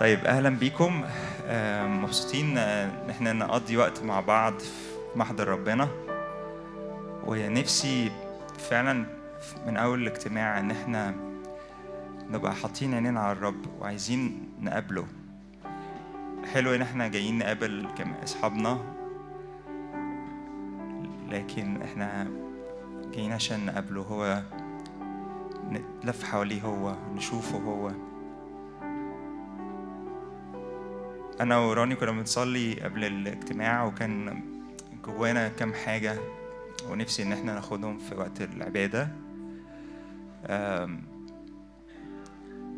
طيب أهلا بيكم. مبسوطين إن إحنا نقضي وقت مع بعض في محضر ربنا. ونفسي فعلا من أول الاجتماع إن إحنا نبقى حاطين عينينا على الرب وعايزين نقابله. حلو إن إحنا جايين نقابل أصحابنا لكن إحنا جايين عشان نقابله هو نلف حواليه هو نشوفه هو. أنا وراني كنا بنصلي قبل الاجتماع وكان جوانا كام حاجة ونفسي إن إحنا ناخدهم في وقت العبادة.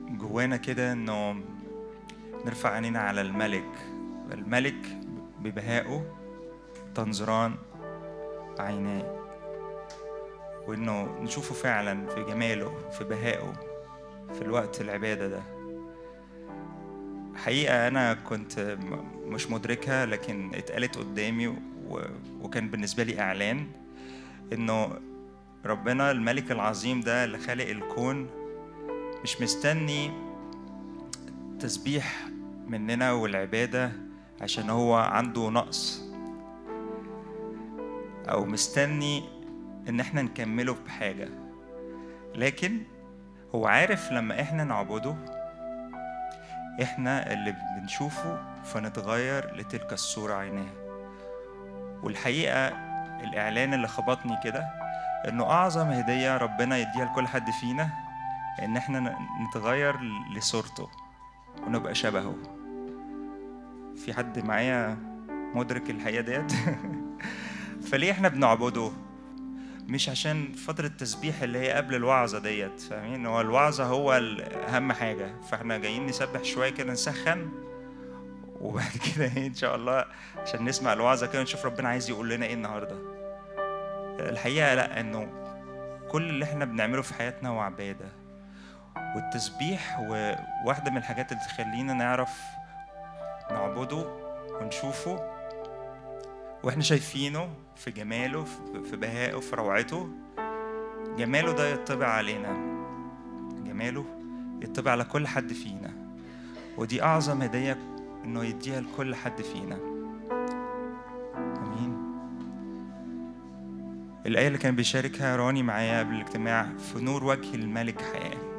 جوانا كده إنه نرفع عينينا على الملك. الملك ببهائه تنظران عيناه. وإنه نشوفه فعلا في جماله في بهائه في الوقت العبادة ده. حقيقة أنا كنت مش مدركها لكن اتقالت قدامي. وكان بالنسبة لي إعلان إنه ربنا الملك العظيم ده اللي خالق الكون مش مستني تسبيح مننا والعبادة عشان هو عنده نقص أو مستني إن إحنا نكمله بحاجة لكن هو عارف لما إحنا نعبده إحنا اللي بنشوفه فنتغير لتلك الصورة عينها والحقيقة الإعلان اللي خبطني كده إنه أعظم هدية ربنا يديها لكل حد فينا إن إحنا ن- نتغير لصورته ونبقى شبهه. في حد معايا مدرك الحقيقة ديت؟ فليه إحنا بنعبده؟ مش عشان فترة التسبيح اللي هي قبل الوعظة ديت فاهمين؟ هو الوعظة هو أهم حاجة. فإحنا جايين نسبح شوية كده نسخن وبعد كده إيه إن شاء الله عشان نسمع الوعظة كده ونشوف ربنا عايز يقول لنا إيه النهاردة. الحقيقة لأ إنه كل اللي إحنا بنعمله في حياتنا هو عبادة والتسبيح وواحدة من الحاجات اللي تخلينا نعرف نعبده ونشوفه وإحنا شايفينه في جماله في- بهائه في روعته. جماله ده يطبع علينا. جماله يطبع على كل حد فينا. ودي أعظم هدية إنه يديها لكل حد فينا. أمين. الآية اللي كان بيشاركها راني معايا قبل الاجتماع في نور وجه الملك حياة.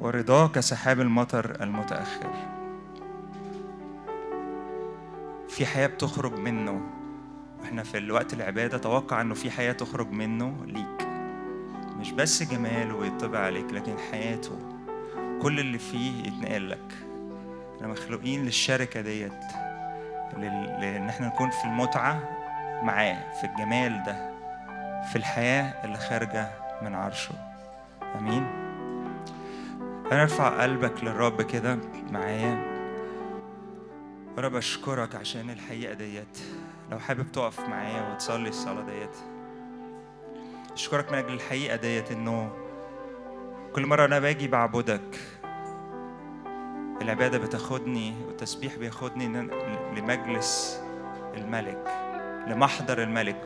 ورضاه كسحاب المطر المتأخر. في حياة بتخرج منه. وإحنا في الوقت العبادة توقع انه في حياة تخرج منه ليك. مش بس جماله ويطبع عليك لكن حياته. كل اللي فيه يتنقل لك. إحنا مخلوقين للشركة ديت. لأن إحنا نكون في المتعة معاه في الجمال ده. في الحياة اللي خارجة من عرشه. آمين. أنا أرفع قلبك للرب كده معايا. رب أشكرك عشان الحقيقة ديت. لو حابب تقف معايا وتصلي الصلاة ديت. أشكرك من أجل الحقيقة ديت إنه كل مرة أنا باجي بعبدك العبادة بتاخدني والتسبيح بياخدني لمجلس الملك لمحضر الملك.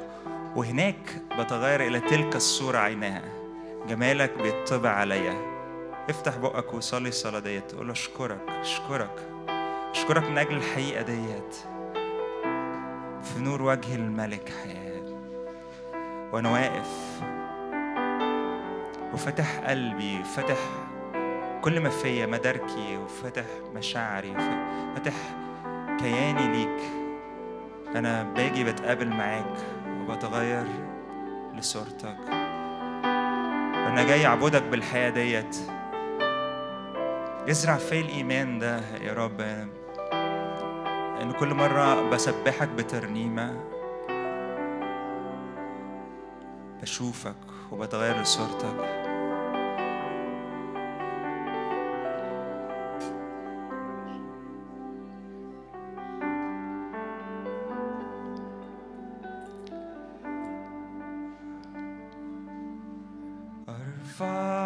وهناك بتغير إلى تلك الصورة عينها جمالك بيطبع عليا. افتح بقك وصلي الصلاة ديت. قول له أشكرك أشكرك. أشكرك من أجل الحقيقة ديت. في نور وجه الملك حياة. وأنا واقف. وفتح قلبي فتح كل ما فيا مداركي وفتح مشاعري وفتح كياني ليك. أنا باجي بتقابل معاك وبتغير لصورتك. أنا جاي أعبدك بالحياة ديت. ازرع في الإيمان ده يا رب. إن كل مرة بسبحك بترنيمة بشوفك وبتغير لصورتك أرفع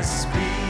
تسبيح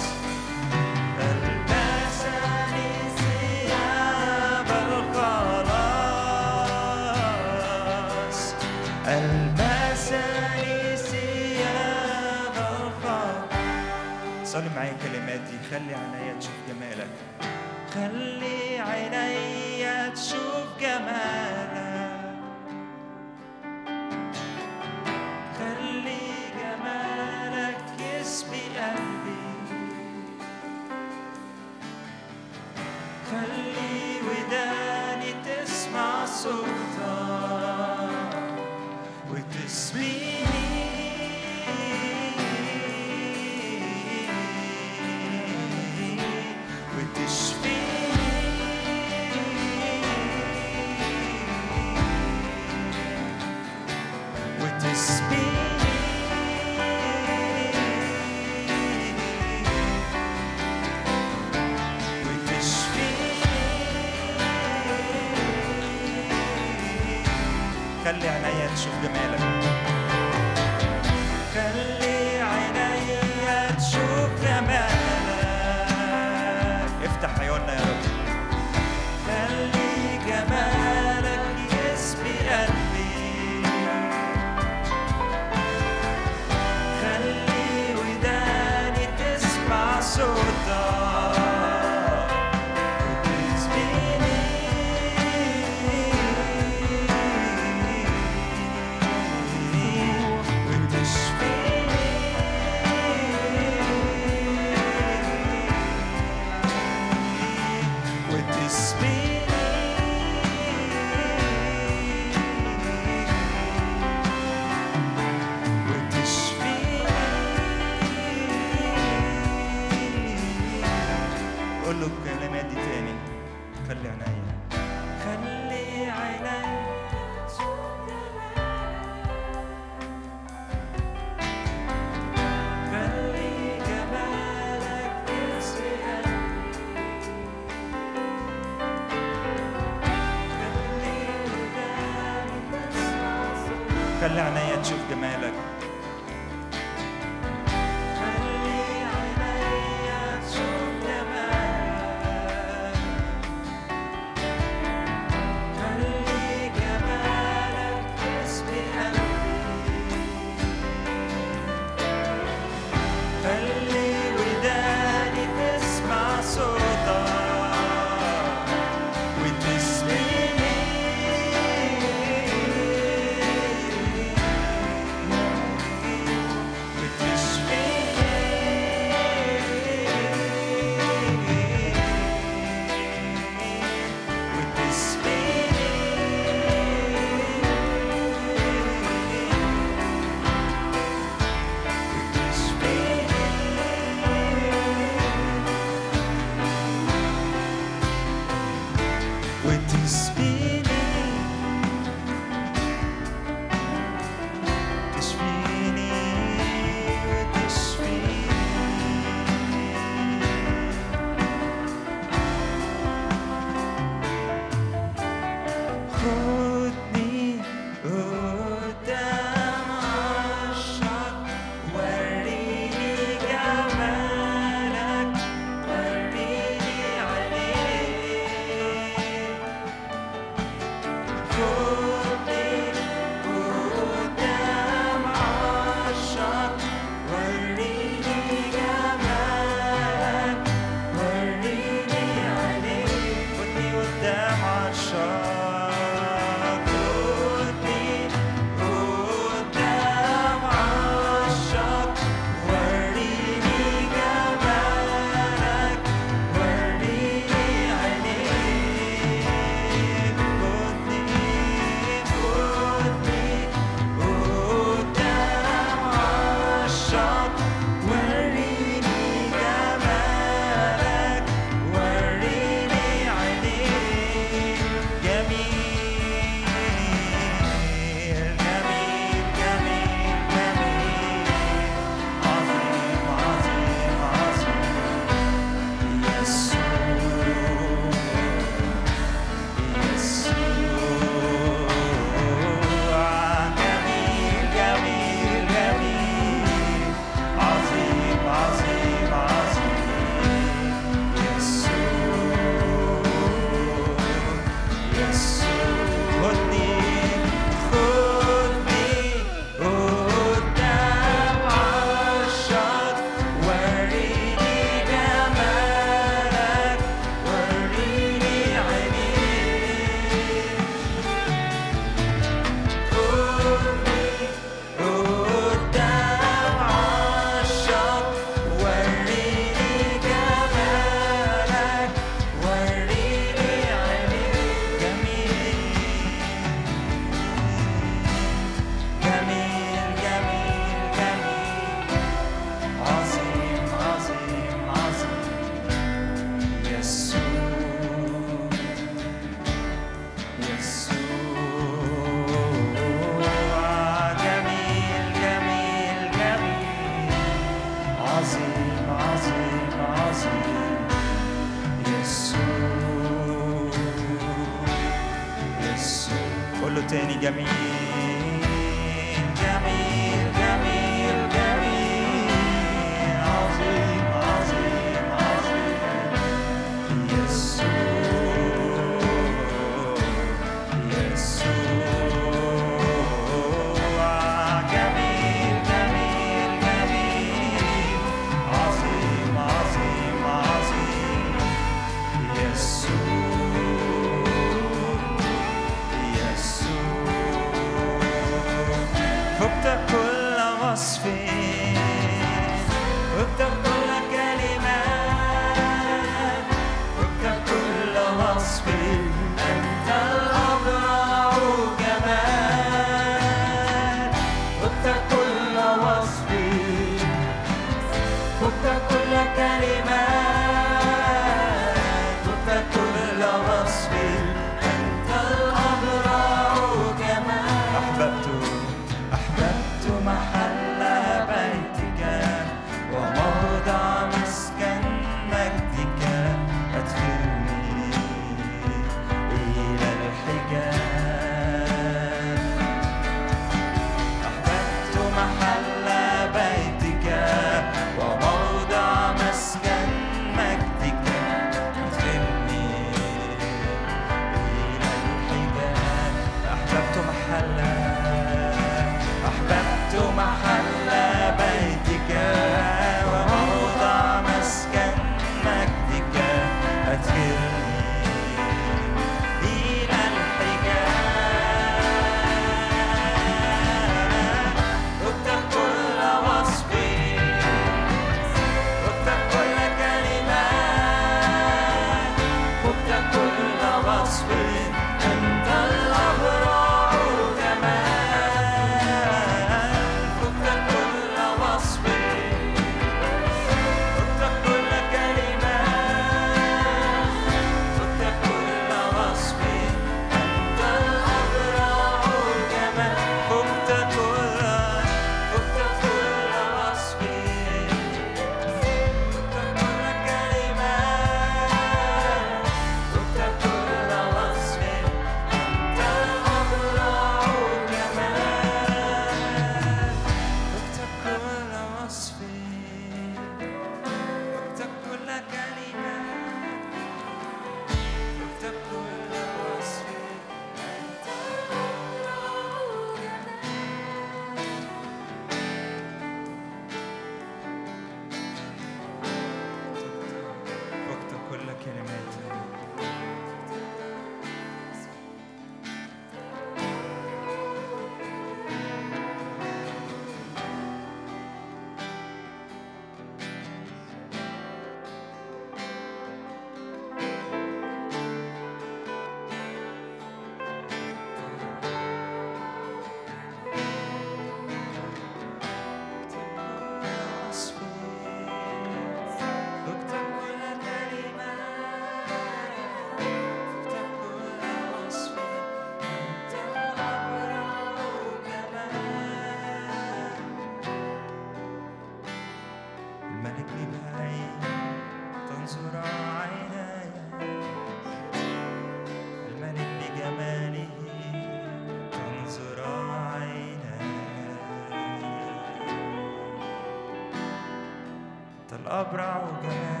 جمالك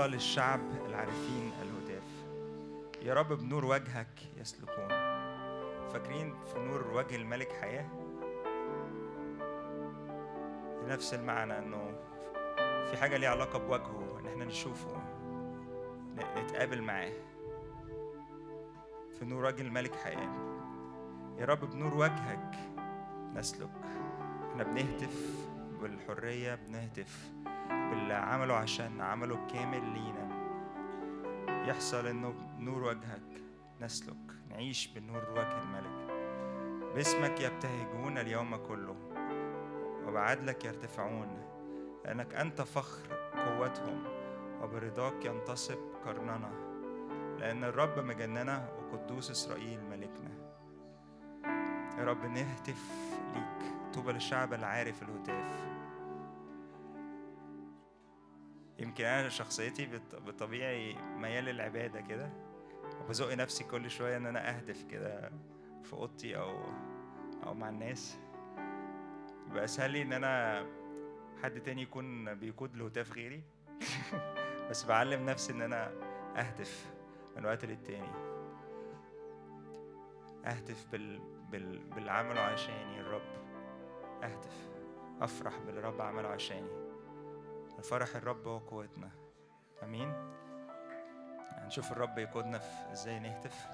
طوبى للشعب العارفين الهتاف يا رب بنور وجهك يسلكون. فاكرين في نور وجه الملك حياة؟ نفس المعنى إنه في حاجة ليها علاقة بوجهه إن إحنا نشوفه نتقابل معاه. في نور وجه الملك حياة. يا رب بنور وجهك نسلك. إحنا بنهتف بالحرية بنهتف باللي عمله عشان عمله كامل لينا. يحصل إنه بنور وجهك نسلك. نعيش بنور وجه الملك. باسمك يبتهجون اليوم كله وبعدلك يرتفعون. لأنك أنت فخر قوتهم وبرضاك ينتصب قرننا. لأن الرب مجننا وقدوس إسرائيل ملكنا. يا رب نهتف ليك. طوبى للشعب العارف الهتاف. يمكن أنا شخصيتي بط- بالطبيعي ميال للعبادة كده وبزق نفسي كل شوية إن أنا أهدف كده في أوضتي أو أو مع الناس. يبقى أسهل لي إن أنا حد تاني يكون بيقود الهتاف غيري؟ بس بعلم نفسي إن أنا أهدف من وقت للتاني. أهتف بال... بال... باللي عمله عشاني الرب. أهتف أفرح باللي الرب عمله عشاني. الفرح الرب هو قوتنا أمين. هنشوف الرب يقودنا في إزاي نهتف.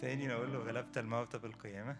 تاني نقول له غلبت الموت بالقيامة.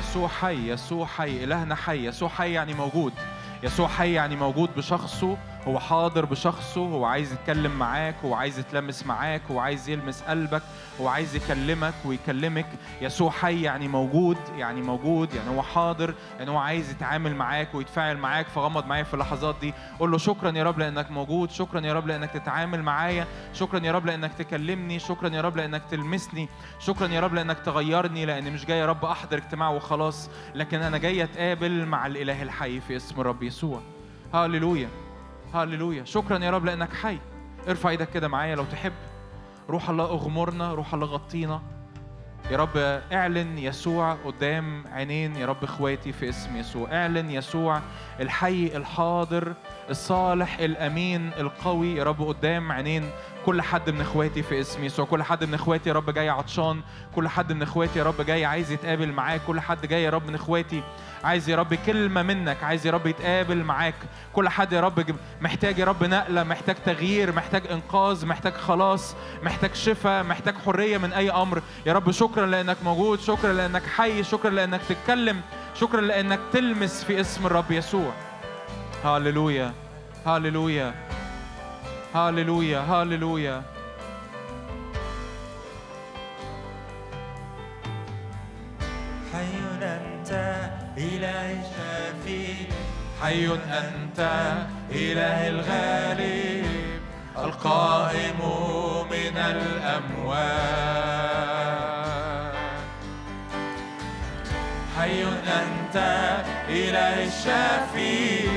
يسوع حي يسوع حي إلهنا حي يسوع حي يعني موجود. يسوع حي يعني موجود بشخصه هو حاضر بشخصه هو عايز يتكلم معاك هو عايز يتلمس معاك هو عايز يلمس قلبك هو عايز يكلمك ويكلمك. يسوع حي يعني موجود يعني موجود يعني هو حاضر يعني هو عايز يتعامل معاك ويتفاعل معاك فغمض معايا في اللحظات دي. قول له شكرا يا رب لأنك موجود شكرا يا رب لأنك تتعامل معايا شكرا يا رب لأنك تكلمني شكرا يا رب لأنك تلمسني شكرا يا رب لأنك تغيرني لأن مش جاي يا رب أحضر اجتماع وخلاص لكن أنا جاي أتقابل مع الإله الحي في اسم الرب يسوع. هاليلويا هللويا شكرا يا رب لأنك حي. ارفع إيدك كده معايا لو تحب. روح الله اغمرنا روح الله غطينا. يا رب اعلن يسوع قدام عينين يا رب اخواتي في اسم يسوع. اعلن يسوع الحي الحاضر الصالح الأمين القوي يا رب قدام عينين كل حد من إخواتي في اسم يسوع كل حد من إخواتي يا رب جاي عطشان كل حد من إخواتي يا رب جاي عايز يتقابل معاك. كل حد جاي يا رب من إخواتي عايز يا رب كلمة منك عايز يا رب يتقابل معاك. كل حد يا رب محتاج يا رب نقلة محتاج تغيير محتاج إنقاذ محتاج خلاص محتاج شفاء محتاج حرية من أي أمر. يا رب شكرا لأنك موجود شكرا لأنك حي شكرا لأنك تتكلم شكرا لأنك تلمس في اسم الرب يسوع. هاللويا هاللويا هاللويا هاللويا حي أنت إله الشافي حي أنت إله الغالب القائم من الأموات حي أنت إله الشافي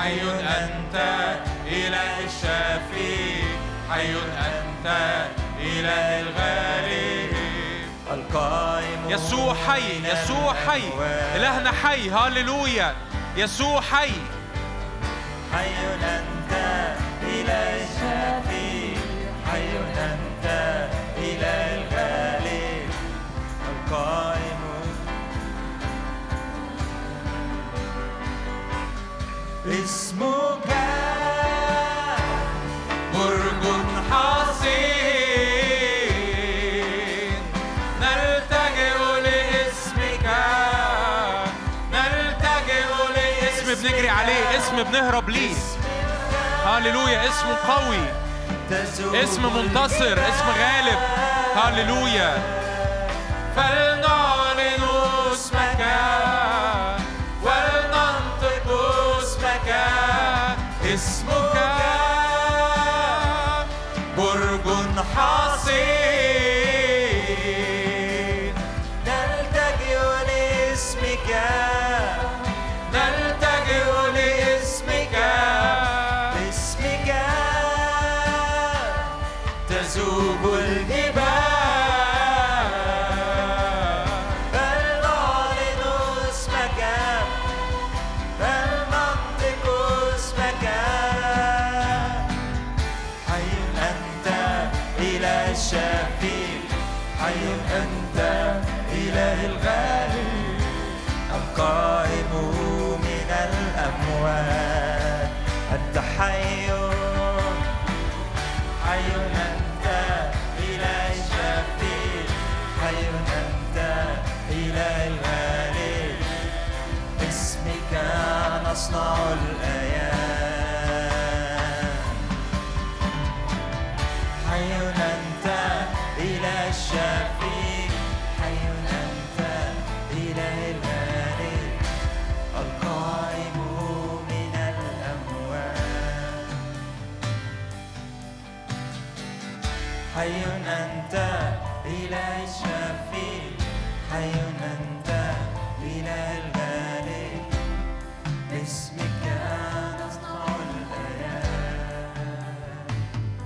حي أنت إله الشافي. حي أنت إله الغالب القائم يسوع حي يسوع حي. إلهنا حي. هاللويا. يسوع حي. حي أنت إله الشافي. حي أنت إله الغالب القائم اسمك برج حصين نلتجئ لاسمك. نلتجئ لاسم بنجري عليه. اسم بنهرب ليه. هللويا اسم قوي. اسم منتصر. اسم غالب. هللويا better.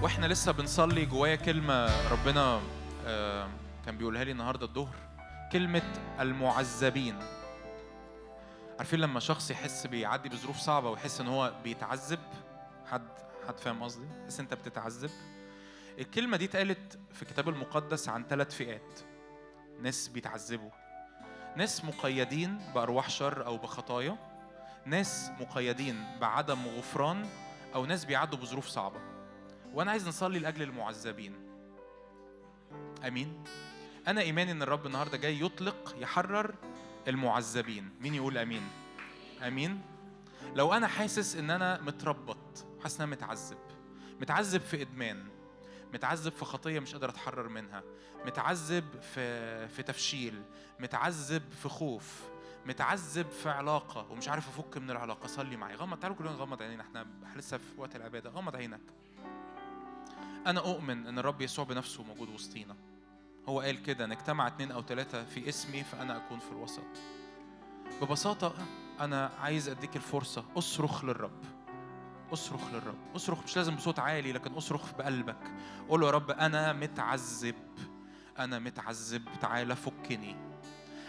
وإحنا لسه بنصلي جوايا كلمة ربنا آه، كان بيقولها لي النهارده الظهر كلمة المعذبين. عارفين لما شخص يحس بيعدي بظروف صعبة ويحس إن هو بيتعذب؟ حد حد فاهم قصدي؟ تحس أنت بتتعذب؟ الكلمة دي اتقالت في الكتاب المقدس عن ثلاث فئات. ناس بيتعذبوا ناس مقيدين بأرواح شر أو بخطايا ناس مقيدين بعدم غفران أو ناس بيعدوا بظروف صعبة. وأنا عايز نصلي لأجل المعذبين. أمين؟ أنا إيماني إن الرب النهارده جاي يطلق يحرر المعذبين. مين يقول أمين؟ أمين؟ لو أنا حاسس إن أنا متربط حاسس إن أنا متعذب متعذب في إدمان متعذب في خطية مش قادر أتحرر منها متعذب في في تفشيل متعذب في خوف متعذب في علاقة ومش عارف أفك من العلاقة صلي معي غمض تعالوا كلنا نغمض عينينا إحنا لسه في وقت العبادة غمض عينك أنا أؤمن إن الرب يسوع بنفسه موجود وسطينا. هو قال كده نجتمع اتنين أو تلاتة في اسمي فأنا أكون في الوسط. ببساطة أنا عايز أديك الفرصة أصرخ للرب. أصرخ للرب، أصرخ مش لازم بصوت عالي لكن أصرخ بقلبك. قول له يا رب أنا متعذب. أنا متعذب تعالى فكني.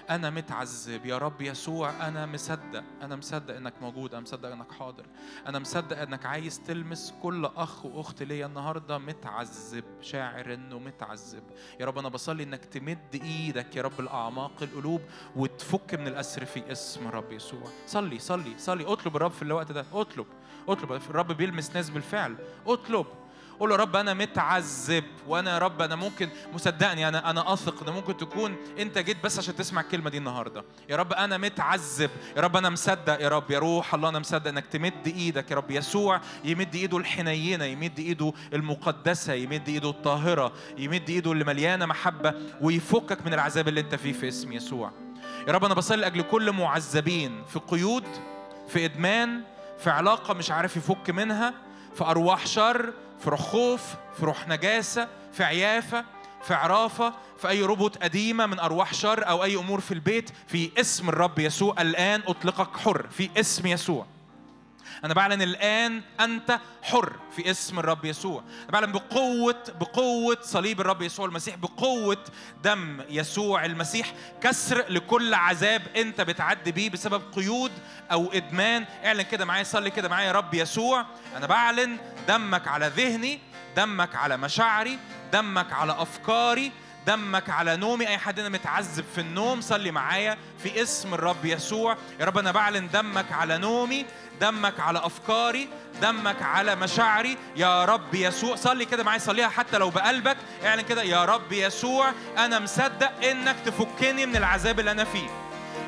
أنا متعذب. يا رب يسوع أنا مصدق. أنا مصدق إنك موجود. أنا مصدق إنك حاضر. أنا مصدق إنك عايز تلمس كل أخ وأخت ليا النهاردة متعذب. شاعر إنه متعذب. يا رب أنا بصلي إنك تمد إيدك يا رب الأعماق القلوب وتفك من الأسر في اسم الرب يسوع. صلي صلي صلي. اطلب الرب في الوقت ده. اطلب. اطلب. الرب بيلمس ناس بالفعل. اطلب. قول له رب أنا متعذب وأنا يا رب أنا ممكن مصدقني أنا أنا أثق إن ممكن تكون أنت جيت بس عشان تسمع الكلمة دي النهارده. يا رب أنا متعذب يا رب أنا مصدق يا رب يا روح الله أنا مصدق إنك تمد إيدك يا رب يسوع يمد إيده الحنينة يمد إيده المقدسة يمد إيده الطاهرة يمد إيده اللي مليانة محبة ويفكك من العذاب اللي أنت فيه في اسم يسوع. يا رب أنا بصلي لأجل كل معذبين في قيود في إدمان في علاقة مش عارف يفك منها في أرواح شر في روح خوف في روح نجاسة في عيافة في عرافة في أي ربط قديمة من أرواح شر أو أي أمور في البيت في اسم الرب يسوع. الآن أطلقك حر في اسم يسوع. أنا بعلن الآن أنت حر في اسم الرب يسوع. أنا بعلن بقوة بقوة صليب الرب يسوع المسيح بقوة دم يسوع المسيح كسر لكل عذاب أنت بتعدي بيه بسبب قيود أو إدمان. اعلن كده معايا صلي كده معايا يا رب يسوع أنا بعلن دمك على ذهني دمك على مشاعري دمك على أفكاري دمك على نومي. أي حد هنا متعذب في النوم صلي معايا في اسم الرب يسوع. يا رب أنا بعلن دمك على نومي دمك على أفكاري دمك على مشاعري. يا رب يسوع صلي كده معايا صليها حتى لو بقلبك. اعلن كده يا رب يسوع أنا مصدق إنك تفكني من العذاب اللي أنا فيه.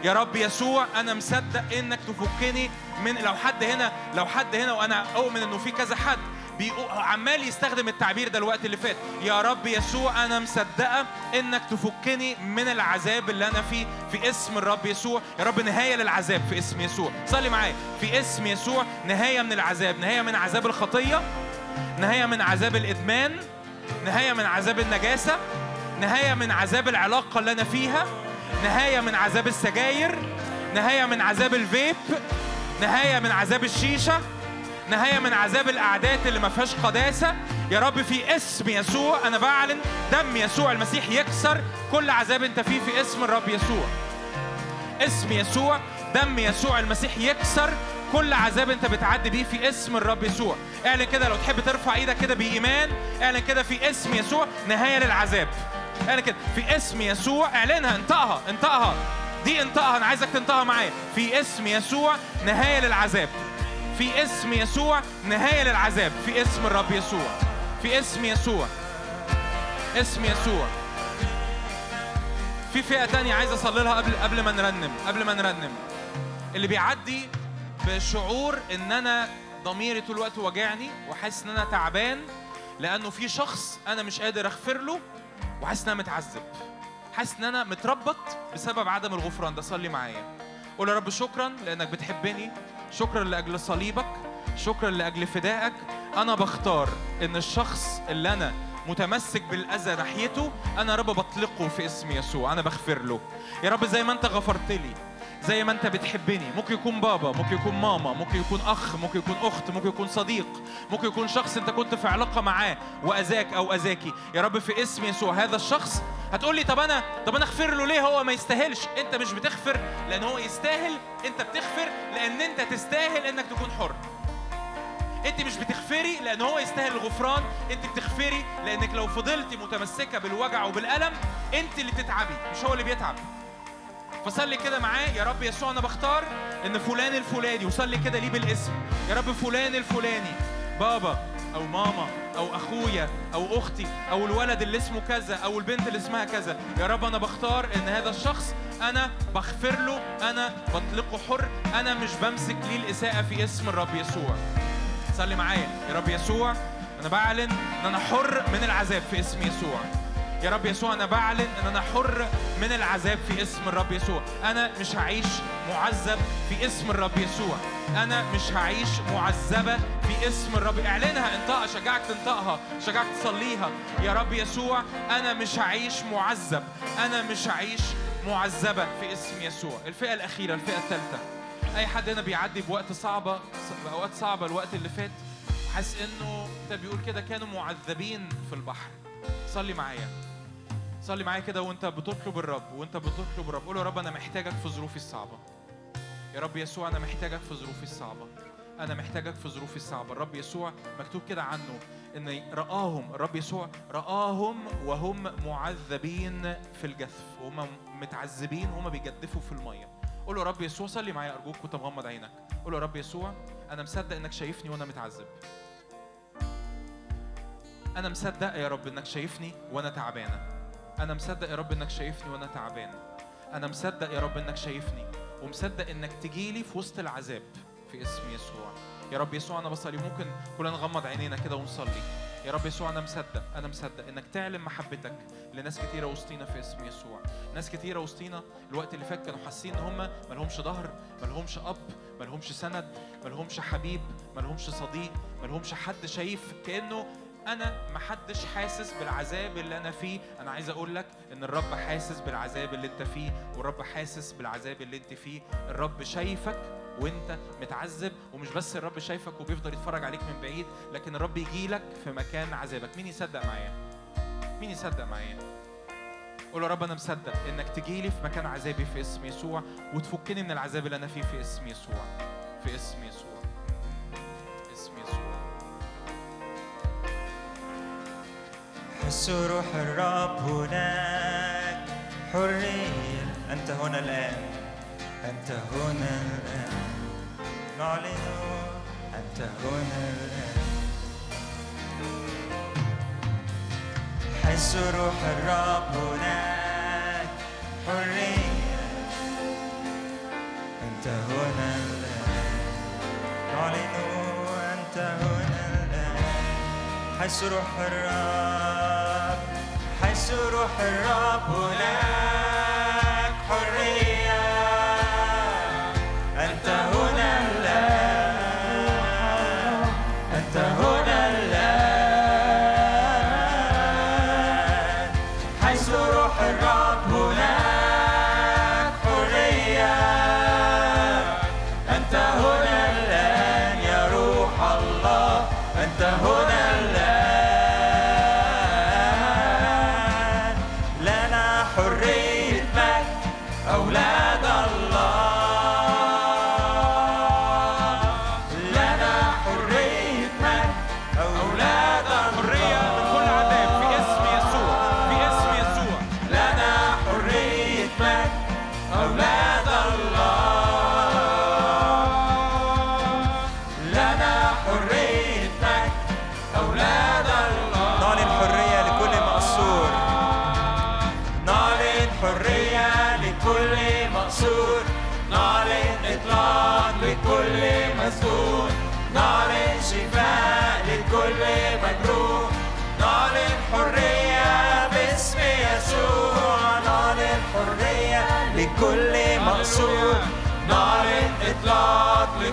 يا رب يسوع أنا مصدق إنك تفكني من لو حد هنا لو حد هنا وأنا أؤمن إنه في كذا حد عمال يستخدم التعبير ده الوقت اللي فات. يا رب يسوع أنا مصدقة إنك تفكني من العذاب اللي أنا فيه في اسم الرب يسوع. يا رب نهاية للعذاب في اسم يسوع. صلي معايا. في اسم يسوع نهاية من العذاب. نهاية من عذاب الخطية. نهاية من عذاب الإدمان. نهاية من عذاب النجاسة. نهاية من عذاب العلاقة اللي أنا فيها. نهاية من عذاب السجاير. نهاية من عذاب الفيب. نهاية من عذاب الشيشة. نهاية من عذاب الأعداد اللي ما فيهاش قداسة. يا رب في اسم يسوع أنا بعلن دم يسوع المسيح يكسر كل عذاب أنت فيه في اسم الرب يسوع. اسم يسوع دم يسوع المسيح يكسر كل عذاب أنت بتعدي بيه في اسم الرب يسوع. اعلن كده لو تحب ترفع إيدك كده بإيمان اعلن كده في اسم يسوع نهاية للعذاب. اعلن كده في اسم يسوع اعلنها انطقها انطقها. دي انطقها أنا عايزك تنطقها معايا. في اسم يسوع نهاية للعذاب. في اسم يسوع نهاية للعذاب. في اسم الرب يسوع. في اسم يسوع. اسم يسوع. في فئة تانية عايز أصلي لها قبل قبل ما نرنم. قبل ما نرنم. اللي بيعدي بشعور إن أنا ضميري طول الوقت واجعني وحاسس إن أنا تعبان لأنه في شخص أنا مش قادر أغفر له وحاسس إن أنا متعذب. حاسس إن أنا متربط بسبب عدم الغفران ده. صلي معايا. قول يا رب شكرا لأنك بتحبني. شكرا لأجل صليبك شكرا لأجل فدائك. أنا بختار إن الشخص اللي أنا متمسك بالأذى ناحيته أنا يا رب بطلقه في اسم يسوع. أنا بغفر له. يا رب زي ما أنت غفرت لي زي ما انت بتحبني. ممكن يكون بابا ممكن يكون ماما ممكن يكون أخ ممكن يكون أخت ممكن يكون صديق ممكن يكون شخص انت كنت في علاقة معاه وأذاك أو أذاكي. يا رب في اسم يسوع هذا الشخص هتقول لي طب أنا طب أنا أغفر له ليه؟ هو ما يستاهلش. أنت مش بتغفر لأن هو يستاهل. أنت بتغفر لأن أنت تستاهل إنك تكون حر. أنت مش بتغفري لأن هو يستاهل الغفران. أنت بتغفري لأنك لو فضلتي متمسكة بالوجع وبالألم أنت اللي بتتعبي مش هو اللي بيتعب. فصلي كده معاه. يا رب يسوع أنا بختار إن فلان الفلاني وصلي كده ليه بالاسم. يا رب فلان الفلاني بابا أو ماما أو أخويا أو أختي أو الولد اللي اسمه كذا أو البنت اللي اسمها كذا. يا رب أنا بختار إن هذا الشخص أنا بغفر له أنا بطلقه حر أنا مش بمسك ليه الإساءة في اسم الرب يسوع. صلي معايا. يا رب يسوع أنا بعلن إن أنا حر من العذاب في اسم يسوع. يا رب يسوع أنا بعلن إن أنا حر من العذاب في اسم الرب يسوع. أنا مش هعيش معذب في اسم الرب يسوع. أنا مش هعيش معذبة في اسم الرب. اعلنها انطقها شجعك تنطقها شجعك تصليها. يا رب يسوع أنا مش هعيش معذب. أنا مش هعيش معذبة في اسم يسوع. الفئة الأخيرة الفئة الثالثة. أي حد هنا بيعدي بوقت صعبة باوقات صعبة الوقت اللي فات؟ حاسس إنه انت بيقول كده كانوا معذبين في البحر. صلي معايا. صلي معايا كده وانت بتطلب الرب وانت بتطلب الرب. قول يا رب أنا محتاجك في ظروفي الصعبة. يا رب يسوع أنا محتاجك في ظروفي الصعبة. أنا محتاجك في ظروفي الصعبة. الرب يسوع مكتوب كده عنه إن رآهم الرب يسوع رآهم وهم معذبين في الجثف وهم متعذبين وهم بيجدفوا في المية. قول له رب يسوع صلي معايا أرجوك وانت مغمض عينك. قول له رب يسوع أنا مصدق إنك شايفني وأنا متعذب. أنا مصدق يا رب إنك شايفني وأنا تعبانة. أنا مصدق يا رب إنك شايفني وأنا تعبان. أنا مصدق يا رب إنك شايفني ومصدق إنك تجيلي في وسط العذاب في اسم يسوع. يا رب يسوع أنا بصلي. ممكن كلنا نغمض عينينا كده ونصلي. يا رب يسوع أنا مصدق أنا مصدق إنك تعلن محبتك لناس كتيرة وسطينا في اسم يسوع. ناس كتيرة وسطينا الوقت اللي فات كانوا حاسين إن هم ما لهمش ظهر ما لهمش أب ما لهمش سند ما لهمش حبيب ما لهمش صديق ما لهمش حد شايف كأنه أنا ما حدش حاسس بالعذاب اللي أنا فيه. أنا عايز أقول لك ان الرب حاسس بالعذاب اللي انت فيه والرب حاسس بالعذاب اللي انت فيه. الرب شايفك وانت متعذب ومش بس الرب شايفك وبيفضل يتفرج عليك من بعيد لكن الرب يجي لك في مكان عذابك. مين يصدق معايا؟ مين يصدق معايا؟ قول يا رب أنا مصدق إنك تجي لي في مكان عذابي في اسم يسوع وتفكني من العذاب اللي أنا فيه في اسم يسوع. في اسم يسوع. حس روح الرب هناك. حرية أنت هنا الآن. أنت هنا الآن. نعلن أنت هنا الآن. حس روح الرب هناك. حرية أنت هنا الآن. نعلن أنت هنا حيث روح الرب حيث روح الرب هناك.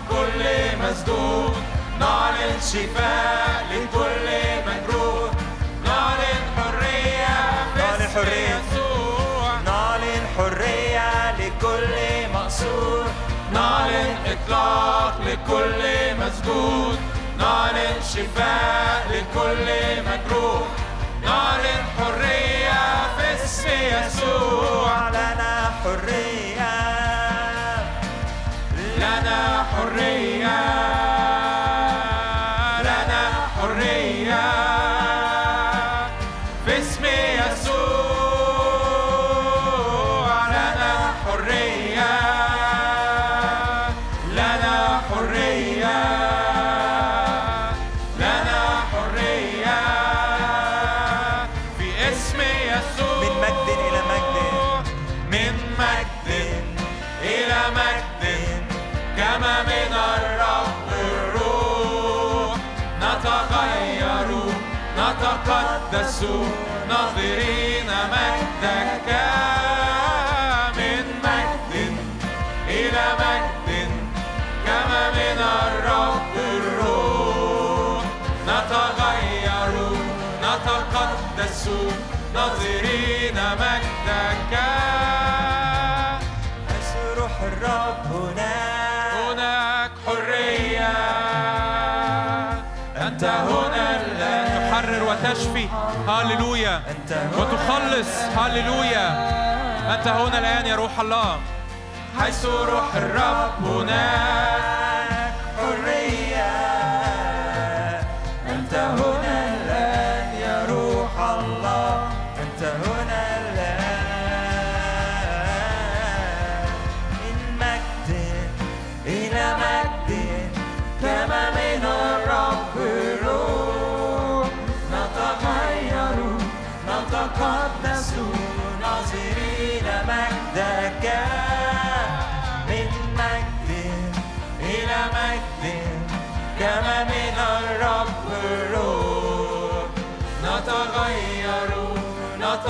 لكل مسدود. نعلن شفاء لكل مجروح نعلن حرية نعلن حرية. نعلن حرية لكل مقصود. نعلن إطلاق لكل مسجون نعلن شفاء لكل مجروح نعلن حرية في اسم يسوع. لنا حرية. لنا روح الرب هناك هناك حرية. أنت هنا. الآن تحرر وتشفي. هللويا. وتخلص. هللويا. أنت هنا الآن يا روح الله. حيث روح الرب هناك حرية. أنت هنا.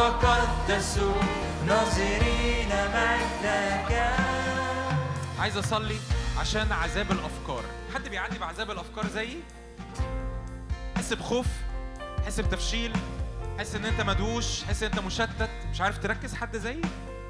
نتقدس ناظرين مجدك عايز أصلي عشان عذاب الأفكار. حد بيعدي بعذاب الأفكار زيي؟ حس بخوف حس بتفشيل حس إن أنت مدوش حس إن أنت مشتت مش عارف تركز حد زيي؟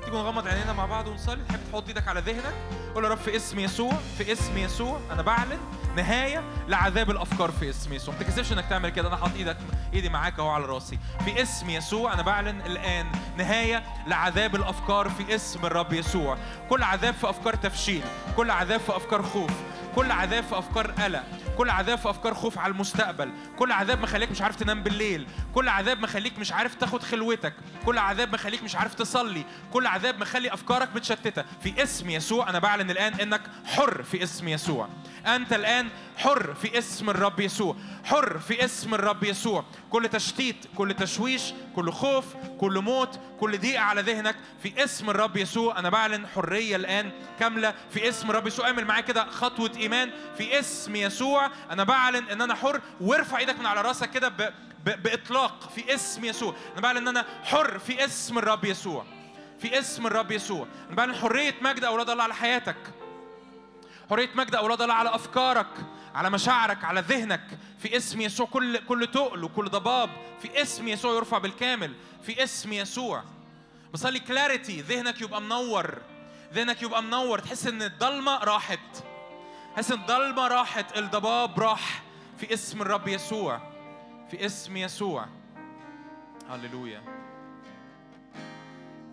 تيجوا نغمض عينينا مع بعض ونصلي. تحب تحط إيدك على ذهنك؟ قول يا رب في اسم يسوع في اسم يسوع أنا بعلن نهاية لعذاب الأفكار في اسم يسوع. ما تكسفش إنك تعمل كده. أنا حاطط إيدك ايدي معاك أهو على راسي. في اسم يسوع أنا بعلن الآن نهاية لعذاب الأفكار في اسم الرب يسوع. كل عذاب في أفكار تفشيل كل عذاب في أفكار خوف كل عذاب في أفكار قلق كل عذاب في أفكار خوف على المستقبل. كل عذاب مخليك مش عارف تنام بالليل. كل عذاب مخليك مش عارف تاخد خلوتك. كل عذاب مخليك مش عارف تصلي. كل عذاب مخلي أفكارك متشتتة. في اسم يسوع أنا بعلن الآن إنك حر في اسم يسوع. أنت الآن حر في اسم الرب يسوع. حر في اسم الرب يسوع. كل تشتيت كل تشويش كل خوف كل موت كل ضيقة على ذهنك في اسم الرب يسوع. أنا بعلن حرية الآن كاملة في اسم الرب يسوع. اعمل معايا كده خطوة إيمان في اسم يسوع. أنا بعلن إن أنا حر. وارفع إيدك من على رأسك كده. بإطلاق في اسم يسوع. أنا بعلن إن أنا حر في اسم الرب يسوع. في اسم الرب يسوع. أنا بعلن حرية مجد أولاد الله على حياتك. حرية مجد أولاد الله على أفكارك على مشاعرك على ذهنك. في اسم يسوع. كل كل تقل وكل ضباب. في اسم يسوع يرفع بالكامل. في اسم يسوع. بصلي كلاريتي ذهنك يبقى منور. ذهنك يبقى منور. تحس إن الضلمة راحت. تحس إن الضلمه راحت الضباب راح في اسم الرب يسوع في اسم يسوع. هللويا.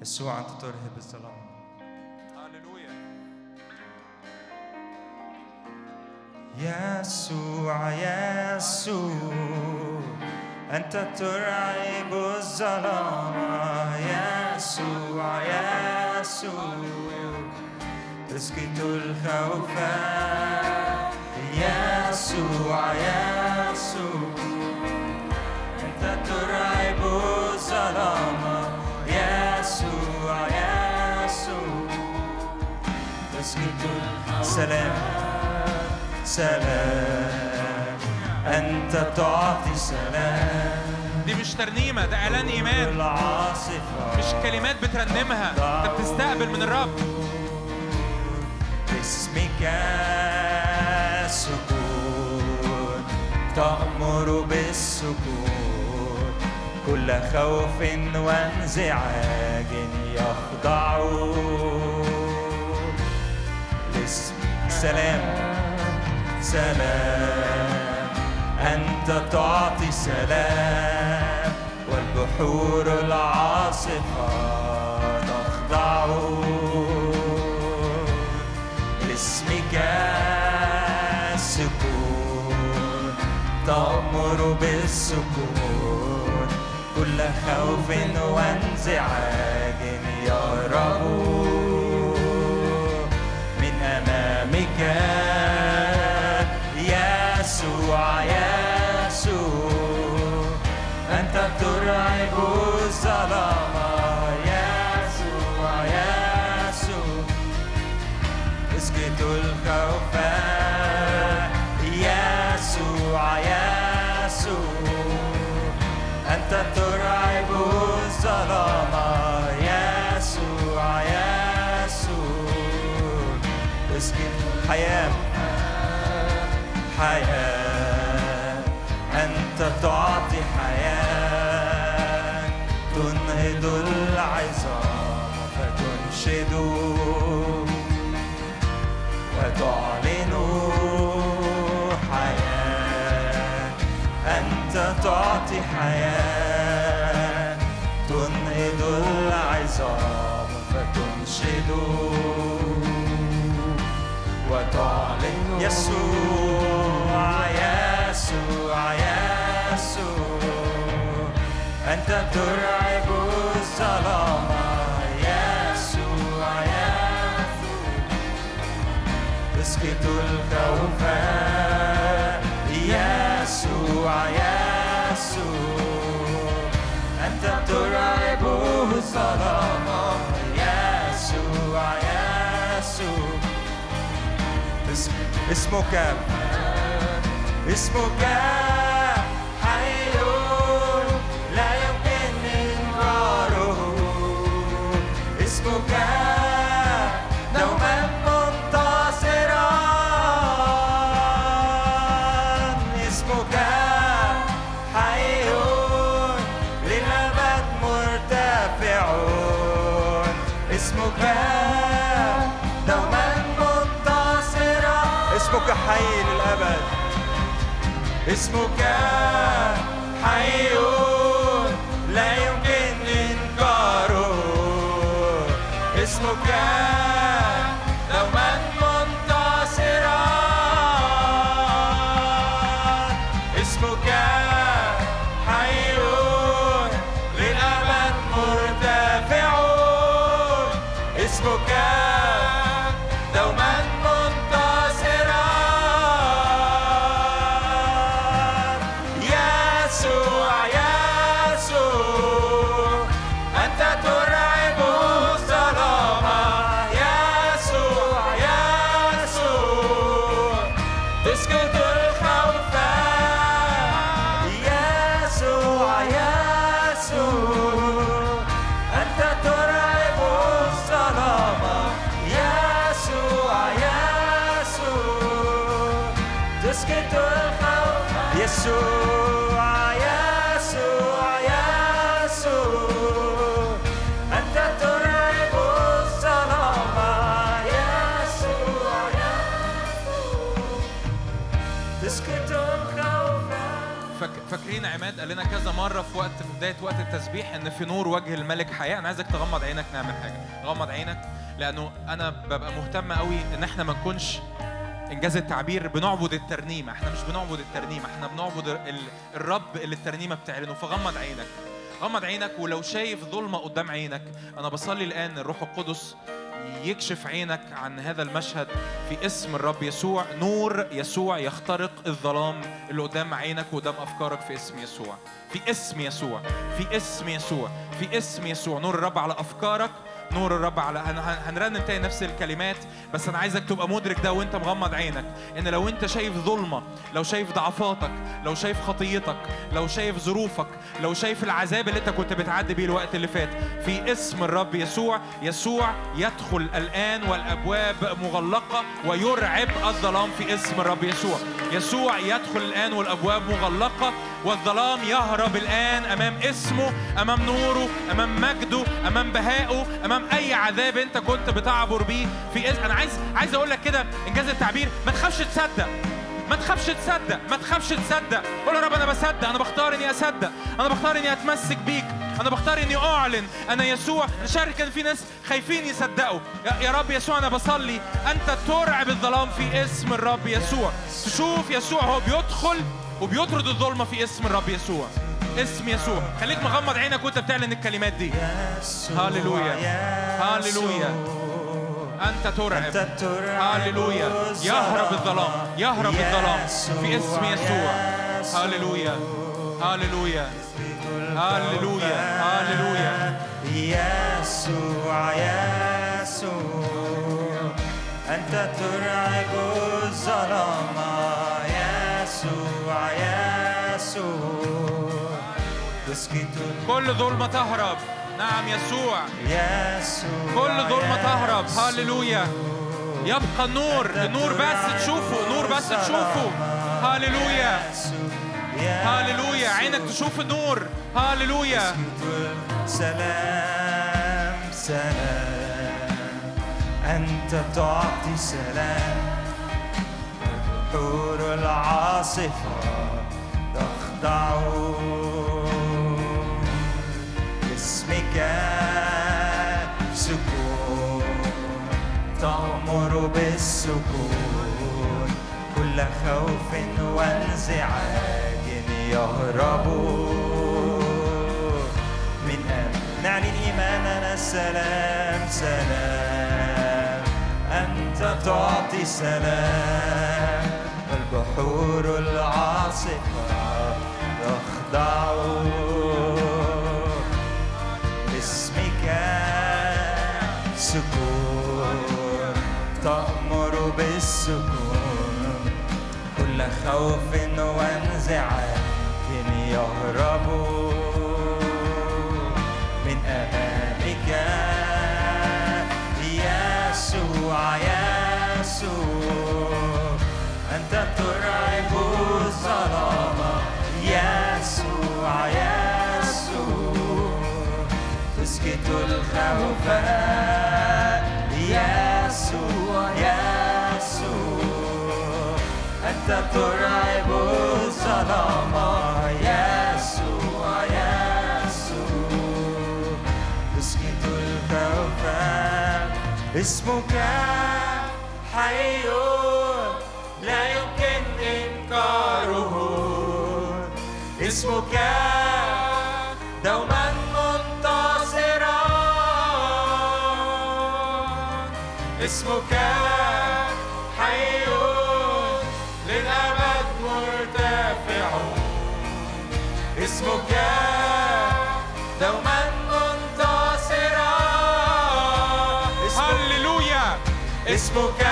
يسوع أنت ترهب الظلام. هللويا. يسوع يسوع أنت ترعب الظلام. يسوع يسوع. تسكت الخوف يسوع يسوع أنت ترعب الظلام. يسوع يسوع تسكت السلام سلام. أنت تعطي سلام. دي مش ترنيمة ده إعلان إيمان. مش كلمات بترنمها. أنت بتستقبل من الرب. باسمك سكون تأمر بالسكون. كل خوف وانزعاج يخضعون لاسم سلام سلام. أنت تعطي سلام والبحور العاصفة تخضع. لاسمك سكون تأمر بالسكون كل خوف وانزعاج. حياة حياة. أنت تعطي حياة. تنهض العظام فتنشد. وتعلن حياة. أنت تعطي حياة. يسوع يسوع يسوع. أنت ترعب الظلام. يسوع يسوع. أنت ترعب الظلام. اسم- اسمك اسمك حي اسمك حي مرة في وقت في بداية وقت التسبيح إن في نور وجه الملك حياة. أنا عايزك تغمض عينك نعمل حاجة. غمض عينك لأنه أنا ببقى مهتم قوي إن إحنا ما نكونش إنجاز التعبير بنعبد الترنيمة. إحنا مش بنعبد الترنيمة إحنا بنعبد ال- الرب اللي الترنيمة بتعلنه. فغمض عينك. غمض عينك ولو شايف ظلمة قدام عينك أنا بصلي الآن الروح القدس يكشف عينك عن هذا المشهد في اسم الرب يسوع. نور يسوع يخترق الظلام اللي قدام عينك وقدام أفكارك في اسم يسوع. في اسم يسوع. في اسم يسوع. في اسم يسوع. نور الرب على أفكارك. نور الرب على هن- هن- هنرنم تاني نفس الكلمات بس أنا عايزك تبقى مدرك ده وأنت مغمض عينك إن لو أنت شايف ظلمة لو شايف ضعفاتك لو شايف خطيتك لو شايف ظروفك لو شايف العذاب اللي أنت كنت بتعدي بيه الوقت اللي فات في اسم الرب يسوع يسوع يدخل الآن والأبواب مغلقة ويرعب الظلام في اسم الرب يسوع. يسوع يدخل الآن والأبواب مغلقة والظلام يهرب الآن أمام اسمه أمام نوره أمام مجده أمام بهائه أمام أي عذاب أنت كنت بتعبر بيه في اسم أنا عايز عايز أقول لك كده إنجاز التعبير ما تخافش تصدق. ما تخافش تصدق ما تخافش تصدق. قول يا رب أنا بصدق أنا بختار إني أصدق. أنا بختار إني أتمسك بيك. أنا بختار إني أعلن أنا يسوع نشارك ان في ناس خايفين يصدقوا. يا- يا رب يسوع أنا بصلي أنت ترعب الظلام في اسم الرب يسوع. تشوف يسوع هو بيدخل وبيطرد الظلمة في اسم الرب يسوع. اسم يسوع. خليك مغمض عينك وانت بتعلن الكلمات دي. هاليلويا. هاليلويا. أنت ترعب. أنت ترعب. هاليلويا يهرب الظلام. يهرب الظلام. في اسم يسوع. هاليلويا هاليلويا هاليلويا هاليلويا يسوع يسوع. أنت ترعب الظلام. يسوع يسوع. تسكت كل ظلمة تهرب. نعم يسوع. يسوع كل ظلمة تهرب. هاليلويا يبقى النور النور بس تشوفه. نور بس تشوفه. هاليلويا هاليلويا عينك تشوف النور. هاليلويا سلام سلام. أنت تعطي سلام. البحور العاصفة تخضع. اسمك سكون تأمر بالسكون. كل خوف وانزعاج يهرب. من أمن نعلن إيماننا السلام سلام. أنت تعطي سلام. البحور العاصفة تخضع باسمك سكون تأمر بالسكون. كل خوف وانزعاج يهرب. من أمامك يسوع يسوع. ترعب الظلام يسوع يسوع تسكت الخوف يسوع يسوع أنت ترعب الظلام يسوع يسوع تسكت الخوف اسمك حي لا يمكن إنكاره اسمك دوما منتصرا. اسمك حي للأبد مرتفع. اسمك دوما منتصرا. اسمك هاليلويا اسمك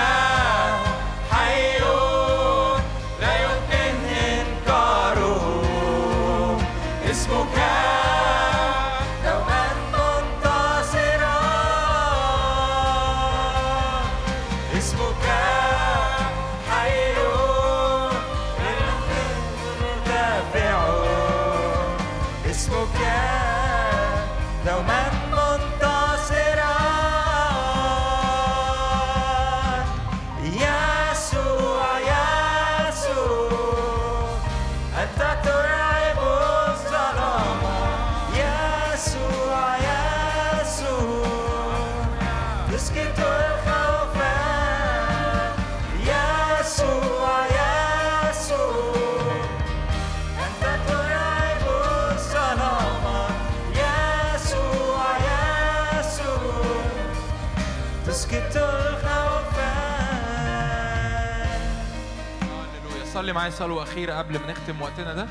معايا صلوة أخيرة قبل ما نختم وقتنا ده.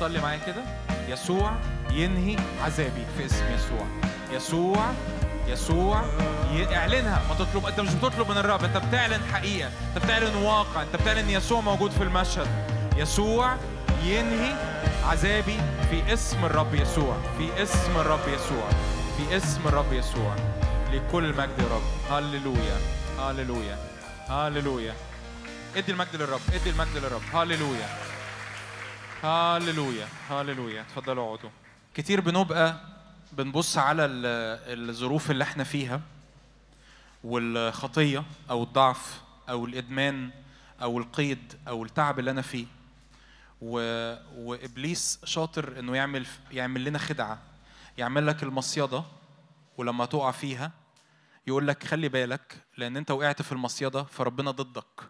صلي معايا كده. يسوع ينهي عذابي في اسم يسوع. يسوع يسوع يعلنها ما تطلب انت مش بتطلب من الرب انت بتعلن حقيقة. انت بتعلن واقع. انت بتعلن يسوع موجود في المشهد. يسوع ينهي عذابي في اسم الرب يسوع. في اسم الرب يسوع. في اسم الرب يسوع. لكل المجد يا رب. هللويا. هللويا. هللويا. ادي المجد للرب ادي المجد للرب. هللويا هللويا هللويا اتفضلوا اقعدوا. كتير بنبقى بنبص على ال- الظروف اللي إحنا فيها والخطية أو الضعف أو الإدمان أو القيد أو التعب اللي أنا فيه. و... وإبليس شاطر إنه يعمل يعمل لنا خدعة. يعمل لك المصيدة ولما تقع فيها يقول لك خلي بالك لأن أنت وقعت في المصيدة فربنا ضدك.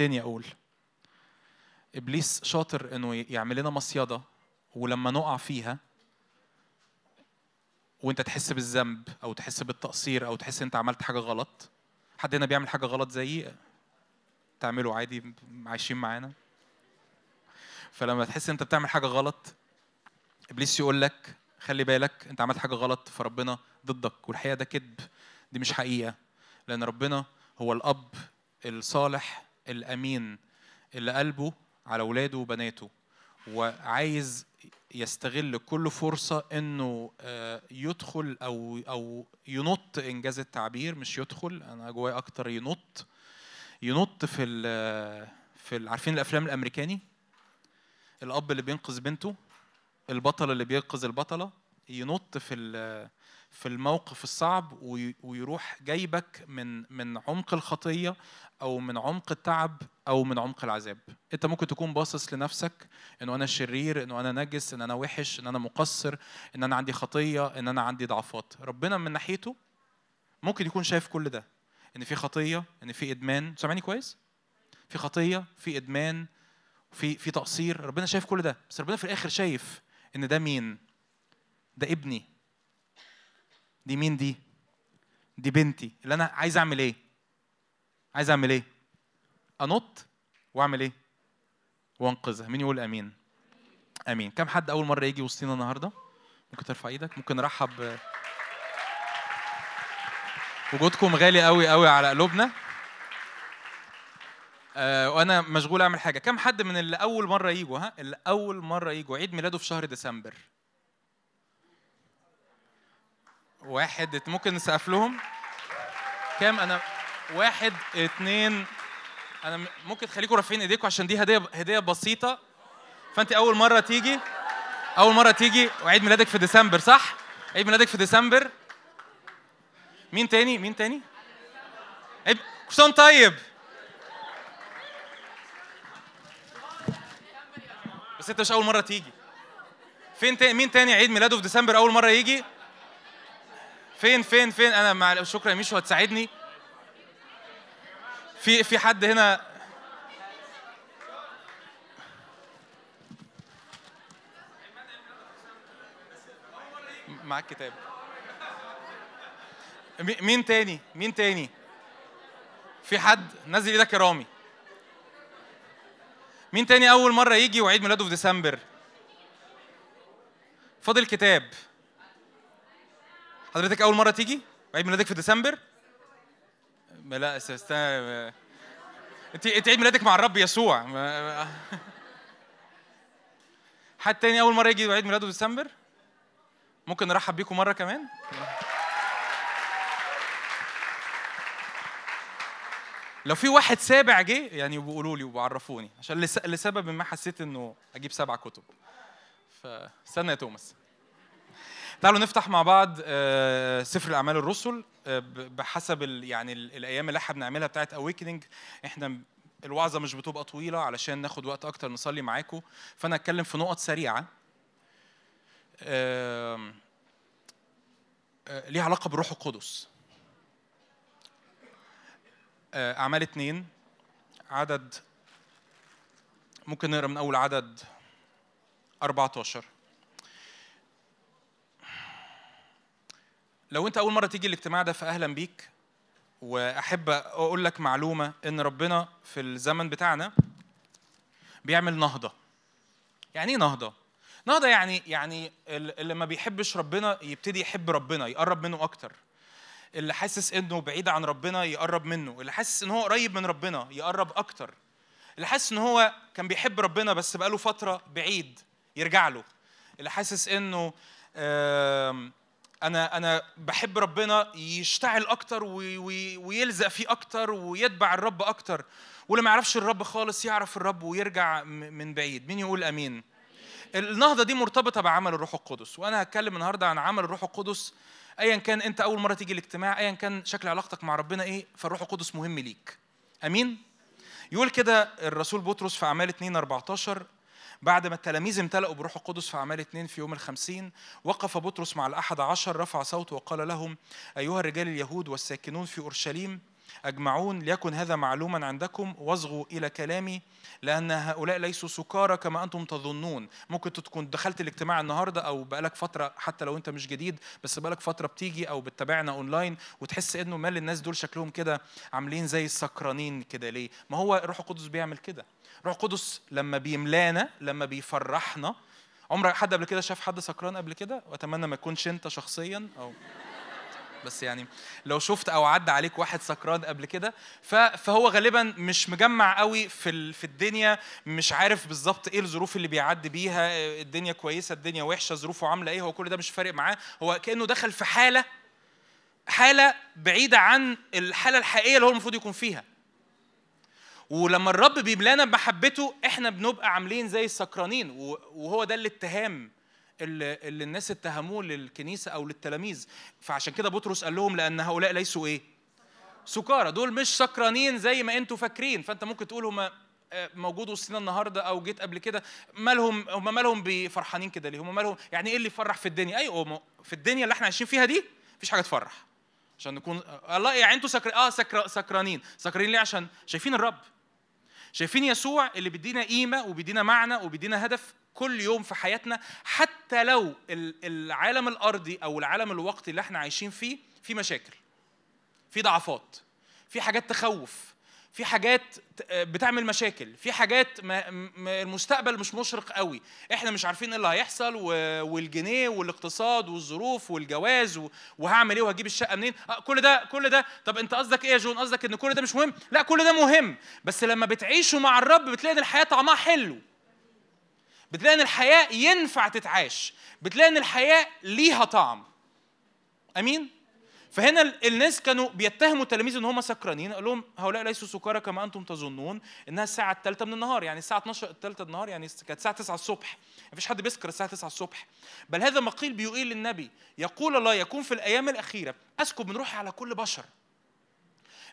تاني أقول. إبليس شاطر إنه يعمل لنا مصيدة ولما نقع فيها وأنت تحس بالذنب أو تحس بالتقصير أو تحس أنت عملت حاجة غلط حد هنا بيعمل حاجة غلط زيي تعمله عادي عايشين معانا. فلما تحس أنت بتعمل حاجة غلط إبليس يقول لك خلي بالك أنت عملت حاجة غلط فربنا ضدك والحقيقة ده كذب. دي مش حقيقة لأن ربنا هو الأب الصالح الأمين اللي قلبه على اولاده وبناته وعايز يستغل كل فرصة إنه آه، يدخل أو أو ينط إنجاز التعبير. مش يدخل أنا جوايا أكتر ينط. ينط في ال في ال عارفين الأفلام الأمريكاني؟ الأب اللي بينقذ بنته البطل اللي بينقذ البطلة. ينط في ال- في الموقف الصعب وي- ويروح جايبك من من عمق الخطية أو من عمق التعب أو من عمق العذاب. أنت ممكن تكون باصص لنفسك انه أنا شرير انه أنا نجس إن أنا وحش إن أنا مقصر إن أنا عندي خطية إن أنا عندي ضعفات. ربنا من ناحيته ممكن يكون شايف كل ده إن في خطية إن في إدمان. سامعني كويس؟ في خطية في إدمان في في تقصير. ربنا شايف كل ده بس ربنا في الآخر شايف إن ده مين؟ ده ابني. دي مين دي؟ دي بنتي. اللي أنا عايز أعمل إيه؟ عايز أعمل إيه؟ أنط وأعمل إيه؟ وأنقذها. مين يقول آمين؟ آمين. كم حد أول مرة يجي وسطينا النهارده؟ ممكن ترفع إيدك ممكن نرحب. وجودكم غالي قوي قوي على قلوبنا. آه وأنا مشغول أعمل حاجة. كم حد من اللي أول مرة يجوا ها؟ اللي أول مرة يجوا. عيد ميلاده في شهر ديسمبر. واحد ممكن نسقف لهم كام؟ أنا واحد اتنين أنا ممكن تخليكم رافعين ايديكم عشان دي هدية هدية بسيطة. فأنت أول مرة تيجي أول مرة تيجي وعيد ميلادك في ديسمبر صح؟ عيد ميلادك في ديسمبر. مين تاني؟ مين تاني؟ عيد كل طيب. بس أنت مش أول مرة تيجي. فين تاني مين تاني عيد ميلاده في ديسمبر أول مرة يجي؟ فين فين فين؟ أنا مع شكرا يا ميشو هتساعدني؟ في في حد هنا؟ معاك كتاب. مي- مين تاني؟ مين تاني؟ في حد؟ نزل إيدك يا رامي. مين تاني أول مرة يجي وعيد ميلاده في ديسمبر؟ فاضل كتاب. حضرتك أول مرة تيجي؟ وعيد ميلادك في ديسمبر؟ لا است- است- أنت أنت عيد ميلادك مع الرب يسوع. حد تاني أول مرة يجي وعيد ميلاده ديسمبر؟ ممكن نرحب بيكم مرة كمان؟ لو في واحد سابع جه يعني بيقولوا لي وبعرفوني عشان لس- لسبب ما حسيت إنه أجيب سبع كتب. فاستنى يا توماس. تعالوا نفتح مع بعض آه، سفر الأعمال الرسل آه، بحسب يعني ال- الأيام اللي إحنا بنعملها بتاعت اويكننج إحنا الوعظة مش بتبقى طويلة علشان ناخد وقت أكتر نصلي معاكم فأنا اتكلم في نقط سريعة آه، ليها علاقة بالروح القدس. أعمال اتنين عدد ممكن نقرأ من أول عدد 14 لو انت اول مرة تيجي الاجتماع ده فاهلا بيك. وأحب أقول لك معلومة إن ربنا في الزمن بتاعنا بيعمل نهضة. يعني إيه نهضة؟ نهضة يعني يعني ال- اللي ما بيحبش ربنا يبتدي يحب ربنا يقرب منه أكتر. اللي حاسس إنه بعيد عن ربنا يقرب منه. اللي حاسس إن هو قريب من ربنا يقرب أكتر. اللي حاسس إن هو كان بيحب ربنا بس بقاله فترة بعيد يرجع له. اللي حاسس إنه آم، أنا أنا بحب ربنا يشتعل أكتر وي- وي- ويلزق فيه أكتر ويتبع الرب أكتر. واللي ما يعرفش الرب خالص يعرف الرب ويرجع من بعيد. مين يقول آمين؟ النهضة دي مرتبطة بعمل الروح القدس. وأنا هتكلم النهارده عن عمل الروح القدس. ايا كان أنت أول مرة تيجي الاجتماع ايا كان شكل علاقتك مع ربنا إيه فالروح القدس مهم ليك. آمين؟ يقول كده الرسول بطرس في أعمال 2 14 بعد ما التلاميذ امتلأوا بروح القدس في أعمال اثنين في يوم الخمسين وقف بطرس مع الأحد عشر رفع صوته وقال لهم أيها الرجال اليهود والساكنون في أورشليم أجمعون ليكن هذا معلوما عندكم واصغوا إلى كلامي لأن هؤلاء ليسوا سكارى كما أنتم تظنون. ممكن تكون دخلت الاجتماع النهاردة أو بقالك فترة حتى لو أنت مش جديد بس بقالك فترة بتيجي أو بتتابعنا أونلاين وتحس إنه مال الناس دول شكلهم كده عاملين زي السكرانين كده. ليه؟ ما هو الروح القدس بيعمل كده. الروح القدس لما بيملانا لما بيفرحنا عمرك حد قبل كده شاف حد سكران قبل كده؟ وأتمنى ما يكونش أنت شخصيا أو بس يعني لو شفت أو عدى عليك واحد سكران قبل كده فهو غالبا مش مجمع قوي في في الدنيا مش عارف بالظبط إيه الظروف اللي بيعدي بيها الدنيا كويسة الدنيا وحشة ظروفه عاملة إيه هو كل ده مش فارق معاه هو كأنه دخل في حالة حالة بعيدة عن الحالة الحقيقية اللي هو المفروض يكون فيها. ولما الرب بيملانا بمحبته إحنا بنبقى عاملين زي السكرانين وهو ده الاتهام اللي, اللي الناس اتهموه للكنيسة أو للتلاميذ. فعشان كده بطرس قال لهم لأن هؤلاء ليسوا إيه؟ سكارى. دول مش سكرانين زي ما أنتوا فاكرين. فأنت ممكن تقول هم موجود وسطنا النهارده أو جيت قبل كده. مالهم هم مالهم بفرحانين كده ليه؟ هم مالهم يعني إيه اللي يفرح في الدنيا؟ أيوه في الدنيا اللي إحنا عايشين فيها دي مفيش حاجة تفرح. عشان نكون الله يعني أنتوا سكر آه سكر... سكرانين. سكرانين ليه؟ عشان شايفين الرب. شايفين يسوع اللي بيدينا قيمة وبيدينا معنى وبيدينا هدف كل يوم في حياتنا حتى لو ال- العالم الأرضي أو العالم الوقتي اللي إحنا عايشين فيه في مشاكل في ضعفات في حاجات تخوف في حاجات ت- بتعمل مشاكل. في حاجات المستقبل مش مشرق قوي. إحنا مش عارفين إيه اللي هيحصل والجنيه والاقتصاد والظروف والجواز وهعمل إيه وهجيب الشقة منين؟ آه، كل ده كل ده. طب أنت قصدك إيه يا جون؟ قصدك إن كل ده مش مهم؟ لا كل ده مهم. بس لما بتعيشوا مع الرب بتلاقي إن الحياة طعمها حلو. بتلاقي إن الحياة ينفع تتعاش. بتلاقي إن الحياة ليها طعم. آمين؟ فهنا ال- الناس كانوا بيتهموا التلاميذ إن هم سكرانين. قال لهم هؤلاء ليسوا سكارى كما أنتم تظنون إنها الساعة الثالثه من النهار. يعني الساعة 12 الثالثه النهار يعني كانت الساعة 9 الصبح. مفيش حد بيسكر الساعة 9 الصبح. بل هذا ما قيل بيقيل للنبي. يقول الله يكون في الأيام الأخيرة أسكب من روحي على كل بشر.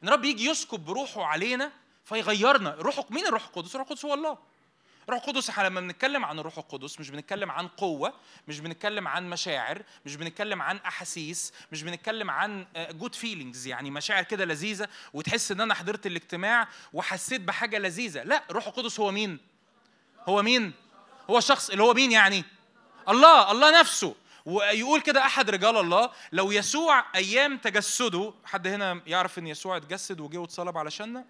إن رب يجي يسكب بروحه علينا فيغيرنا. روح مين الروح القدس؟ الروح القدس هو الله. الروح القدس إحنا لما بنتكلم عن الروح القدس مش بنتكلم عن قوة مش بنتكلم عن مشاعر مش بنتكلم عن أحاسيس مش بنتكلم عن good feelings يعني مشاعر كده لذيذة وتحس إن أنا حضرت الاجتماع وحسيت بحاجة لذيذة لا الروح القدس هو مين؟ هو مين؟ هو الشخص اللي هو مين يعني؟ الله الله نفسه ويقول كده أحد رجال الله لو يسوع أيام تجسده حد هنا يعرف إن يسوع اتجسد وجه واتصلب علشاننا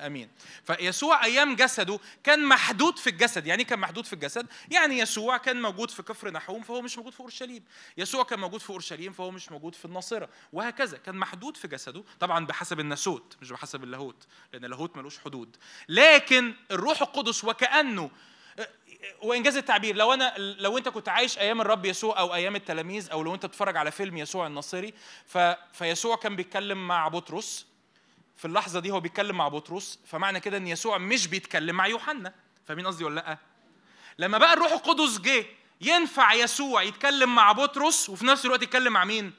آمين. فيسوع أيام جسده كان محدود في الجسد. يعني إيه كان محدود في الجسد؟ يعني يسوع كان موجود في كفر نحوم فهو مش موجود في أورشليم. يسوع كان موجود في أورشليم فهو مش موجود في الناصرة. وهكذا كان محدود في جسده طبعا بحسب الناسوت مش بحسب اللاهوت لأن اللاهوت ملوش حدود. لكن الروح القدس وكأنه وإنجاز التعبير لو أنا لو أنت كنت عايش أيام الرب يسوع أو أيام التلاميذ أو لو أنت بتتفرج على فيلم يسوع الناصري ف... فيسوع كان بيتكلم مع بطرس. في اللحظة دي هو بيتكلم مع بطرس فمعنى كده إن يسوع مش بيتكلم مع يوحنا. فاهمين قصدي ولا لأ؟ لما بقى الروح القدس جه ينفع يسوع يتكلم مع بطرس وفي نفس الوقت يتكلم مع مين؟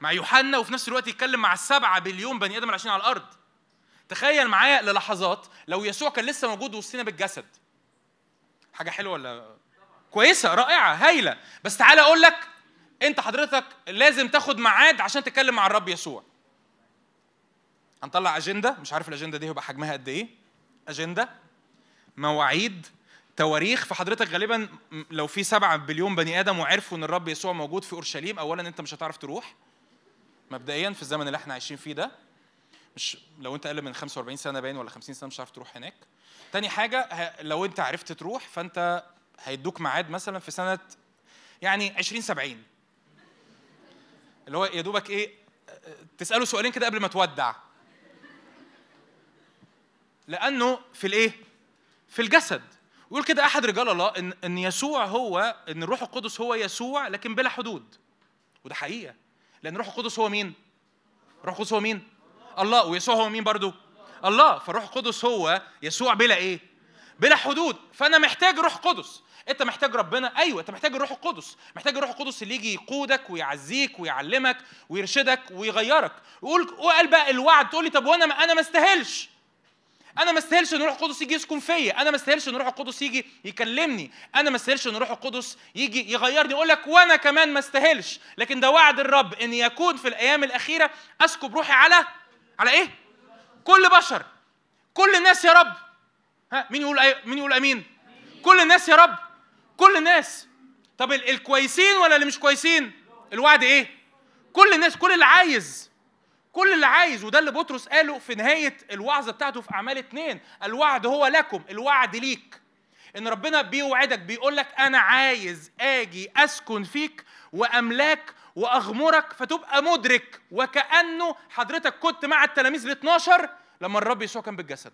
مع يوحنا وفي نفس الوقت يتكلم مع السبعة بليون بني آدم اللي عايشين على الأرض. تخيل معايا للحظات لو يسوع كان لسه موجود وسطنا بالجسد. حاجة حلوة ولا؟ كويسة رائعة هايلة. بس تعالى أقول لك أنت حضرتك لازم تاخد ميعاد عشان تتكلم مع الرب يسوع. هنطلع أجندة. مش عارف الأجندة دي هيبقى حجمها قد إيه. أجندة مواعيد تواريخ. فحضرتك غالبا لو في سبعة بليون بني آدم وعرفوا إن الرب يسوع موجود في أورشليم اولا أنت مش هتعرف تروح. مبدئيا في الزمن اللي إحنا عايشين فيه ده. مش لو انت أقل من 45 سنة باين ولا 50 سنة مش هتعرف تروح هناك. تاني حاجة لو انت عرفت تروح فانت هيدوك ميعاد مثلا في سنة يعني 20 70 اللي هو يا دوبك إيه تسأله سؤالين كده قبل ما تودع. لأنه في الإيه؟ في الجسد. يقول كده أحد رجال الله إن إن يسوع هو إن الروح القدس هو يسوع لكن بلا حدود. وده حقيقة. لأن الروح القدس هو مين؟ الروح القدس هو مين؟ الله ويسوع هو مين برضو؟ الله. فالروح القدس هو يسوع بلا إيه؟ بلا حدود. فأنا محتاج روح قدس. أنت محتاج ربنا؟ أيوه أنت محتاج الروح القدس. محتاج الروح القدس اللي يجي يقودك ويعزيك ويعلمك ويرشدك ويغيرك. ويقول وقال بقى الوعد تقول لي طب وأنا ما أنا ما استاهلش. أنا ما استاهلش إن الروح القدس يجي يسكن فيا. أنا ما استاهلش إن الروح القدس يجي يكلمني. أنا ما استاهلش إن الروح القدس يجي يغيرني. أقول لك وأنا كمان ما استاهلش. لكن ده وعد الرب إن يكون في الأيام الأخيرة أسكب روحي على على إيه؟ كل بشر. كل الناس يا رب. ها مين يقول أي... مين يقول آمين؟ كل الناس يا رب. كل الناس. طب ال- الكويسين ولا اللي مش كويسين؟ الوعد إيه؟ كل الناس كل اللي عايز. كل اللي عايز. وده اللي بطرس قاله في نهاية الوعظة بتاعته في أعمال اتنين. الوعد هو لكم الوعد ليك. إن ربنا بيوعدك بيقول لك أنا عايز آجي أسكن فيك وأملاك وأغمرك فتبقى مدرك. وكأنه حضرتك كنت مع التلاميذ ال 12 لما الرب يسوع كان بالجسد.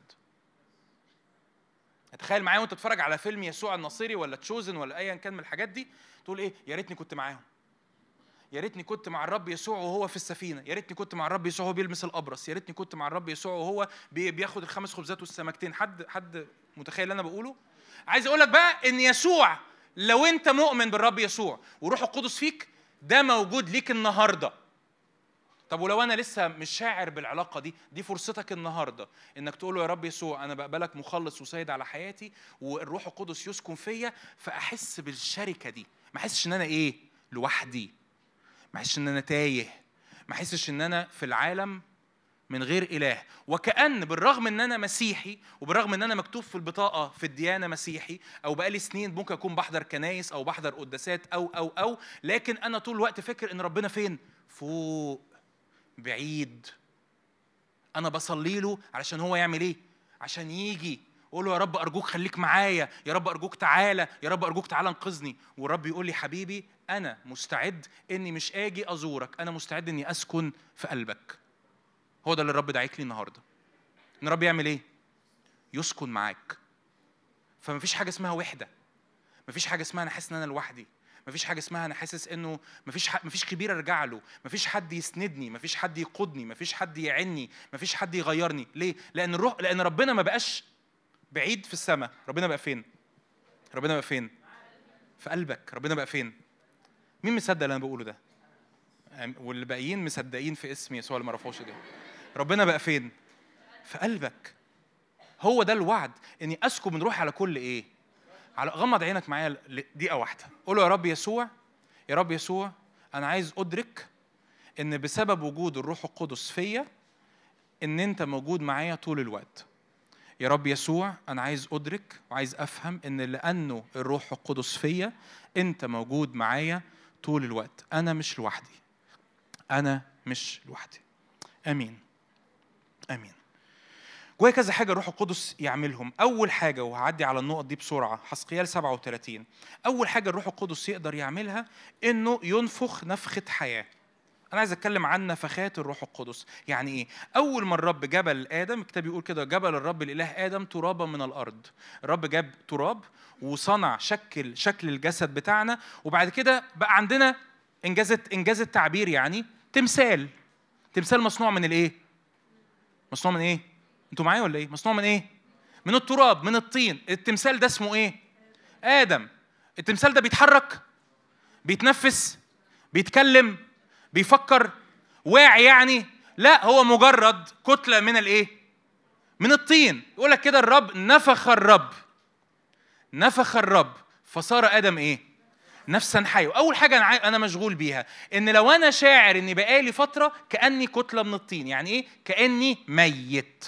تخيل معايا وأنت تتفرج على فيلم يسوع الناصري ولا تشوزن ولا ايا كان من الحاجات دي تقول إيه؟ يا ريتني كنت معاهم. يا ريتني كنت مع الرب يسوع وهو في السفينة. يا ريتني كنت مع الرب يسوع وهو بيلمس الأبرص. يا ريتني كنت مع الرب يسوع وهو بي- بياخد الخمس خبزات والسمكتين. حد حد متخيل اللي أنا بقوله؟ عايز أقول لك بقى إن يسوع لو أنت مؤمن بالرب يسوع وروح القدس فيك ده موجود ليك النهارده. طب ولو أنا لسه مش شاعر بالعلاقة دي دي فرصتك النهارده إنك تقول له يا رب يسوع أنا بقبلك مخلص وسيد على حياتي والروح القدس يسكن فيا فأحس بالشركة دي. ما أحسش إن أنا إيه؟ لوحدي. ما أحسش إن أنا تايه. ما أحسش إن أنا في العالم من غير إله. وكأن بالرغم إن أنا مسيحي وبالرغم إن أنا مكتوب في البطاقة في الديانة مسيحي أو بقالي سنين ممكن أكون بحضر كنايس أو بحضر قداسات أو أو أو لكن أنا طول الوقت فاكر إن ربنا فين؟ فوق بعيد. أنا بصلي له علشان هو يعمل إيه؟ عشان يجي أقول له يا رب أرجوك خليك معايا. يا رب أرجوك تعالى. يا رب أرجوك تعالى انقذني. والرب يقول لي حبيبي أنا مستعد إني مش آجي أزورك. أنا مستعد إني أسكن في قلبك. هو ده اللي الرب دعيك لي النهارده. إن الرب يعمل إيه؟ يسكن معاك. فمفيش حاجة اسمها وحدة. مفيش حاجة اسمها أنا حاسس إن أنا لوحدي. مفيش حاجة اسمها أنا حاسس إنه مفيش ح... مفيش كبير أرجع له. مفيش حد يسندني. مفيش حد يقودني. مفيش حد يعني. مفيش حد يغيرني. ليه؟ لأن الروح لأن ربنا ما بقاش بعيد في السماء. ربنا بقى فين؟ ربنا بقى فين؟ في قلبك. ربنا بقى فين؟ مين مصدق اللي أنا بقوله ده؟ واللي باقيين مصدقين في اسم يسوع اللي ما رفعوش ده ربنا بقى فين؟ في قلبك. هو ده الوعد إني اسكب من روحي على كل إيه؟ على غمض عينك معايا دقيقه واحدة. قول يا رب يسوع يا رب يسوع أنا عايز أدرك إن بسبب وجود الروح القدس فيا إن أنت موجود معايا طول الوقت. يا رب يسوع أنا عايز أدرك وعايز أفهم إن لأنه الروح القدس فيا أنت موجود معايا طول الوقت. أنا مش لوحدي. أنا مش لوحدي. آمين. آمين. جوايا كذا حاجة الروح القدس يعملهم. أول حاجة وهعدي على النقط دي بسرعة حسقيال 37 أول حاجة الروح القدس يقدر يعملها إنه ينفخ نفخة حياة. أنا عايز أتكلم عن نفخات الروح القدس. يعني إيه؟ أول ما الرب جبل آدم الكتاب يقول كده جبل الرب الإله آدم ترابا من الأرض. الرب جاب تراب وصنع شكل شكل الجسد بتاعنا وبعد كده بقى عندنا انجاز انجاز التعبير يعني تمثال. تمثال مصنوع من الإيه؟ مصنوع من إيه؟ أنتوا معايا ولا إيه؟ مصنوع من إيه؟ من التراب من الطين. التمثال ده اسمه إيه؟ آدم. التمثال ده بيتحرك بيتنفس بيتكلم بيفكر. واعي يعني؟ لا هو مجرد كتلة من الإيه؟ من الطين. يقول لك كده الرب نفخ الرب. نفخ الرب. فصار آدم إيه؟ نفسا حيه واول حاجة أنا عاي- أنا مشغول بيها إن لو أنا شاعر إني بقالي فترة كأني كتلة من الطين يعني إيه؟ كأني ميت.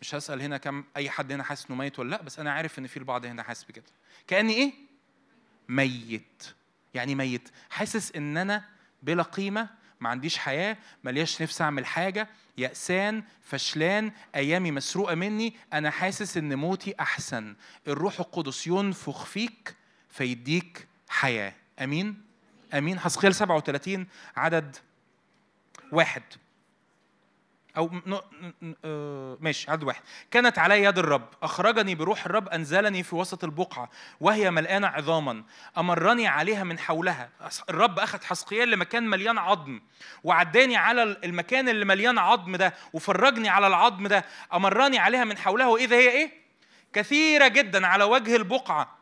مش هسأل هنا كم أي حد هنا حاسس إنه ميت ولا لأ بس أنا عارف إن في البعض هنا حاسس بكده. كأني إيه؟ ميت. يعني ميت. حاسس إن أنا بلا قيمة ما عنديش حياة ملياش نفس أعمل حاجة يأسان فشلان أيامي مسروقة مني أنا حاسس إن موتي أحسن. الروح القدس ينفخ فيك فيديك حياة. أمين؟ أمين. حسقيال 37 عدد واحد. أو آه، ماشي عدد واحد. كانت علي يد الرب. أخرجني بروح الرب أنزلني في وسط البقعة وهي ملآنة عظاما. أمرني عليها من حولها. الرب أخذ حسقيال لمكان مليان عظم وعداني على المكان اللي مليان عظم ده وفرجني على العظم ده. أمرني عليها من حولها وإذا هي إيه؟ كثيرة جدا على وجه البقعة.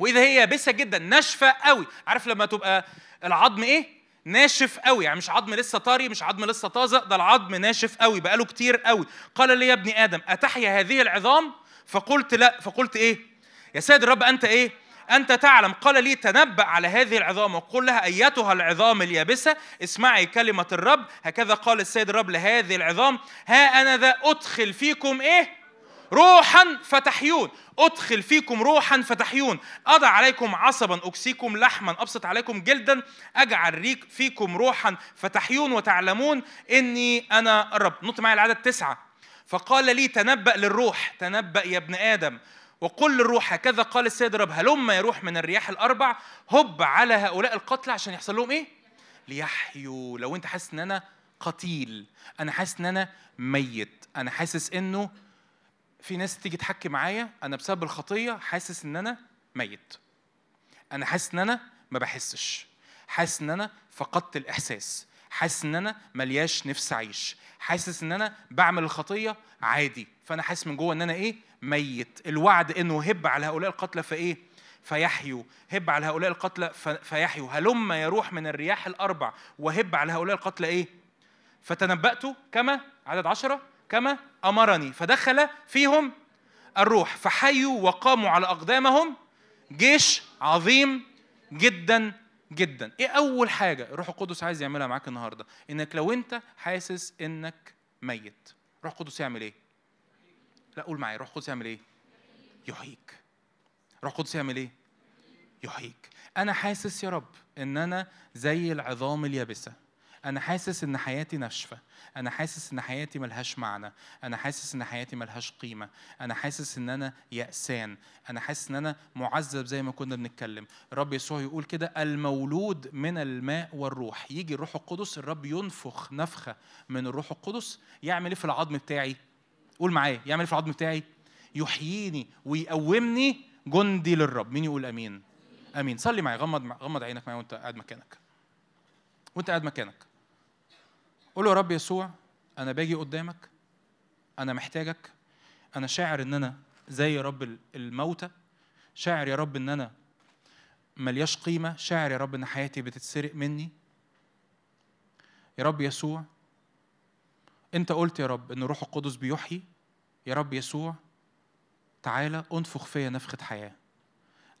وإذا هي يابسه جدا ناشفة قوي. عارف لما تبقى العظم إيه؟ ناشف قوي. يعني مش عظم لسه طري مش عظم لسه طازة ده العظم ناشف قوي بقاله كتير قوي. قال لي يا ابن آدم أتحيا هذه العظام؟ فقلت لا. فقلت إيه؟ يا سيد الرب أنت إيه؟ أنت تعلم. قال لي تنبأ على هذه العظام وقل لها أيتها العظام اليابسة. اسمعي كلمة الرب. هكذا قال السيد الرب لهذه العظام. ها أنا ذا أدخل فيكم إيه؟ روحا فتحيون. أدخل فيكم روحا فتحيون. أضع عليكم عصبا أكسيكم لحما أبسط عليكم جلدا. اجعل ريك فيكم روحا فتحيون وتعلمون إني أنا الرب. نط معي العدد تسعة. فقال لي تنبأ للروح. تنبأ يا ابن آدم. وقل للروح هكذا قال السيد الرب. هلم يروح من الرياح الأربع. هب على هؤلاء القتلى عشان يحصل لهم إيه؟ ليحيوا. لو أنت حاسس إن أنا قتيل أنا حاسس إن أنا ميت أنا حاسس إنه في ناس تيجي تحكي معايا أنا بسبب الخطية حاسس إن أنا ميت. أنا حاسس إن أنا ما بحسش. حاسس إن أنا فقدت الإحساس. حاسس إن أنا ملياش نفس أعيش. حاسس إن أنا بعمل الخطية عادي. فأنا حاسس من جوه إن أنا إيه؟ ميت. الوعد إنه هب على هؤلاء القتلى فإيه؟ فيحيوا هب على هؤلاء القتلى فيحيوا هلم يروح من الرياح الأربع وهب على هؤلاء القتلى إيه؟ فتنبأت كما؟ عدد عشرة؟ كما أمرني. فدخل فيهم الروح فحيوا وقاموا على أقدامهم. جيش عظيم جدا جدا. إيه أول حاجة الروح القدس عايز يعملها معاك النهارده؟ إنك لو أنت حاسس إنك ميت الروح القدس يعمل إيه؟ لا قول معايا الروح القدس يعمل إيه؟ يحييك. الروح القدس يعمل إيه؟ يحييك. أنا حاسس يا رب إن أنا زي العظام اليابسة. أنا حاسس إن حياتي ناشفة. أنا حاسس إن حياتي ملهاش معنى. أنا حاسس إن حياتي ملهاش قيمة. أنا حاسس إن أنا يأسان. أنا حاسس إن أنا معذب زي ما كنا بنتكلم. الرب يسوع يقول كده المولود من الماء والروح. يجي الروح القدس الرب ينفخ نفخة من الروح القدس. يعمل إيه في العظم بتاعي؟ قول معايا يعمل إيه في العظم بتاعي؟ يحييني ويقومني جندي للرب. مين يقول آمين؟ آمين. صلي معايا غمض غمض عينك معايا وأنت قاعد مكانك. وأنت قاعد مكانك. قول له يا رب يسوع أنا باجي قدامك أنا محتاجك أنا شاعر إن أنا زي رب الموتى شاعر يا رب إن أنا ملياش قيمة شاعر يا رب إن حياتي بتتسرق مني. يا رب يسوع أنت قلت يا رب إن الروح القدس بيحيي. يا رب يسوع تعالى أنفخ فيا نفخة حياة.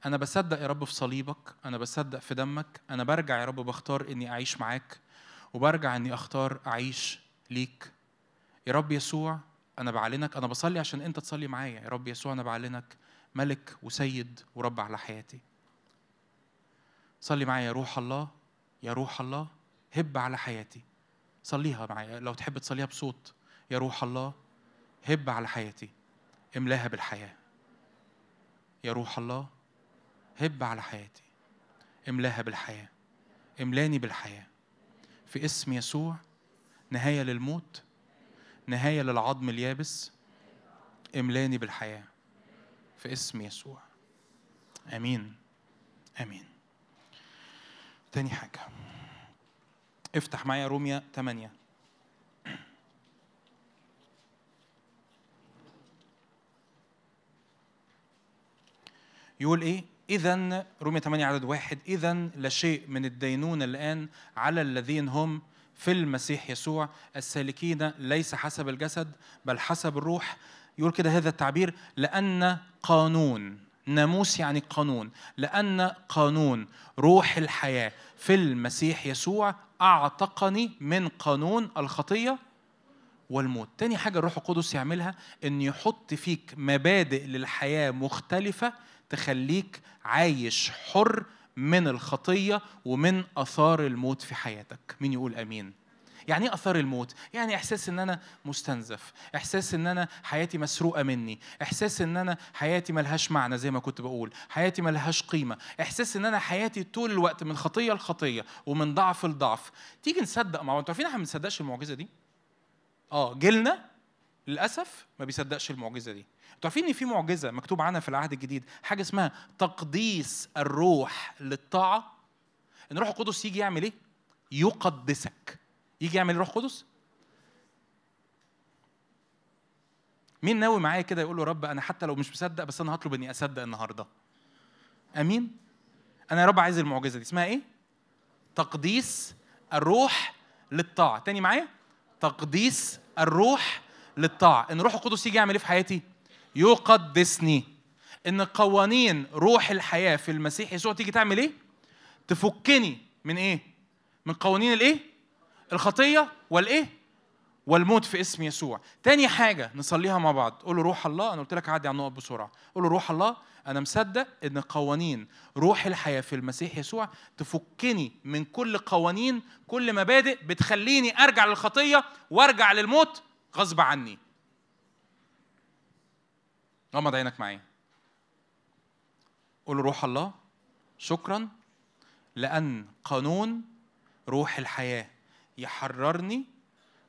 أنا بصدق يا رب في صليبك أنا بصدق في دمك أنا برجع يا رب بختار إني أعيش معاك. وبرجع إني أختار أعيش ليك. يا رب يسوع أنا بعلنك أنا بصلي عشان أنت تصلي معايا. يا رب يسوع أنا بعلنك ملك وسيد ورب على حياتي. صلي معايا يا روح الله يا روح الله هب على حياتي. صليها معايا لو تحب تصليها بصوت. يا روح الله هب على حياتي. املاها بالحياة. يا روح الله هب على حياتي. املاها بالحياة. املاني بالحياة. في اسم يسوع نهاية للموت نهاية للعظم اليابس املاني بالحياة في اسم يسوع. آمين. آمين. تاني حاجة. افتح معايا روميا 8 يقول إيه؟ اذا روميا 8 عدد واحد اذا لا شيء من الدينونة الآن على الذين هم في المسيح يسوع. السالكين ليس حسب الجسد بل حسب الروح. يقول كده هذا التعبير لأن قانون ناموس يعني قانون. لأن قانون روح الحياة في المسيح يسوع أعتقني من قانون الخطية والموت. تاني حاجة الروح القدس يعملها إن يحط فيك مبادئ للحياة مختلفة تخليك عايش حر من الخطية ومن آثار الموت في حياتك. مين يقول أمين؟ يعني إيه آثار الموت؟ يعني إحساس إن أنا مستنزف إحساس إن أنا حياتي مسروقة مني إحساس إن أنا حياتي ملهاش معنى زي ما كنت بقول حياتي ملهاش قيمة إحساس إن أنا حياتي طول الوقت من خطية لخطية ومن ضعف لضعف. تيجي نصدق مع أنتوا عارفين إحنا ما بنصدقش المعجزة دي؟ آه جيلنا للأسف ما بيصدقش المعجزة دي. أنتوا عارفين إن في معجزة مكتوب عنها في العهد الجديد؟ حاجة اسمها تقديس الروح للطاعة. إن الروح القدس يجي يعمل إيه؟ يقدسك. يجي يعمل الروح القدس؟ مين ناوي معايا كده يقول له رب أنا حتى لو مش مصدق بس أنا هطلب إني أصدق النهارده؟ آمين؟ أنا يا رب عايز المعجزة دي. اسمها إيه؟ تقديس الروح للطاعة. تاني معايا؟ تقديس الروح للطاعة. إن الروح القدس يجي يعمل إيه في حياتي؟ يقدسني. إن قوانين روح الحياة في المسيح يسوع تيجي تعمل إيه؟ تفكني من إيه؟ من قوانين الإيه؟ الخطية والإيه؟ والموت في اسم يسوع. تاني حاجة نصليها مع بعض. قول له روح الله. أنا قلت لك عدي على النقط بسرعة. قول له روح الله. أنا مصدق إن قوانين روح الحياة في المسيح يسوع تفكني من كل قوانين كل مبادئ بتخليني أرجع للخطية وأرجع للموت غصب عني. غمض عينك معايا. قول روح الله شكرا لأن قانون روح الحياة يحررني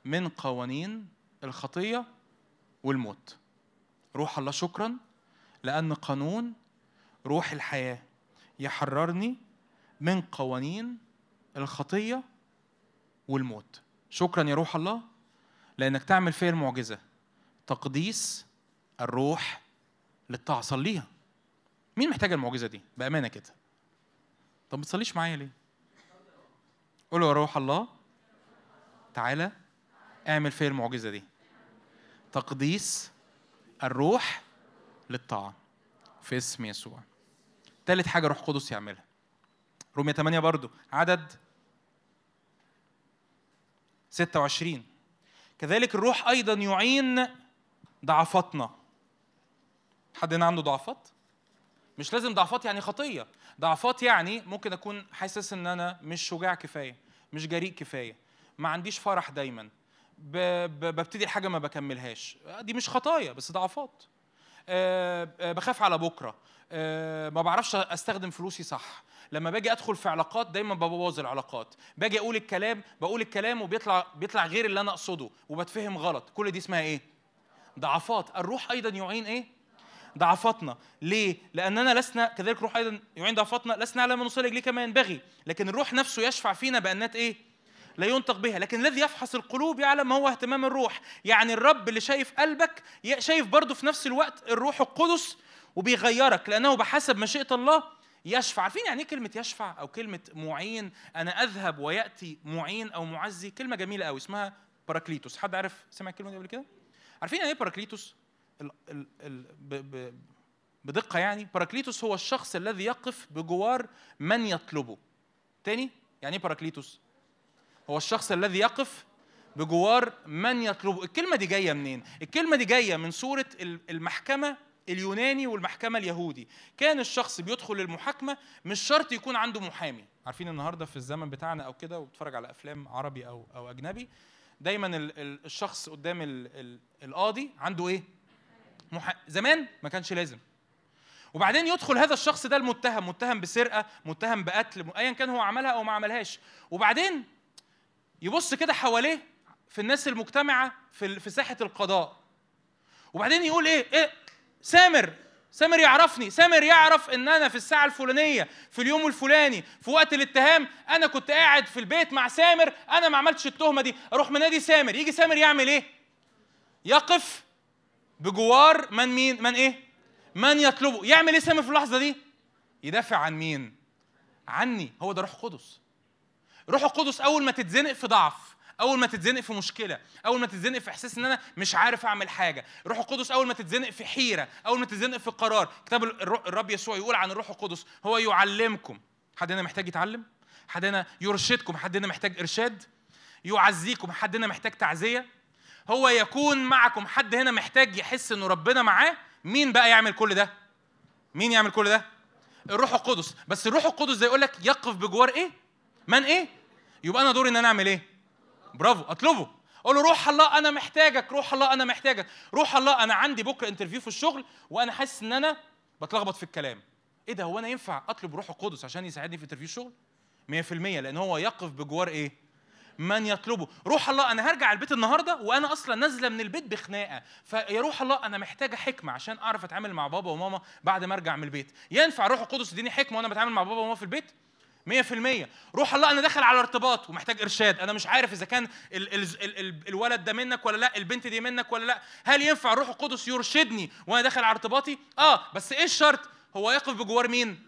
من قوانين الخطية والموت. روح الله شكرا لأن قانون روح الحياة يحررني من قوانين الخطية والموت. شكرا يا روح الله لأنك تعمل فيا المعجزة. تقديس الروح للطاعة صليها مين محتاج المعجزة دي؟ بأمانة كده. طب ما تصليش معايا ليه؟ قول له يا روح الله تعالى اعمل فيا المعجزة دي. تقديس الروح للطاعة في اسم يسوع. تالت حاجة روح قدس يعملها. رومية 8 برضو. عدد 26 كذلك الروح أيضا يعين ضعفاتنا. حد هنا عنده ضعفات؟ مش لازم ضعفات يعني خطية. ضعفات يعني ممكن أكون حاسس إن أنا مش شجاع كفاية مش جريء كفاية. ما عنديش فرح دايما. ببتدي الحاجة ما بكملهاش. دي مش خطايا بس ضعفات. أه آه، بخاف على بكرة. أه ما بعرفش أستخدم فلوسي صح. لما باجي أدخل في علاقات دايما ببوظ العلاقات. باجي أقول الكلام بقول الكلام وبيطلع بيطلع غير اللي أنا أقصده وبتفهم غلط. كل دي اسمها إيه؟ ضعفات. الروح أيضا يعين إيه؟ ضعفاتنا ليه؟ لأننا لسنا كذلك روح أيضا يعين ضعفاتنا لسنا على ما نصلي إليه كما ينبغي. لكن الروح نفسه يشفع فينا بانات إيه؟ لا ينطق بها. لكن الذي يفحص القلوب يعلم ما هو اهتمام الروح. يعني الرب اللي شايف قلبك شايف برضه في نفس الوقت الروح القدس وبيغيرك. لأنه بحسب مشيئة الله يشفع. عارفين يعني إيه كلمة يشفع أو كلمة معين؟ أنا أذهب ويأتي معين أو معزي. كلمة جميلة قوي اسمها παράκλητος. حد عارف سمع الكلمة دي قبل كده؟ عارفين يعني إيه παράκλητος؟ بدقة يعني. παράκλητος هو الشخص الذي يقف بجوار من يطلبه. تاني؟ يعني إيه παράκλητος هو الشخص الذي يقف بجوار من يطلبه. الكلمة دي جاية منين؟ الكلمة دي جاية من سورة ال- المحكمة اليوناني والمحكمة اليهودي. كان الشخص بيدخل المحاكمة مش شرط يكون عنده محامي. عارفين النهارده في الزمن بتاعنا أو كده وبتفرج على أفلام عربي أو أو أجنبي دايما ال- ال- الشخص قدام ال- ال- القاضي عنده إيه؟ محا... زمان ما كانش لازم. وبعدين يدخل هذا الشخص ده المتهم متهم بسرقة متهم بقتل ايا كان هو عملها أو ما عملهاش. وبعدين يبص كده حواليه في الناس المجتمعة في في ساحة القضاء. وبعدين يقول إيه؟ إيه؟ سامر سامر يعرفني سامر يعرف إن أنا في الساعة الفلانية في اليوم الفلاني في وقت الاتهام أنا كنت قاعد في البيت مع سامر أنا ما عملتش التهمة دي. أروح منادي سامر يجي سامر يعمل إيه؟ يقف بجوار من مين؟ من إيه؟ من يطلبه. يعمل إيه سامر في اللحظة دي؟ يدافع عن مين؟ عني. هو ده روح قدس روح القدس أول ما تتزنق في ضعف أول ما تتزنق في مشكلة أول ما تتزنق في إحساس إن أنا مش عارف أعمل حاجة. روح القدس أول ما تتزنق في حيرة أول ما تتزنق في قرار. كتاب الر- الرب يسوع يقول عن الروح القدس هو يعلمكم. حد هنا محتاج يتعلم؟ حد هنا يرشدكم؟ حد هنا محتاج إرشاد؟ يعزيكم؟ حد هنا محتاج تعزية؟ هو يكون معكم حد هنا محتاج يحس إنه ربنا معاه؟ مين بقى يعمل كل ده؟ مين يعمل كل ده؟ الروح القدس. بس الروح القدس ده يقول لك يقف بجوار إيه؟ من إيه؟ يبقى أنا دوري إن أنا أعمل إيه؟ برافو. أطلبه. أقول له روح الله أنا محتاجك. روح الله أنا محتاجك. روح الله أنا عندي بكرة interview في الشغل وأنا حاسس إن أنا بتلخبط في الكلام. إيه ده؟ هو أنا ينفع أطلب روح القدس عشان يساعدني في interview الشغل؟ 100% لأن هو يقف بجوار إيه؟ من يطلبه. روح الله أنا هرجع البيت النهارده وأنا أصلا نازلة من البيت بخناقة. فيا روح الله أنا محتاجة حكمة عشان أعرف أتعامل مع بابا وماما بعد ما أرجع من البيت. ينفع روح القدس يديني حكمة وأنا بتعامل مع بابا وماما في البيت؟ 100% روح الله أنا داخل على ارتباط ومحتاج إرشاد. أنا مش عارف إذا كان ال ال ال ال الولد ده منك ولا لأ البنت دي منك ولا لأ. هل ينفع روح القدس يرشدني وأنا داخل على ارتباطي؟ آه بس إيه الشرط؟ هو يقف بجوار مين؟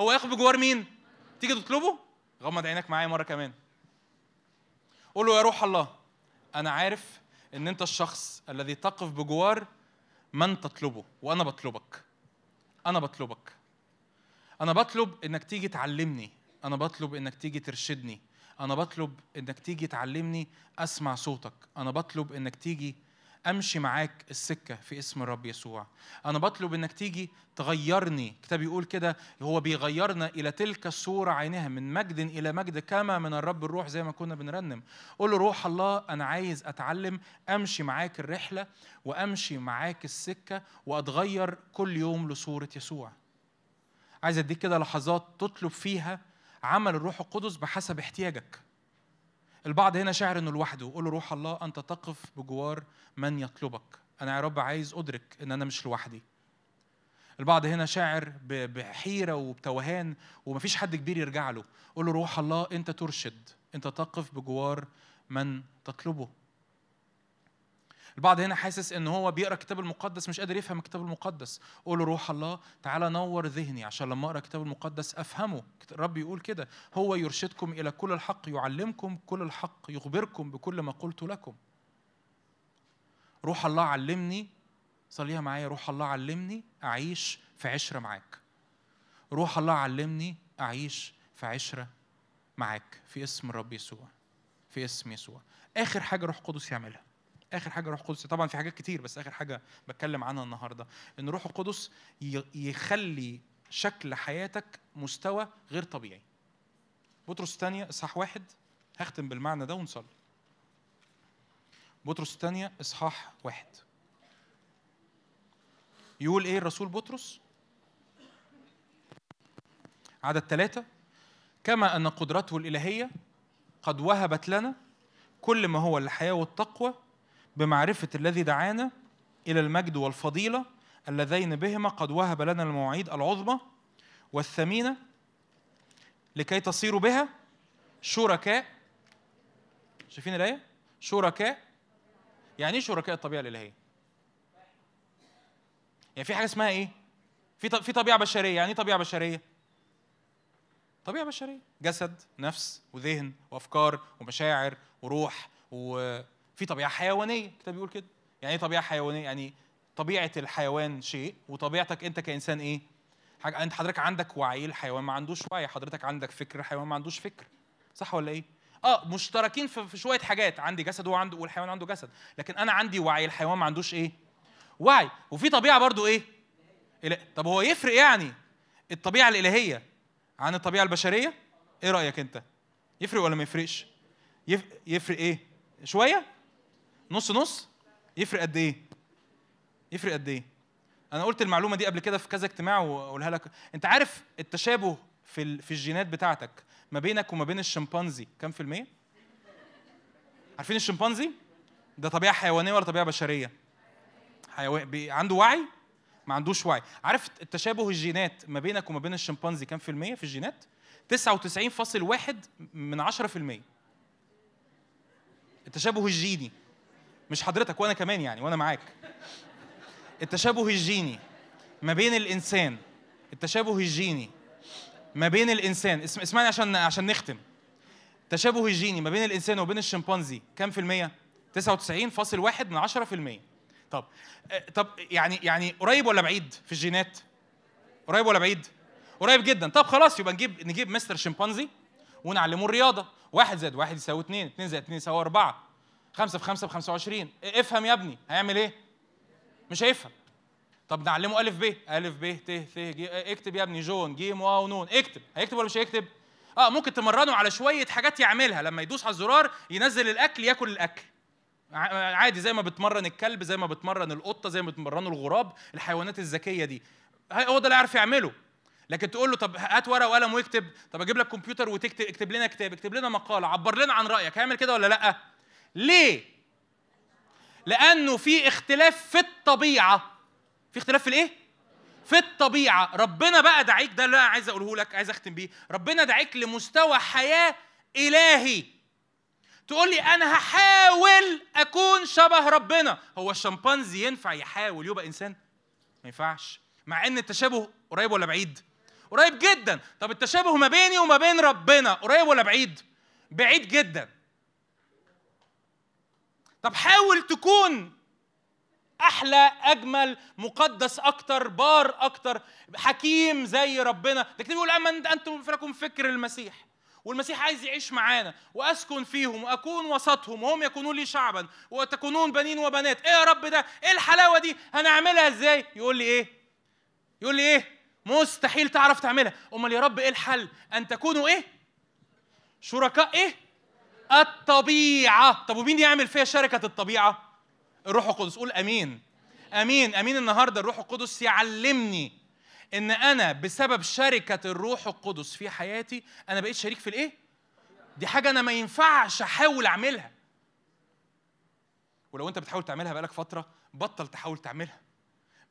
هو يقف بجوار مين؟ تيجي تطلبه؟ غمض عينك معايا مرة كمان. قول له يا روح الله أنا عارف إن أنت الشخص الذي تقف بجوار من تطلبه وأنا بطلبك أنا بطلبك. أنا بطلب إنك تيجي تعلمني أنا بطلب إنك تيجي ترشدني أنا بطلب إنك تيجي تعلمني أسمع صوتك أنا بطلب إنك تيجي أمشي معاك السكة في اسم الرب يسوع. أنا بطلب إنك تيجي تغيرني. كتاب يقول كده هو بيغيرنا إلى تلك الصورة عينها من مجد إلى مجد كما من الرب الروح زي ما كنا بنرنم. قول له روح الله أنا عايز أتعلم أمشي معاك الرحلة وأمشي معاك السكة وأتغير كل يوم لصورة يسوع. عايز أديك كده لحظات تطلب فيها عمل الروح القدس بحسب احتياجك. البعض هنا شاعر إنه لوحده قول له روح الله أنت تقف بجوار من يطلبك. أنا يا رب عايز أدرك إن أنا مش لوحدي. البعض هنا شاعر بحيرة وبتوهان ومفيش حد كبير يرجع له. قول له روح الله أنت ترشد أنت تقف بجوار من تطلبه. البعض هنا حاسس إن هو بيقرأ الكتاب المقدس مش قادر يفهم الكتاب المقدس. قول روح الله تعالى نور ذهني عشان لما أقرأ الكتاب المقدس أفهمه. الرب يقول كده هو يرشدكم إلى كل الحق يعلمكم كل الحق يخبركم بكل ما قلت لكم. روح الله علمني صليها معايا روح الله علمني أعيش في عشرة معاك. روح الله علمني أعيش في عشرة معاك في اسم الرب يسوع في اسم يسوع. آخر حاجة روح قدس يعملها. آخر حاجة روح القدس طبعا في حاجات كتير بس آخر حاجة بتكلم عنها النهارده. إن روح القدس يخلي شكل حياتك مستوى غير طبيعي. بطرس الثانية إصحاح واحد. هختم بالمعنى ده ونصلي. بطرس الثانية إصحاح واحد. يقول إيه الرسول بطرس؟ عدد ثلاثة كما أن قدرته الإلهية قد وهبت لنا كل ما هو الحياة والتقوى بمعرفة الذي دعانا إلى المجد والفضيلة اللذين بهما قد وهب لنا المواعيد العظمى والثمينة لكي تصيروا بها شركاء شايفين الآية؟ شركاء يعني إيه شركاء الطبيعة الإلهية؟ يعني في حاجة اسمها إيه؟ في في طبيعة بشرية، يعني إيه طبيعة بشرية؟ طبيعة بشرية، جسد، نفس، وذهن، وأفكار، ومشاعر، وروح، وفي طبيعة حيوانية، الكتاب بيقول كده. يعني إيه طبيعة حيوانية؟ يعني طبيعة الحيوان شيء وطبيعتك أنت كإنسان إيه؟ حاجة أنت حضرتك عندك وعي، الحيوان ما عندوش وعي، حضرتك عندك فكر، الحيوان ما عندوش فكر. صح ولا إيه؟ آه مشتركين في في شوية حاجات عندي جسد وهو عنده والحيوان عنده جسد لكن أنا عندي وعي الحيوان ما عندوش إيه وعي وفي طبيعة برضو إيه. طب هو يفرق يعني الطبيعة الإلهية عن الطبيعة البشرية إيه رأيك أنت يفرق ولا ما يفرقش يف... يفرق إيه شوية نص نص يفرق قد إيه يفرق قد إيه أنا قلت المعلومة دي قبل كده في كذا اجتماع واقولها لك أنت عارف التشابه في. في الجينات بتاعتك ما بينك وما بين الشمبانزي كام في المية؟ عارفين الشمبانزي؟ ده طبيعة حيوانية ولا طبيعة بشرية؟ حيوان بي... عنده وعي؟ ما عندوش وعي، عارف التشابه الجينات ما بينك وما بين الشمبانزي كام في المية في الجينات؟ 99.1 من 10 في المية التشابه الجيني مش حضرتك وأنا كمان يعني وأنا معاك. التشابه الجيني ما بين الإنسان التشابه الجيني ما بين الإنسان اسم اسمعني عشان عشان نختم. التشابه الجيني ما بين الإنسان وبين الشمبانزي كام في المية؟ 99.1 من 10 في المية. طب آه، طب يعني يعني قريب ولا بعيد في الجينات؟ قريب ولا بعيد؟ قريب جدا. طب خلاص يبقى نجيب نجيب مستر شمبانزي ونعلمه الرياضة. واحد زائد واحد يساوي اتنين اتنين زائد اتنين يساوي أربعة. خمسة في خمسة ب 25 افهم يا ابني. هيعمل إيه؟ مش هيفهم. طب نعلمه ألف ب. ألف ب ت ث ج اكتب يا ابني. جون جيم واو نون. اكتب. هيكتب ولا مش هيكتب؟ آه ممكن تمرنه على شوية حاجات يعملها. لما يدوس على الزرار ينزل الأكل ياكل الأكل. ع- عادي زي ما بتمرن الكلب زي ما بتمرن القطة زي ما بتمرنه الغراب الحيوانات الذكية دي. هو ده اللي يعرف يعمله. لكن تقول له طب هات ورقة وقلم واكتب. طب أجيب لك كمبيوتر وتكتب اكتب لنا كتاب اكتب لنا مقالة عبر لنا عن رأيك. هيعمل كده ولا لأ؟ ليه؟ لأنه في اختلاف في الطبيعة. في اختلاف في الإيه؟ في الطبيعة. ربنا بقى دعيك ده اللي أنا عايز أقوله لك عايز أختم بيه. ربنا دعيك لمستوى حياة إلهي. تقول لي أنا هحاول أكون شبه ربنا. هو الشمبانزي ينفع يحاول يبقى إنسان؟ ما ينفعش. مع إن التشابه قريب ولا بعيد؟ قريب جدا. طب التشابه ما بيني وما بين ربنا قريب ولا بعيد؟ بعيد جدا. طب حاول تكون أحلى أجمل مقدس أكتر بار أكتر حكيم زي ربنا. ده كده بيقول اما أنتم فلكم فكر المسيح والمسيح عايز يعيش معانا وأسكن فيهم وأكون وسطهم وهم يكونون لي شعبا وتكونون بنين وبنات. إيه يا رب ده؟ إيه الحلاوة دي؟ هنعملها إزاي؟ يقول لي إيه؟ يقول لي إيه؟ مستحيل تعرف تعملها. أمال يا رب إيه الحل؟ أن تكونوا إيه؟ شركاء إيه؟ الطبيعة. طب ومين يعمل فيها شركة الطبيعة؟ الروح القدس. قول آمين. آمين. آمين النهارده الروح القدس يعلمني إن أنا بسبب شركة الروح القدس في حياتي أنا بقيت شريك في الإيه؟ دي حاجة أنا ما ينفعش أحاول أعملها. ولو أنت بتحاول تعملها بقالك فترة بطل تحاول تعملها.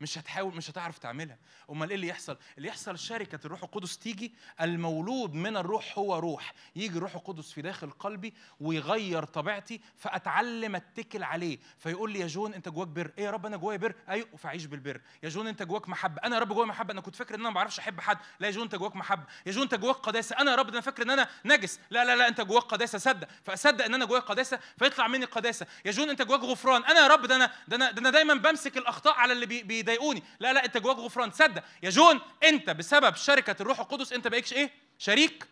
مش هتحاول مش هتعرف تعملها. أمال إيه اللي يحصل؟ اللي يحصل شركه الروح القدس تيجي المولود من الروح هو روح. يجي الروح القدس في داخل قلبي ويغير طبيعتي فأتعلم أتكل عليه. فيقول لي يا جون أنت جواك بر. إيه يا رب أنا جوايا بر؟ أيوه فاعيش بالبر. يا جون أنت جواك محبة. أنا يا رب جوايا محبة. أنا كنت فاكر إن أنا ما بعرفش أحب حد. لا يا جون أنت جواك محبة. يا جون أنت جواك قداسة. أنا يا رب أنا فاكر إن أنا نجس. لا لا لا أنت جواك قداسة. صدق. فأصدق إن أنا جوايا قداسة فيطلع مني قداسة. يا جون أنت جواك غفران. أنا يا رب ده أنا ده أنا ده أنا دايما بمسك الأخطاء على اللي بي- بيضايقوني لا لا انت جواك غفران. صدق يا جون انت بسبب شركة الروح القدس انت بقيتش إيه؟ شريك.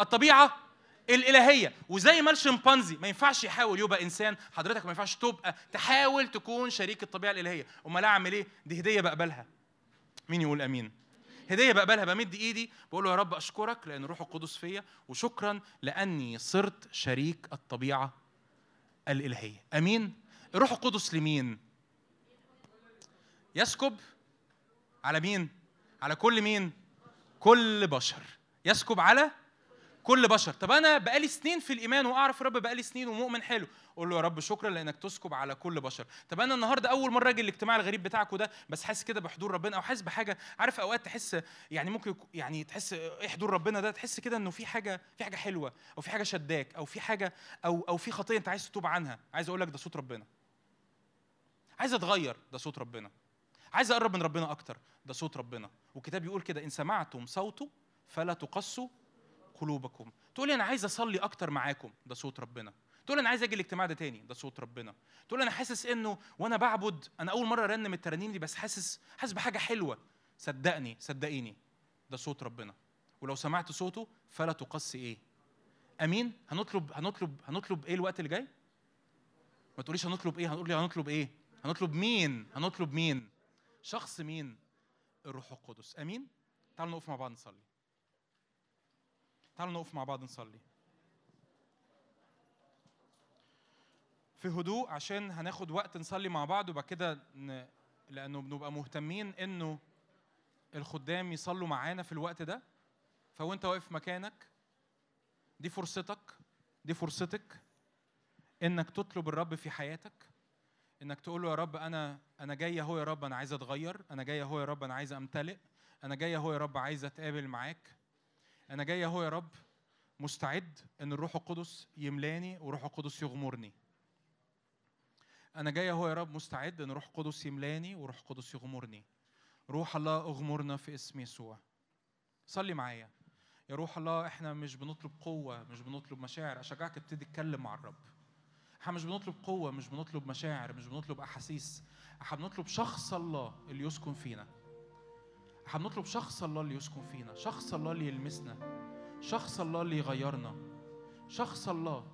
الطبيعة الإلهية. وزي ما الشمبانزي ما ينفعش يحاول يبقى إنسان حضرتك ما ينفعش تبقى تحاول تكون شريك الطبيعة الإلهية. أمال أعمل إيه؟ دي هدية بقبلها. مين يقول آمين؟ هدية بقبلها. بمد إيدي بقول له يا رب أشكرك لأن الروح القدس فيا وشكرا لأني صرت شريك الطبيعة الإلهية. آمين؟ الروح القدس لمين؟ يسكب على مين؟ على كل مين؟ كل بشر. يسكب على كل بشر. طب أنا بقالي سنين في الإيمان وأعرف رب بقالي سنين ومؤمن حلو. أقول له يا رب شكرا لأنك تسكب على كل بشر. طب أنا النهارده أول مرة أجي الاجتماع الغريب بتاعكم ده بس حاسس كده بحضور ربنا أو حاسس بحاجة عارف أوقات تحس يعني ممكن يعني تحس إيه حضور ربنا ده؟ تحس كده إنه في حاجة في حاجة حلوة أو في حاجة شداك أو في حاجة أو أو في خطية أنت عايز تتوب عنها. عايز أقول لك ده صوت ربنا. عايز أتغير ده صوت ربنا. عايز أقرب من ربنا أكتر ده صوت ربنا. والكتاب يقول كده إن سمعتم صوته فلا تقسوا قلوبكم. تقول أنا عايز أصلي أكتر معاكم ده صوت ربنا. تقول أنا عايز أجي الاجتماع ده تاني ده صوت ربنا. تقول أنا حاسس إنه وأنا بعبد أنا أول مرة أرنم الترانيم دي بس حاسس حاسس بحاجة حلوة. صدقني صدقيني ده صوت ربنا. ولو سمعت صوته فلا تقسي إيه؟ أمين؟ هنطلب هنطلب هنطلب إيه الوقت اللي جاي؟ ما تقوليش هنطلب إيه هنقول هنطلب إيه؟ هنطلب مين؟ هنطلب مين؟ شخص مين؟ الروح القدس. آمين؟ تعالوا نقف مع بعض نصلي. تعالوا نقف مع بعض نصلي. في هدوء عشان هناخد وقت نصلي مع بعض وبعد كده ن... لأنه بنبقى مهتمين إنه الخدام يصلوا معانا في الوقت ده. فوأنت واقف مكانك دي فرصتك دي فرصتك إنك تطلب الرب في حياتك. إنك تقول له يا رب أنا أنا جاي أهو يا رب أنا عايز أتغير أنا جاي أهو يا رب أنا عايز أمتلئ أنا جاي أهو يا رب عايز أتقابل معاك أنا جاي أهو يا رب مستعد إن الروح القدس يملاني وروح القدس يغمرني. أنا جاي أهو يا رب مستعد إن روح القدس يملاني وروح القدس يغمرني. روح الله اغمرنا في اسم يسوع. صلي معايا. يا روح الله إحنا مش بنطلب قوة مش بنطلب مشاعر أشجعك تبتدي تتكلم مع الرب. إحنا مش بنطلب قوة مش بنطلب مشاعر مش بنطلب أحاسيس. إحنا بنطلب شخص الله اللي يسكن فينا. إحنا بنطلب شخص الله اللي يسكن فينا. شخص الله اللي يلمسنا. شخص الله اللي يغيرنا. شخص الله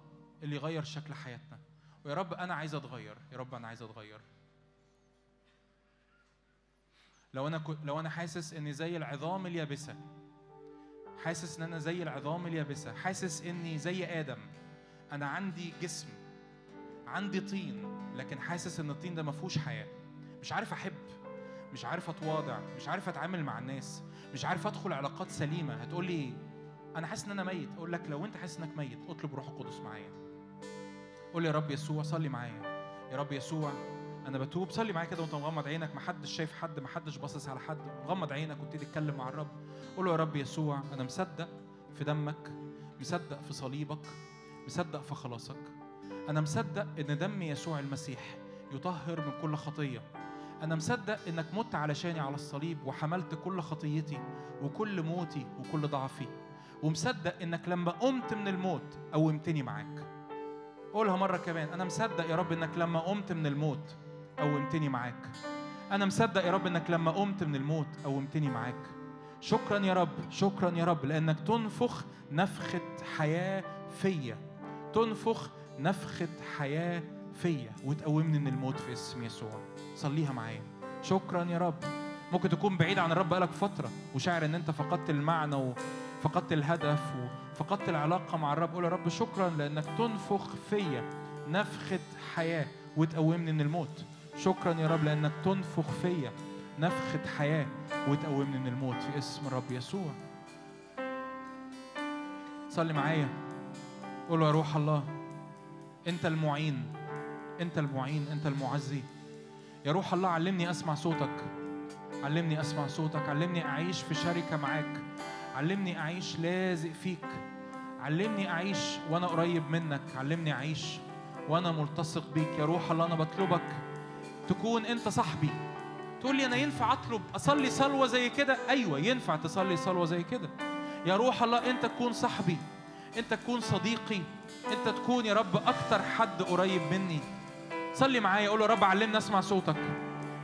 اللي يغير شكل حياتنا. ويا رب أنا عايز أتغير. يا رب أنا عايز أتغير. لو أنا. لو أنا حاسس إني زي العظام اليابسة حاسس إن أنا زي العظام اليابسة حاسس إني زي آدم أنا عندي جسم عندي طين لكن حاسس إن الطين ده ما فيهوش حياة. مش عارف أحب مش عارف أتواضع مش عارف أتعامل مع الناس مش عارف أدخل علاقات سليمة. هتقول لي أنا حاسس إن أنا ميت. أقول لك لو أنت حاسس إنك ميت اطلب روح القدس معايا. قول يا رب يسوع صلي معايا. يا رب يسوع أنا بتوب. صلي معايا كده وأنت مغمض عينك. محدش شايف حد محدش باصص على حد. غمض عينك وابتدي اتكلم مع الرب. قول له يا رب يسوع أنا مصدق في دمك مصدق في صليبك مصدق في خلاصك. أنا مصدق إن دم يسوع المسيح يطهر من كل خطية. أنا مصدق إنك مت علشاني على الصليب وحملت كل خطيتي وكل موتي وكل ضعفي. ومصدق إنك لما قمت من الموت قومتني معاك. قولها مرة كمان. أنا مصدق يا رب إنك لما قمت من الموت قومتني معاك. أنا مصدق يا رب إنك لما قمت من الموت قومتني معاك. شكرا يا رب شكرا يا رب لأنك تنفخ نفخة حياة فيا. تنفخ نفخة حياة فيا وتقومني من الموت في اسم يسوع. صليها معايا. شكرا يا رب. ممكن تكون بعيد عن الرب بقالك فترة وشاعر إن أنت فقدت المعنى وفقدت الهدف وفقدت العلاقة مع الرب. قول يا رب شكرا لأنك تنفخ فيا نفخة حياة وتقومني من الموت. شكرا يا رب لأنك تنفخ فيا نفخة حياة وتقومني من الموت في اسم الرب يسوع. صلي معايا. قول يا روح الله. أنت المعين أنت المعين أنت المعزي. يا روح الله علمني أسمع صوتك. علمني أسمع صوتك. علمني أعيش في شركة معاك. علمني أعيش لازق فيك. علمني أعيش وأنا قريب منك. علمني أعيش وأنا ملتصق بيك. يا روح الله أنا بطلبك تكون أنت صاحبي. تقول لي أنا ينفع أطلب أصلي صلوة زي كده؟ أيوة ينفع تصلي صلوة زي كده. يا روح الله أنت تكون صاحبي. أنت تكون صديقي. أنت تكون يا رب أكتر حد قريب مني. صلي معايا قول له رب علمني أسمع صوتك.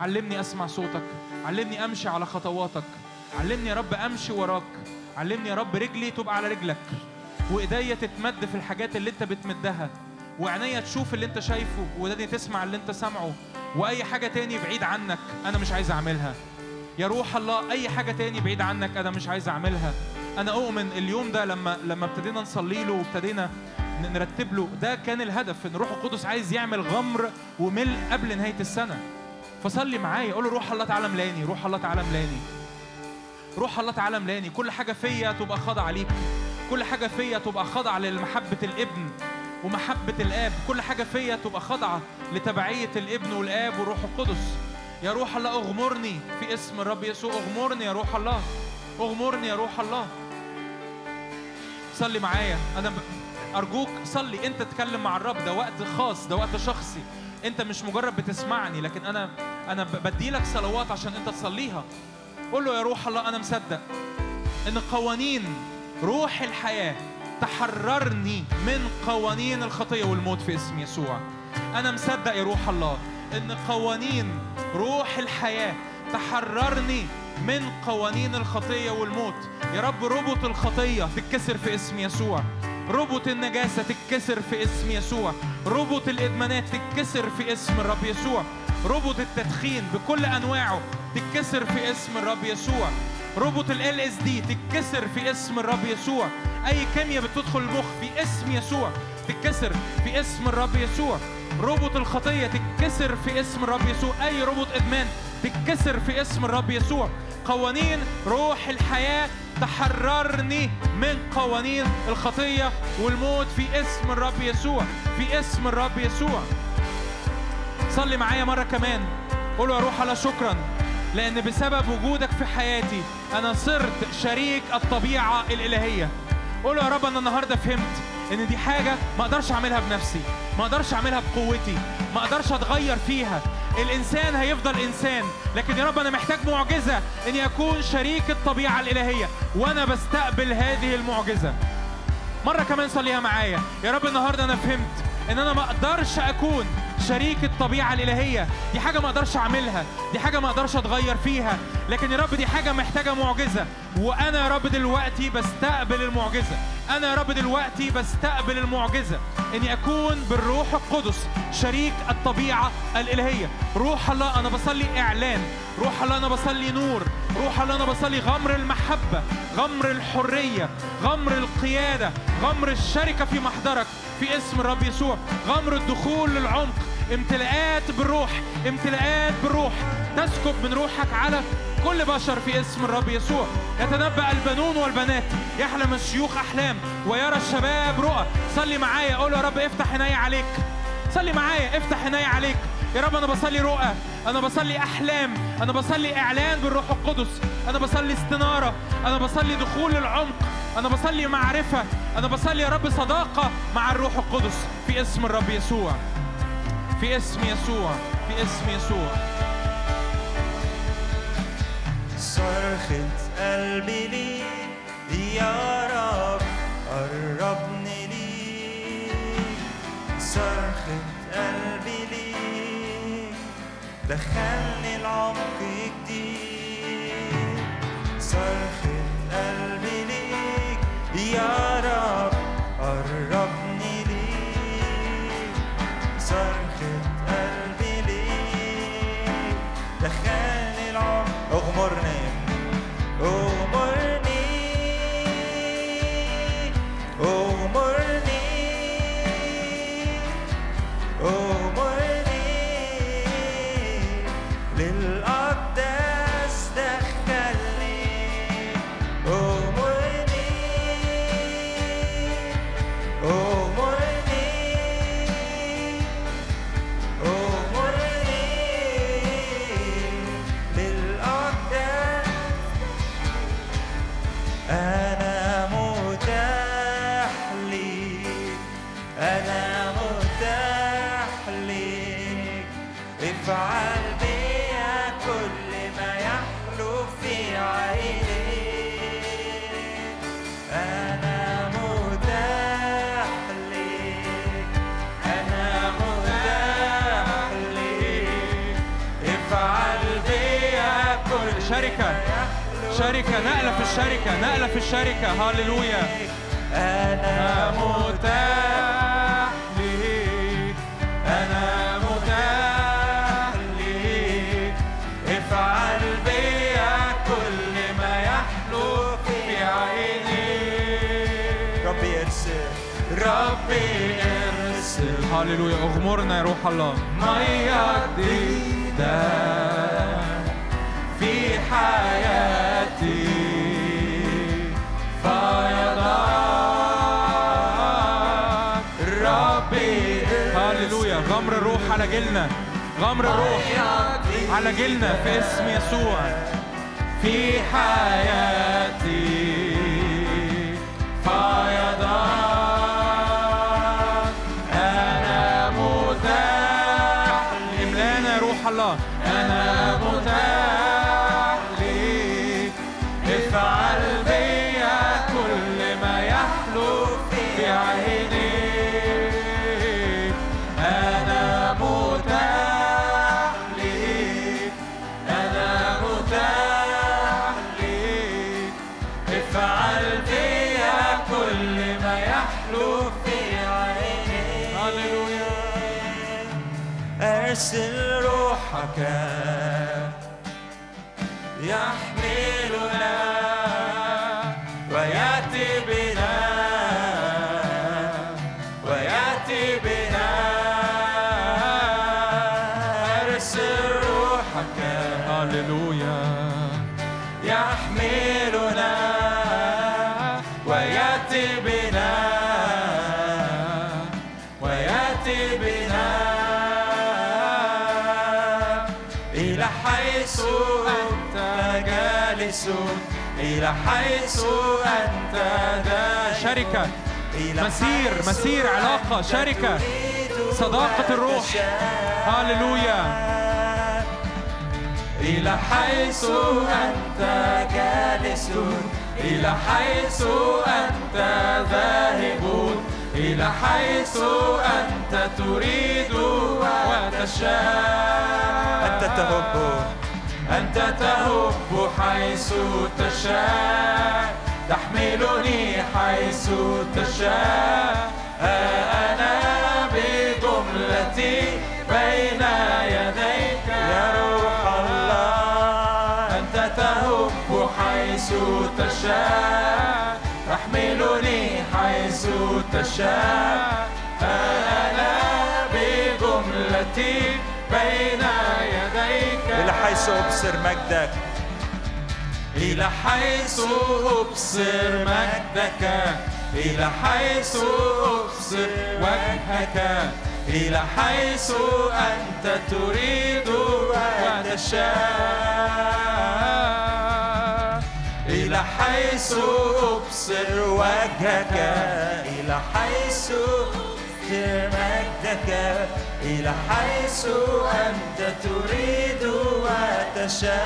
علمني أسمع صوتك. علمني أمشي على خطواتك. علمني يا رب أمشي وراك. علمني يا رب رجلي تبقى على رجلك. وايديا تتمد في الحاجات اللي انت بتمدها. وعينيا تشوف اللي انت شايفه. وداني تسمع اللي انت سامعه. واي حاجة تاني بعيد عنك أنا مش عايز اعملها. يا روح الله اي حاجة تاني بعيد عنك أنا مش عايز اعملها. أنا اؤمن اليوم ده لما لما ابتدينا نصلي له وابتدينا نرتب له ده كان الهدف إن روح القدس عايز يعمل غمر وملء قبل نهاية السنة. فصلي معايا قول له روح الله تعالى ملاني روح الله تعالى ملاني روح الله تعالى ملاني كل حاجة فيا تبقى خاضعة ليك. كل حاجة فيا تبقى خاضعة لمحبة الابن ومحبة الآب. كل حاجة فيا تبقى خاضعة لتبعية الابن والآب والروح القدس. يا روح الله أغمرني في اسم الرب يسوع. أغمرني يا روح الله. أغمرني يا روح الله. صلي معايا. أنا ب... أرجوك صلي. أنت تتكلم مع الرب ده وقت خاص ده وقت شخصي. أنت مش مجرد بتسمعني لكن أنا أنا ب- بديلك صلوات عشان أنت تصليها. قول له يا روح الله أنا مصدق إن قوانين روح الحياة تحررني من قوانين الخطية والموت في اسم يسوع. أنا مصدق يا روح الله إن قوانين روح الحياة تحررني من قوانين الخطية والموت. يا رب ربط الخطية تتكسر في اسم يسوع. ربط النجاسة تتكسر في اسم يسوع. ربط الإدمانات تتكسر في اسم الرب يسوع. ربط التدخين بكل أنواعه تتكسر في اسم الرب يسوع. ربط ال اس دي تتكسر في اسم الرب يسوع. أي كيمياء بتدخل المخ في اسم يسوع تتكسر في اسم الرب يسوع. ربط الخطية تتكسر في اسم الرب يسوع. أي ربط إدمان تتكسر في اسم الرب يسوع. قوانين روح الحياة تحررني من قوانين الخطية والموت في اسم الرب يسوع في اسم الرب يسوع. صلي معايا مرة كمان. قول له يا روح الله شكرا لأن بسبب وجودك في حياتي أنا صرت شريك الطبيعة الإلهية. قول له يا رب أنا النهاردة فهمت. إن دي حاجة ما أقدرش أعملها بنفسي ما أقدرش أعملها بقوتي ما أقدرش أتغير فيها. الإنسان هيفضل إنسان لكن يا رب أنا محتاج معجزة إني أكون شريك الطبيعة الإلهية وأنا بستقبل هذه المعجزة. مرة كمان صليها معايا. يا رب النهاردة أنا فهمت إن أنا ما أقدرش أكون شريك الطبيعة الإلهية. دي حاجة ما أقدرش أعملها. دي حاجة ما أقدرش أتغير فيها. لكن يا رب دي حاجة محتاجة معجزة. وأنا يا رب دلوقتي بستقبل المعجزة. أنا يا رب دلوقتي بستقبل المعجزة. إني أكون بالروح القدس شريك الطبيعة الإلهية. روح الله أنا بصلي إعلان. روح الله أنا بصلي نور. روح الله أنا بصلي غمر المحبة غمر الحرية غمر القيادة غمر الشركة في محضرك في اسم الرب يسوع. غمر الدخول للعمق. امتلاءات بالروح امتلاءات بالروح. تسكب من روحك على كل بشر في اسم الرب يسوع. يتنبأ البنون والبنات. يحلم الشيوخ أحلام. ويرى الشباب رؤى. صلي معايا. قول يا رب افتح عيني عليك. صلي معايا. افتح عيني عليك. يا رب أنا بصلي رؤى. أنا بصلي أحلام. أنا بصلي إعلان بالروح القدس. أنا بصلي استنارة. أنا بصلي دخول العمق. أنا بصلي معرفة. أنا بصلي يا رب صداقة مع الروح القدس. في اسم الرب يسوع. في اسم يسوع في اسم يسوع. صرخة قلبي ليك يا رب قربني ليك صرخة قلبي ليك دخلني العمق جديد. صرخة قلبي ليك يا رب قربني ليك صرخة العمق اغمرني اغمرني يحلو شركة نقلة في الشركة نقلة في الشركة. هاليلويا. أنا متاح ليك أنا متاح ليك افعل بيا كل ما يحلو في عينيك ربي ارسل ربي ارسل هاليلويا أغمرنا يا روح الله. مية جديدة في حياتي. فيضان ربي هاليلويا غمر الروح على جيلنا. غمر الروح على جيلنا في اسم يسوع. في حياتي. فيضان روحك إلى حيث أنت جالس شركة. مسير مسير علاقة شركة. صداقة الروح. هاليلويا. إلى حيث أنت جالس. إلى حيث أنت ذاهب. إلى حيث أنت تريد وتشاء أنت تهب أنت تهب حيث تشاء تحملني حيث تشاء. أنا بجملتي بين يديك يا روح الله. أنت تهب حيث تشاء تحملني حيث تشاء. أنا بجملتي بين حيث أبصر مجدك. إلى حيث أبصر مجدك. إلى حيث أبصر وجهك. إلى حيث أنت تريد وتشاء إلى حيث أبصر وجهك. إلى حيث أبصر مجدك. إلى حيث أنت تريد وتشاء.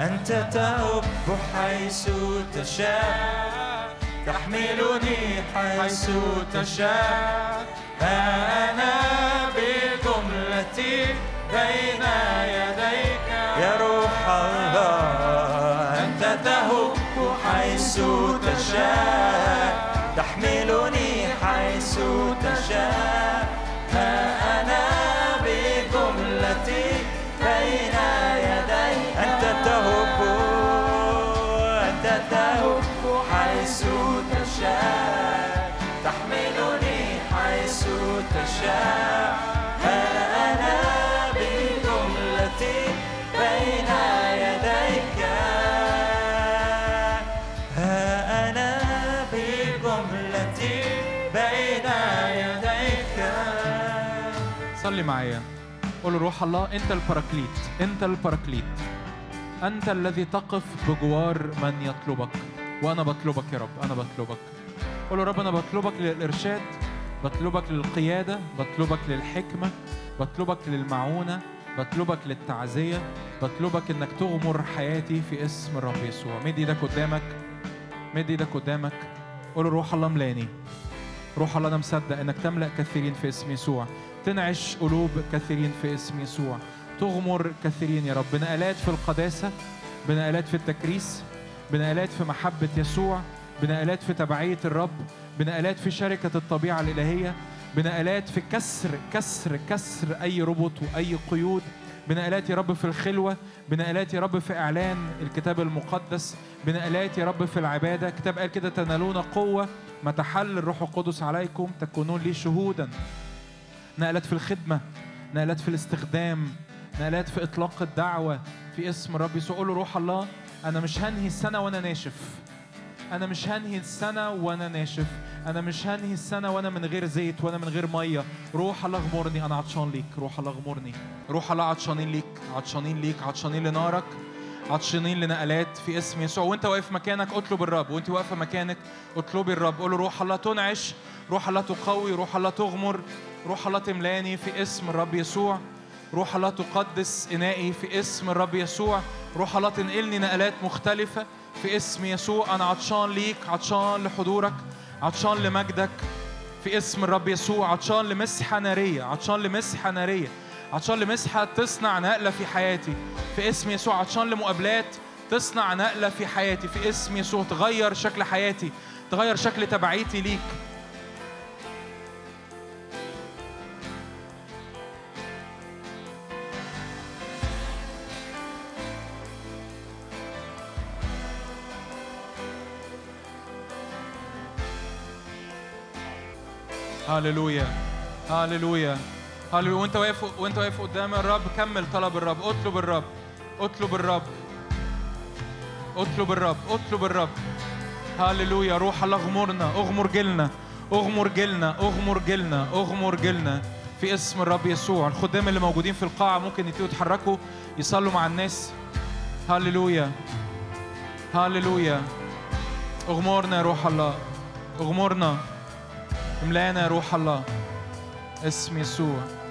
أنت تهب حيث تشاء. تحملني حيث تشاء. ها أنا بجملتي معايا. قول روح الله أنت البراكليت أنت البراكليت أنت الذي تقف بجوار من يطلبك. وأنا بطلبك يا رب أنا بطلبك. قول رب أنا بطلبك للإرشاد بطلبك للقيادة بطلبك للحكمة بطلبك للمعونة بطلبك للتعزية بطلبك إنك تغمر حياتي في اسم الرب يسوع. مد إيدك قدامك مد إيدك قدامك. قول روح الله ملاني روح الله أنا مصدق إنك تملأ كثيرين في اسم يسوع. تنعش قلوب كثيرين في اسم يسوع. تغمر كثيرين يا رب. بنقلات في القداسة بنقلات في التكريس بنقلات في محبة يسوع بنقلات في تبعية الرب بنقلات في شركة الطبيعة الإلهية بنقلات في كسر كسر كسر أي ربط وأي قيود. بنقلات يا رب في الخلوة بنقلات يا رب في إعلان الكتاب المقدس. بنقلات يا رب في العبادة. كتاب قال كده تنالون قوة ما تحل الروح القدس عليكم تكونون لي شهودا. نقلات في الخدمة نقلات في الاستخدام نقلات في إطلاق الدعوة في اسم الرب يسوع. قول روح الله أنا مش هنهي السنة وأنا ناشف. أنا مش هنهي السنة وأنا ناشف. أنا مش هنهي السنة وأنا من غير زيت وأنا من غير مية. روح الله اغمرني أنا عطشان ليك. روح الله اغمرني. روح الله عطشانين ليك عطشانين ليك عطشانين لنارك عطشانين لنقلات في اسم يسوع. وأنت واقف مكانك اطلب الرب. وأنت واقفة مكانك اطلبي الرب. قول روح الله تنعش روح الله تقوي روح الله تغمر. روح الله تملاني في اسم الرب يسوع. روح الله تقدس إنائي في اسم الرب يسوع. روح الله تنقلني نقلات مختلفة في اسم يسوع. أنا عطشان ليك عطشان لحضورك عطشان لمجدك في اسم الرب يسوع. عطشان لمسحة نارية عطشان لمسحة نارية عطشان لمسحة تصنع نقلة في حياتي في اسم يسوع. عطشان لمقابلات تصنع نقلة في حياتي في اسم يسوع. تغير شكل حياتي تغير شكل تبعيتي ليك. هللويا هللويا هللويا وانت واقف وانت واقف قدام الرب كمل طلب الرب. اطلب الرب. اطلب الرب. اطلب الرب. اطلب الرب. هللويا روح الله اغمرنا. اغمر جيلنا. اغمر جيلنا. اغمر جيلنا. اغمر جيلنا. في اسم الرب يسوع. الخدام اللي موجودين في القاعة ممكن يبتدوا يتحركوا يصلوا مع الناس. هللويا هللويا اغمرنا يا روح الله. اغمرنا. املأنا يا روح الله. اسم يسوع.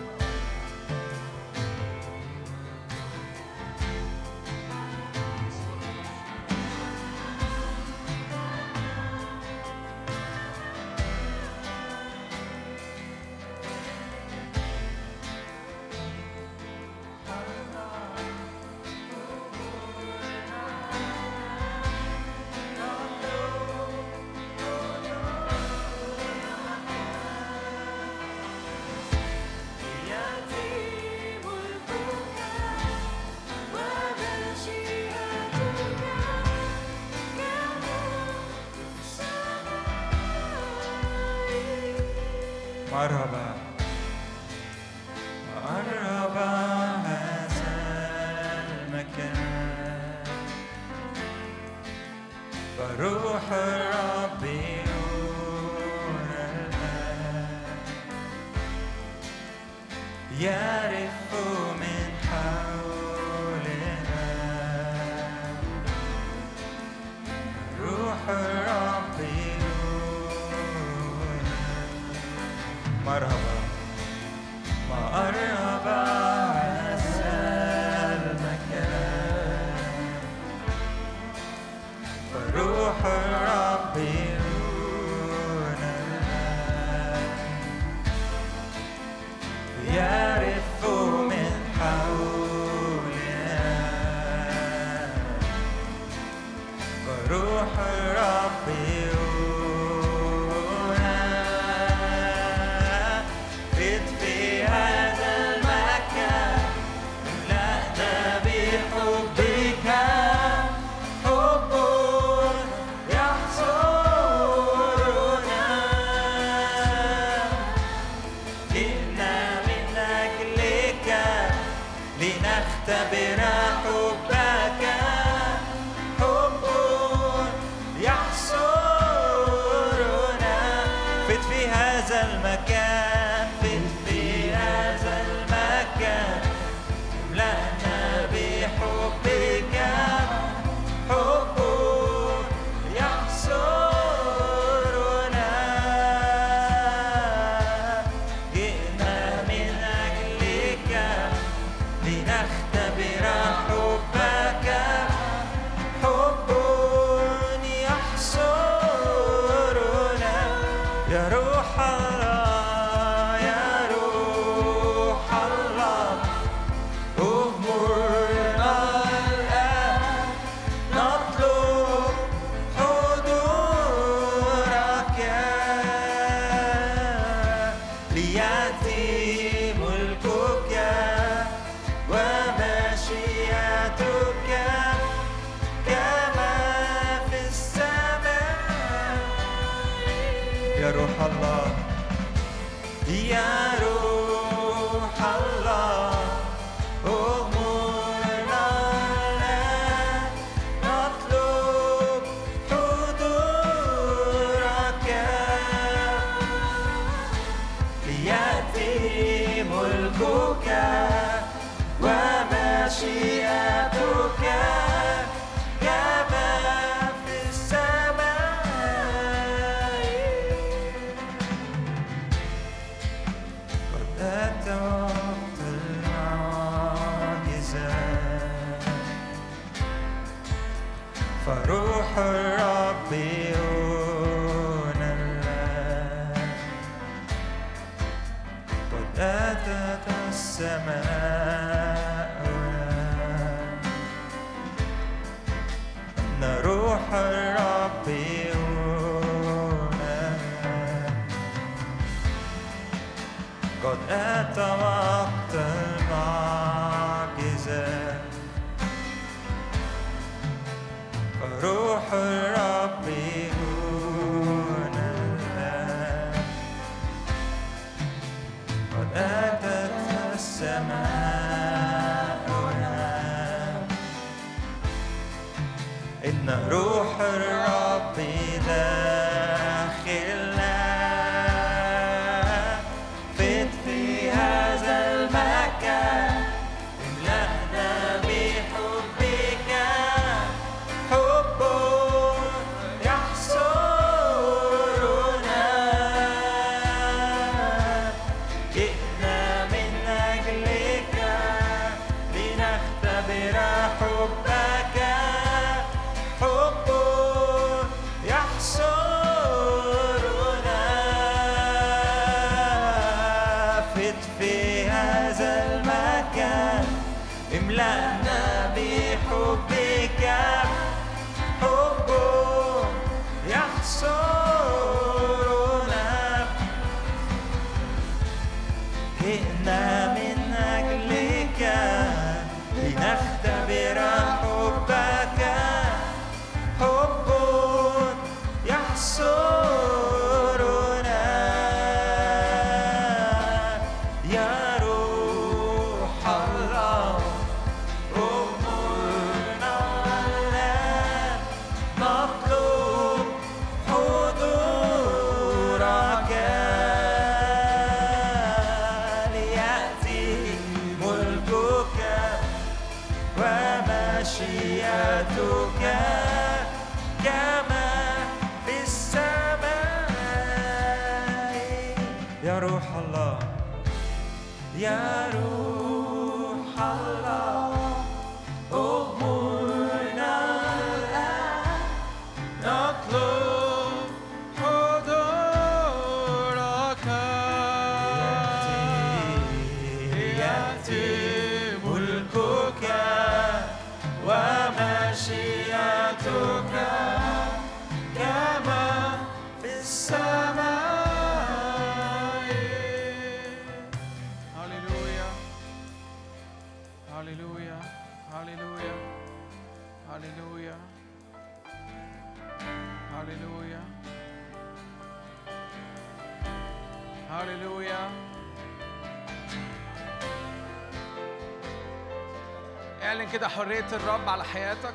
كده حرية الرب على حياتك.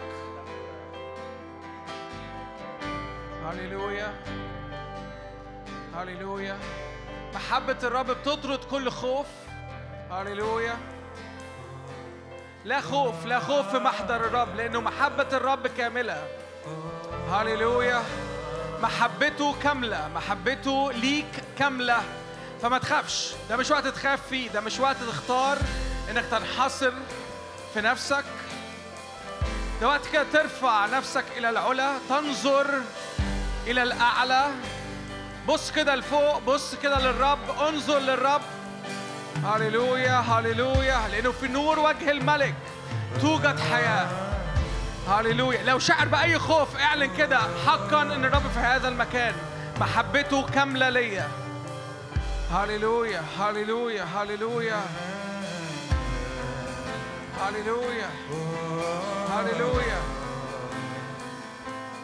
هللويا. هللويا. محبة الرب بتطرد كل خوف. هللويا. لا خوف لا خوف في محضر الرب لأنه محبة الرب كاملة. هللويا. محبته كاملة محبته ليك كاملة. فما تخافش ده مش وقت تخاف فيه ده مش وقت تختار إنك تنحصر في نفسك. ده وقت كده ترفع نفسك إلى العلا تنظر إلى الأعلى. بص كده لفوق بص كده للرب انظر للرب. هللويا هللويا لأنه في نور وجه الملك توجد حياة. هللويا. لو شعر بأي خوف اعلن كده حقا إن الرب في هذا المكان. محبته كاملة ليا. هللويا هللويا هللويا. هللويا هللويا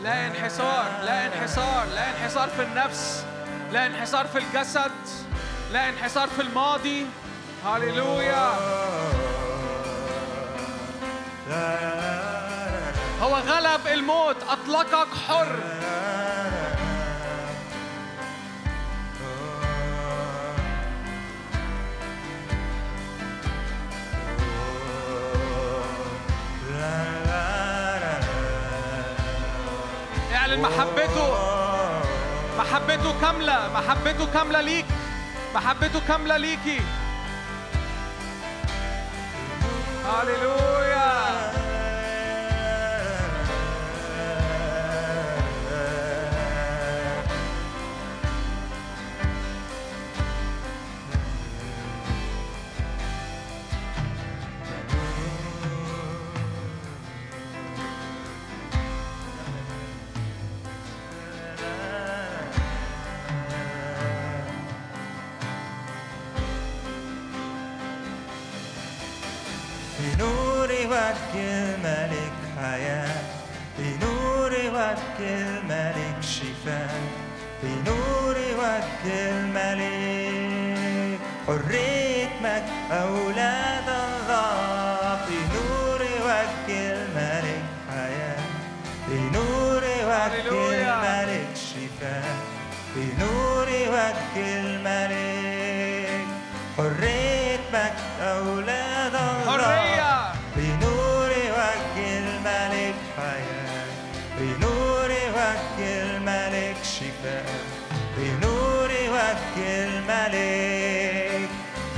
لا انحسار لا انحسار لا انحسار في النفس لا انحسار في الجسد لا انحسار في الماضي هللويا هو غلب الموت اطلقك حر اعلن محبته محبته كاملة محبته كاملة ليك. محبته كاملة ليكي. هللويا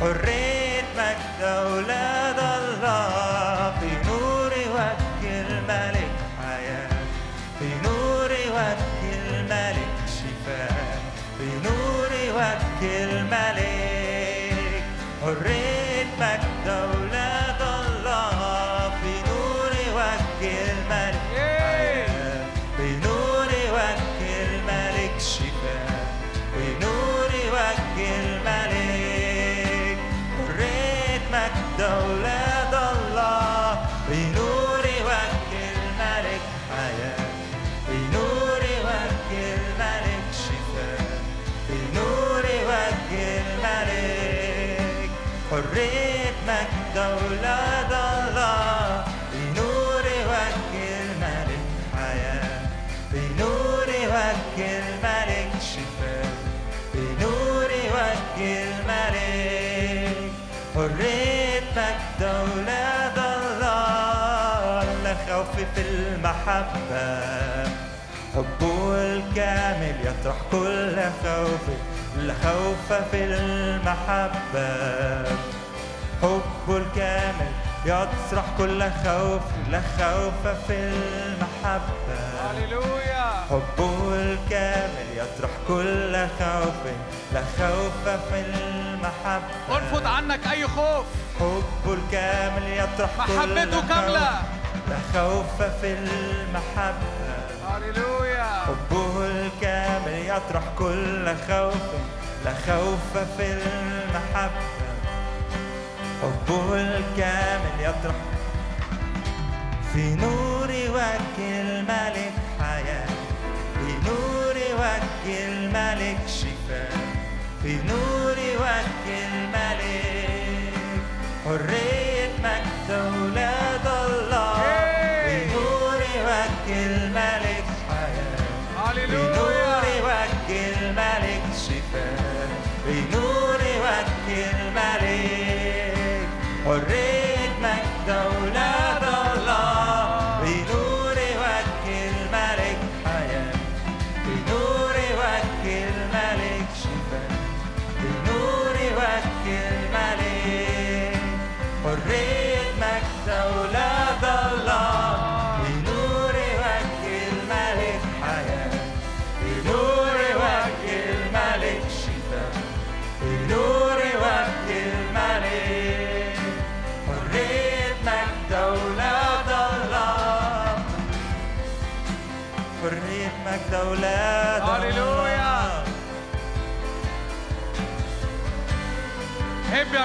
الملك مجد أولاد الله خوف في المحبة. حبه الكامل يطرح كل خوف لا خوف في المحبة. حبه الكامل يطرح كل خوف لا خوف في المحبة. هللويا. حبه الكامل يطرح كل خوف لا خوف في المحبة. ارفض عنك أي خوف. حبه الكامل يطرح كل محبته كاملة. لا خوف في المحبة. هللويا. حبه الكامل يطرح كل خوف لا خوف في المحبة. حبه الكامل يطرح في نور وجه الملك. وجه الملك شفاء في نور وجه الملك حرية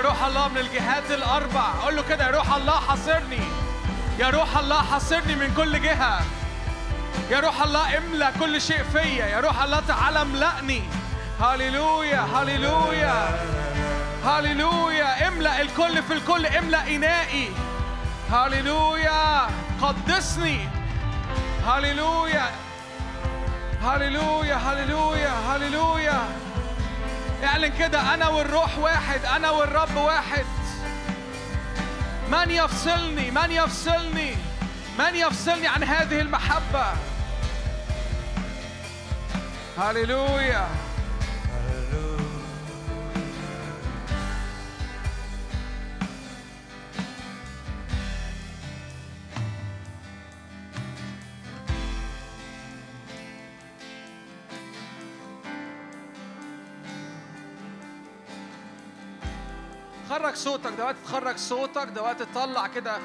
روح الله من الجهات الأربع. قول له كده يا روح الله حاصرني. يا روح الله حاصرني من كل جهة. يا روح الله املى كل شيء فيا. يا روح الله تعالى املأني. هللويا هللويا. هللويا. املأ الكل في الكل املأ إنائي. هللويا. قدسني. هللويا. هللويا هللويا هللويا. اعلن كده أنا والروح واحد أنا والرب واحد. من يفصلني؟ من يفصلني؟ من يفصلني عن هذه المحبة؟ هللويا. خرج صوتك ده وقت تخرج صوتك ده وقت تطلع كده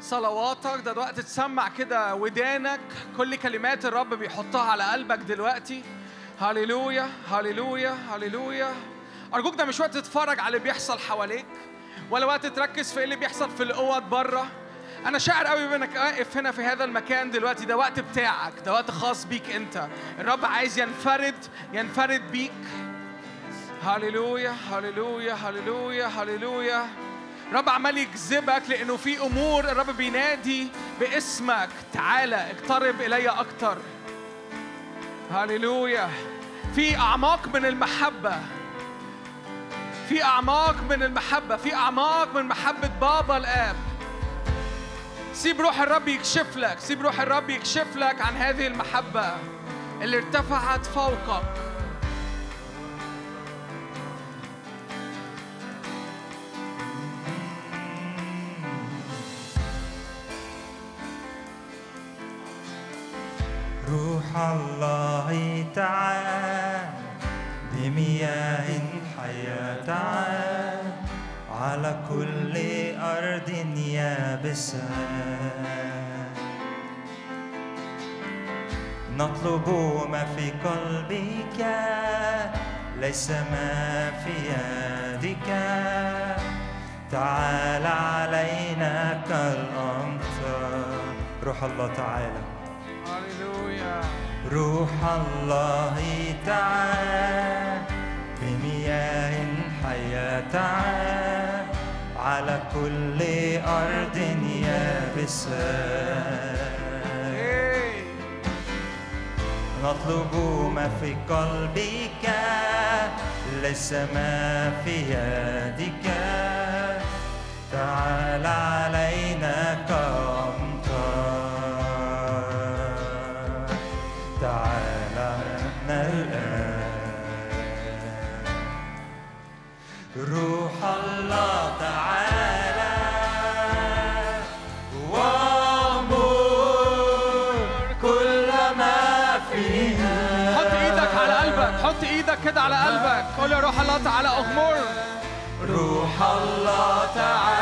صلواتك ده وقت تسمع كده ودانك. كل كلمات الرب بيحطها على قلبك دلوقتي. هللويا هللويا هللويا. أرجوك ده مش وقت تتفرج على اللي بيحصل حواليك ولا وقت تركز في إيه اللي بيحصل في الأوض بره. أنا شاعر قوي بإنك واقف هنا في هذا المكان دلوقتي ده وقت بتاعك ده وقت خاص بيك أنت. الرب عايز ينفرد ينفرد بيك. هللويا هللويا هللويا هللويا. رب عمال يجذبك لأنه في أمور الرب بينادي باسمك. تعالى اقترب إلي أكتر. هللويا. في أعماق من المحبة. في أعماق من المحبة. في أعماق من محبة بابا الآب. سيب روح الرب يكشف لك. سيب روح الرب يكشف لك عن هذه المحبة اللي ارتفعت فوقك. روح الله تعال بمياه حياة تعال على كل أرض يابسة. نطلب ما في قلبك ليس ما في يدك. تعال علينا كالأمطار. روح الله تعالى. روح الله تعال بمياه حياة تعال على كل أرض يابسة. نطلب ما في قلبك ليس ما في يدك. تعال علينا كده على قلبك. قول يا روح الله تعالى أغمر. روح الله تعالى.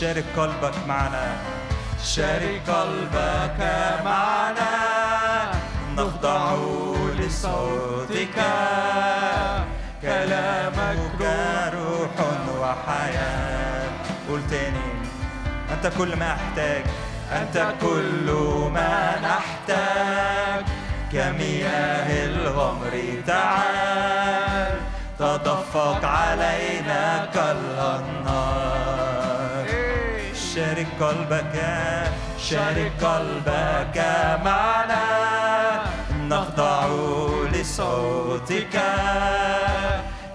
شارك قلبك معنا. شارك قلبك معنا. نخضع لصوتك. كلامك روح وحياة. قول تاني. أنت كل ما أحتاج. أنت كل ما نحتاج. كمياه الغمر تعال. تدفق علينا كالأنهار. شارك قلبك شارك قلبك معنا. نخضع لصوتك.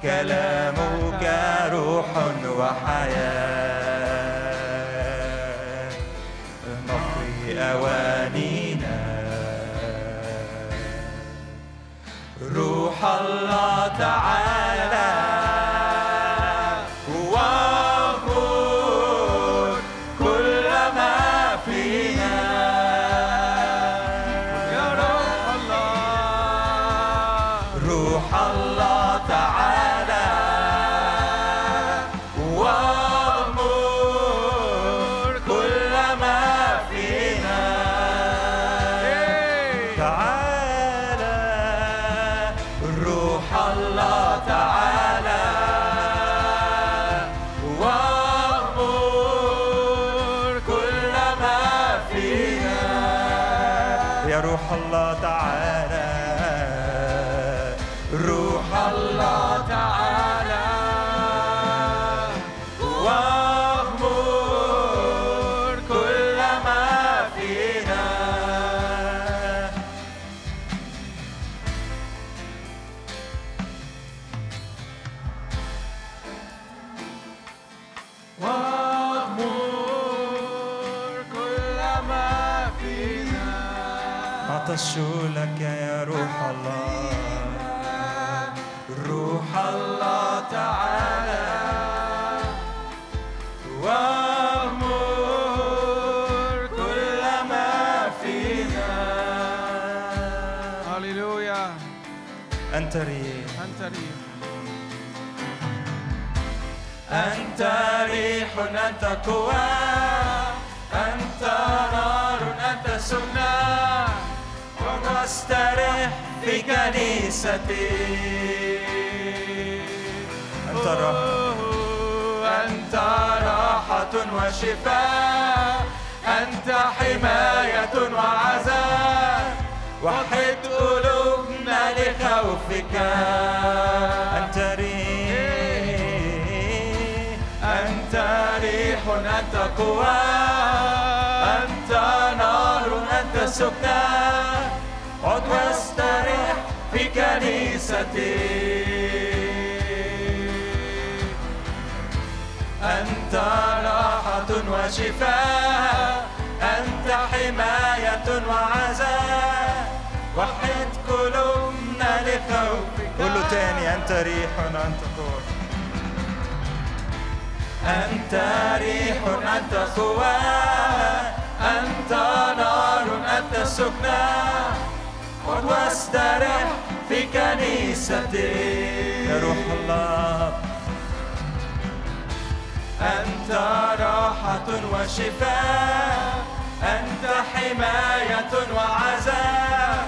كلامك روح وحياة. نقي أوانينا. روح الله تعالى. ريح أنت قوى أنت نار أنت سنة. وأستريح في كنيستي. أنت راحة أنت راحة وشفاء. أنت حماية وعزاء. وحد قلوبنا لخوفك. أنت ريح. أنت ريح أنت قوى أنت نار أنت سكنى. عد واستريح في كنيستي. أنت راحة وشفاء. أنت حماية وعزاء. وحد قلوبنا لخوفك. له تاني أنت ريح أنت قوة. أنت ريح أنت قوة أنت نار أنت سكنى خذ واسترح في كنيستي. يا روح الله. أنت راحة وشفاء أنت حماية وعزاء.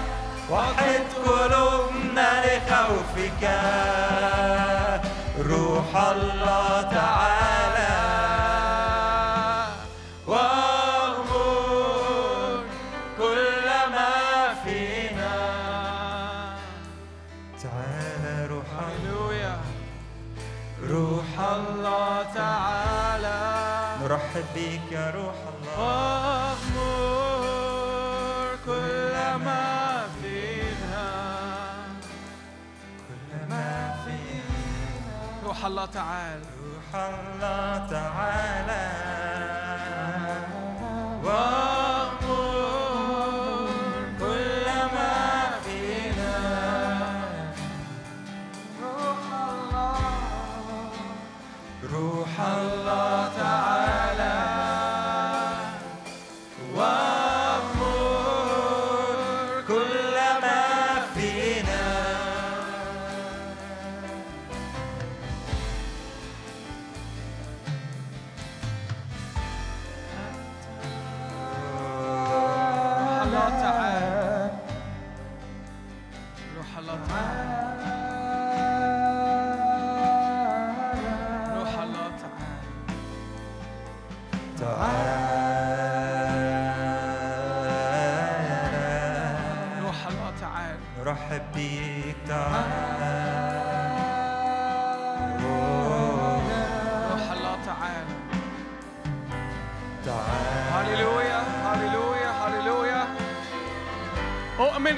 وحد قلوبنا لخوفك. الله تعالى. نرحب بك يا روح الله. وأغمر كل ما فينا كل ما فينا روح الله تعالى روح الله تعالى.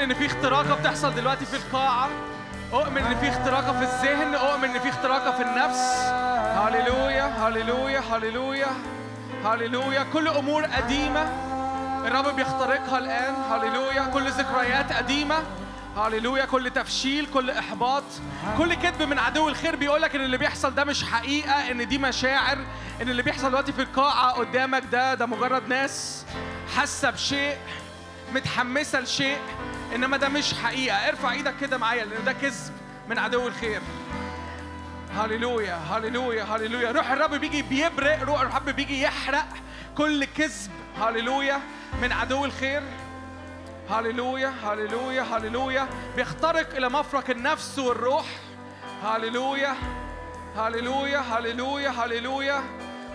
إن في اختراقه بتحصل دلوقتي في القاعة. أؤمن إن في اختراقه في الذهن. أؤمن إن في اختراقه في النفس. هللويا هللويا هللويا هللويا. كل أمور قديمة. الرب بيخترقها الآن. هللويا. كل ذكريات قديمة. هللويا. كل تفشيل كل إحباط. كل كذب من عدو الخير بيقول لك إن اللي بيحصل ده مش حقيقة إن دي مشاعر إن اللي بيحصل دلوقتي في القاعة قدامك ده ده مجرد ناس حاسة بشيء متحمسة لشيء. إنما ده مش حقيقة. ارفع إيدك كده معايا لأن ده كذب من عدو الخير. هللويا هللويا هللويا. روح الرب بيجي بيبرق روح الرب بيجي يحرق كل كذب. هللويا. من عدو الخير. هللويا هللويا هللويا. بيخترق إلى مفرق النفس والروح. هللويا هللويا هللويا هللويا.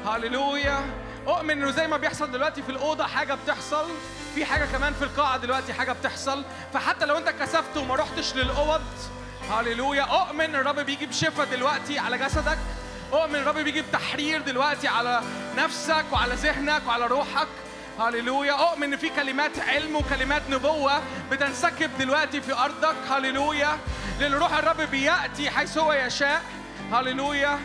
هللويا. أؤمن إنه زي ما بيحصل دلوقتي في الأوضة حاجة بتحصل. في حاجة كمان في القاعة دلوقتي حاجة بتحصل. فحتى لو أنت كسفت وما رحتش للأوض هللويا. أؤمن الرب بيجي بشفاء دلوقتي على جسدك. أؤمن الرب بيجي بتحرير دلوقتي على نفسك وعلى ذهنك وعلى روحك. هللويا. أؤمن إن في كلمات علم وكلمات نبوة بتنسكب دلوقتي في أرضك. هللويا. لأن روح الرب بيأتي حيث هو يشاء. هللويا.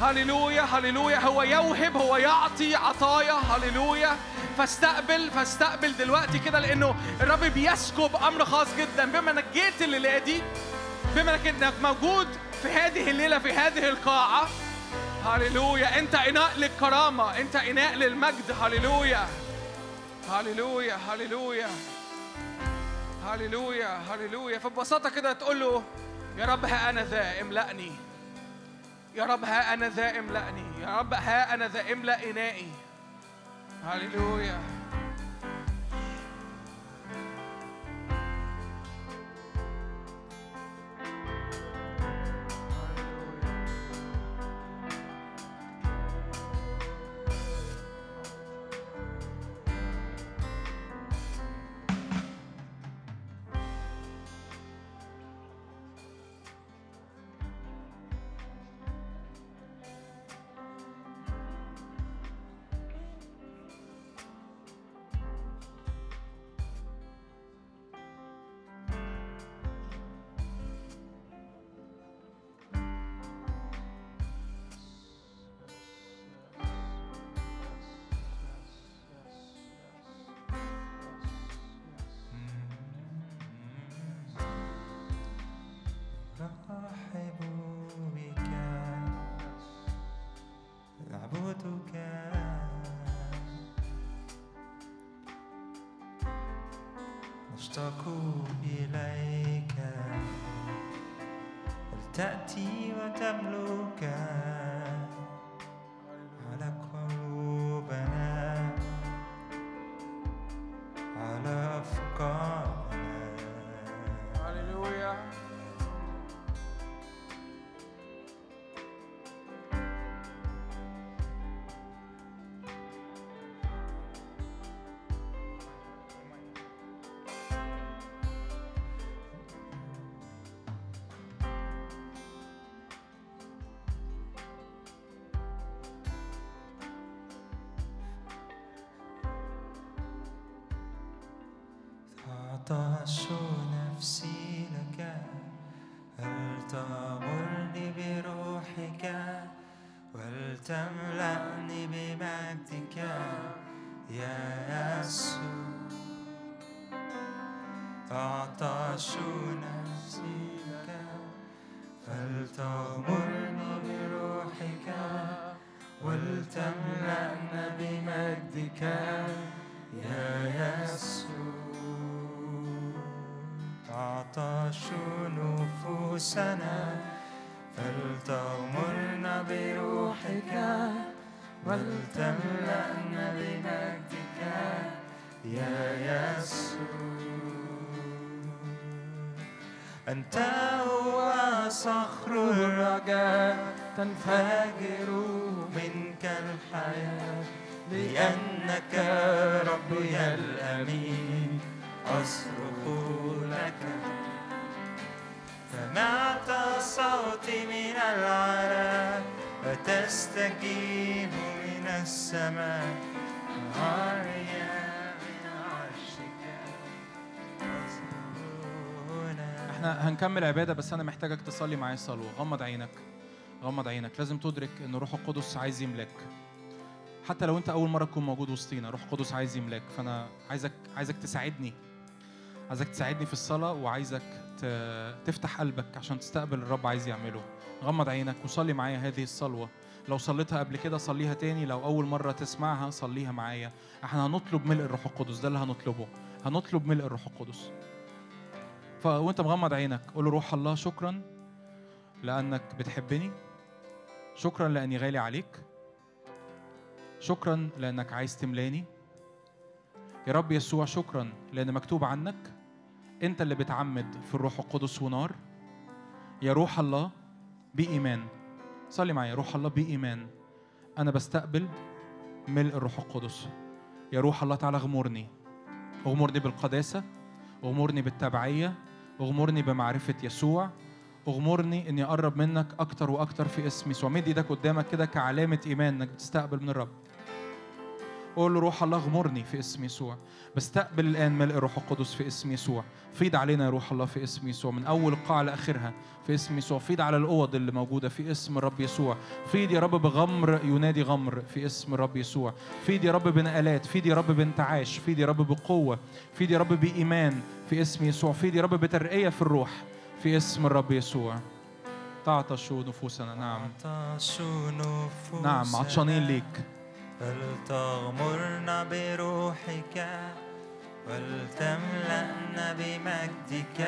هللويا هللويا. هو يوهب هو يعطي عطايا. هللويا. فاستقبل فاستقبل دلوقتي كده لأنه الرب بيسكب أمر خاص جدا. بما إنك جيت الليلة دي بما إنك موجود في هذه الليلة في هذه القاعة هللويا. أنت إناء للكرامة. أنت إناء للمجد. هللويا. هللويا هللويا. هللويا هللويا. فببساطة كده تقول له يا رب ها أنا ذا املأني يا رب ها أنا ذا إملأني. يا رب ها أنا ذا إملأ إنائي. هللويا. بك نعبدك نشتاق إليك. ولتأتي وتملك؟ هنكمل عباده بس أنا محتاجك تصلي معايا صلوه غمض عينك غمض عينك. لازم تدرك إن روح القدس عايز يملاك. حتى لو أنت أول مرة تكون موجود وسطينا روح القدس عايز يملاك. فأنا عايزك عايزك تساعدني. عايزك تساعدني في الصلاة وعايزك تفتح قلبك عشان تستقبل الرب عايز يعمله. غمض عينك وصلي معايا هذه الصلوة. لو صليتها قبل كده صليها تاني لو أول مرة تسمعها صليها معايا. إحنا هنطلب ملء الروح القدس ده اللي هنطلبه. هنطلب ملء الروح القدس. وانت مغمض عينك قول له روح الله شكرا لأنك بتحبني شكرا لأني غالي عليك شكرا لأنك عايز تملاني. يا رب يسوع شكرا لأن مكتوب عنك أنت اللي بتعمد في الروح القدس ونار. يا روح الله بإيمان صلي معايا روح الله بإيمان. أنا بستقبل ملء الروح القدس. يا روح الله تعالى اغمرني اغمرني بالقداسة اغمرني بالتبعية أغمرني بمعرفة يسوع. أغمرني إني أقرب منك أكتر وأكتر في اسم يسوع مد إيدك قدامك كده كعلامة إيمان إنك بتستقبل من الرب. قول له روح الله اغمرني في اسم يسوع. بستقبل الآن ملء الروح القدس في اسم يسوع. فيض علينا يا روح الله في اسم يسوع. من أول القاعه لاخرها في اسم يسوع. فيض على الأوض اللي موجودة في اسم الرب يسوع. فيض يا رب بغمر ينادي غمر في اسم الرب يسوع. فيض يا رب بنقلات. فيض يا رب بانتعاش. فيض يا رب بقوة. فيض يا رب بإيمان في اسم يسوع. فيض يا رب بترقية في الروح في اسم الرب يسوع. تعطش نفوسنا. نعم. نفوسنا. نعم. عطشانين ليك. فلتغمرنا بروحك ولتملأنا بمجدك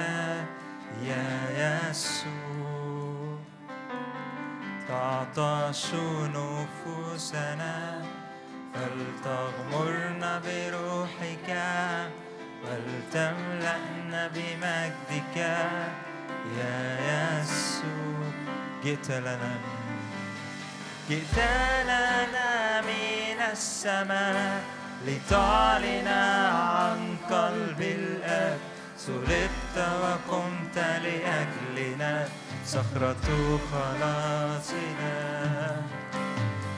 يا يسوع. تعطش نفوسنا فلتغمرنا بروحك ولتملأنا بمجدك يا يسوع. جئت لنا جئت لنا من السماء لتعلن عن قلب الآب. صلبت وقمت لأجلنا صخرة خلاصنا.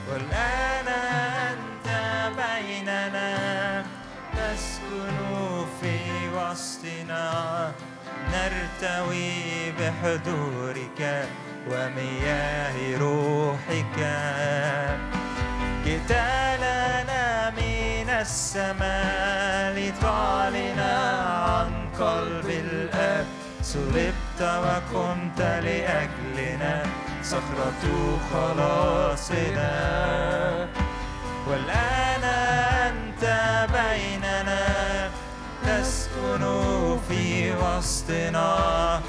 والآن أنت بيننا تسكن في وسطنا. نرتوي بحضورك ومياه روحك. جئت لنا من السماء لتعلن عن قلب الآب. صلبت وقمت لأجلنا صخرة خلاصنا. والآن أنت بيننا تسكن في وسطنا.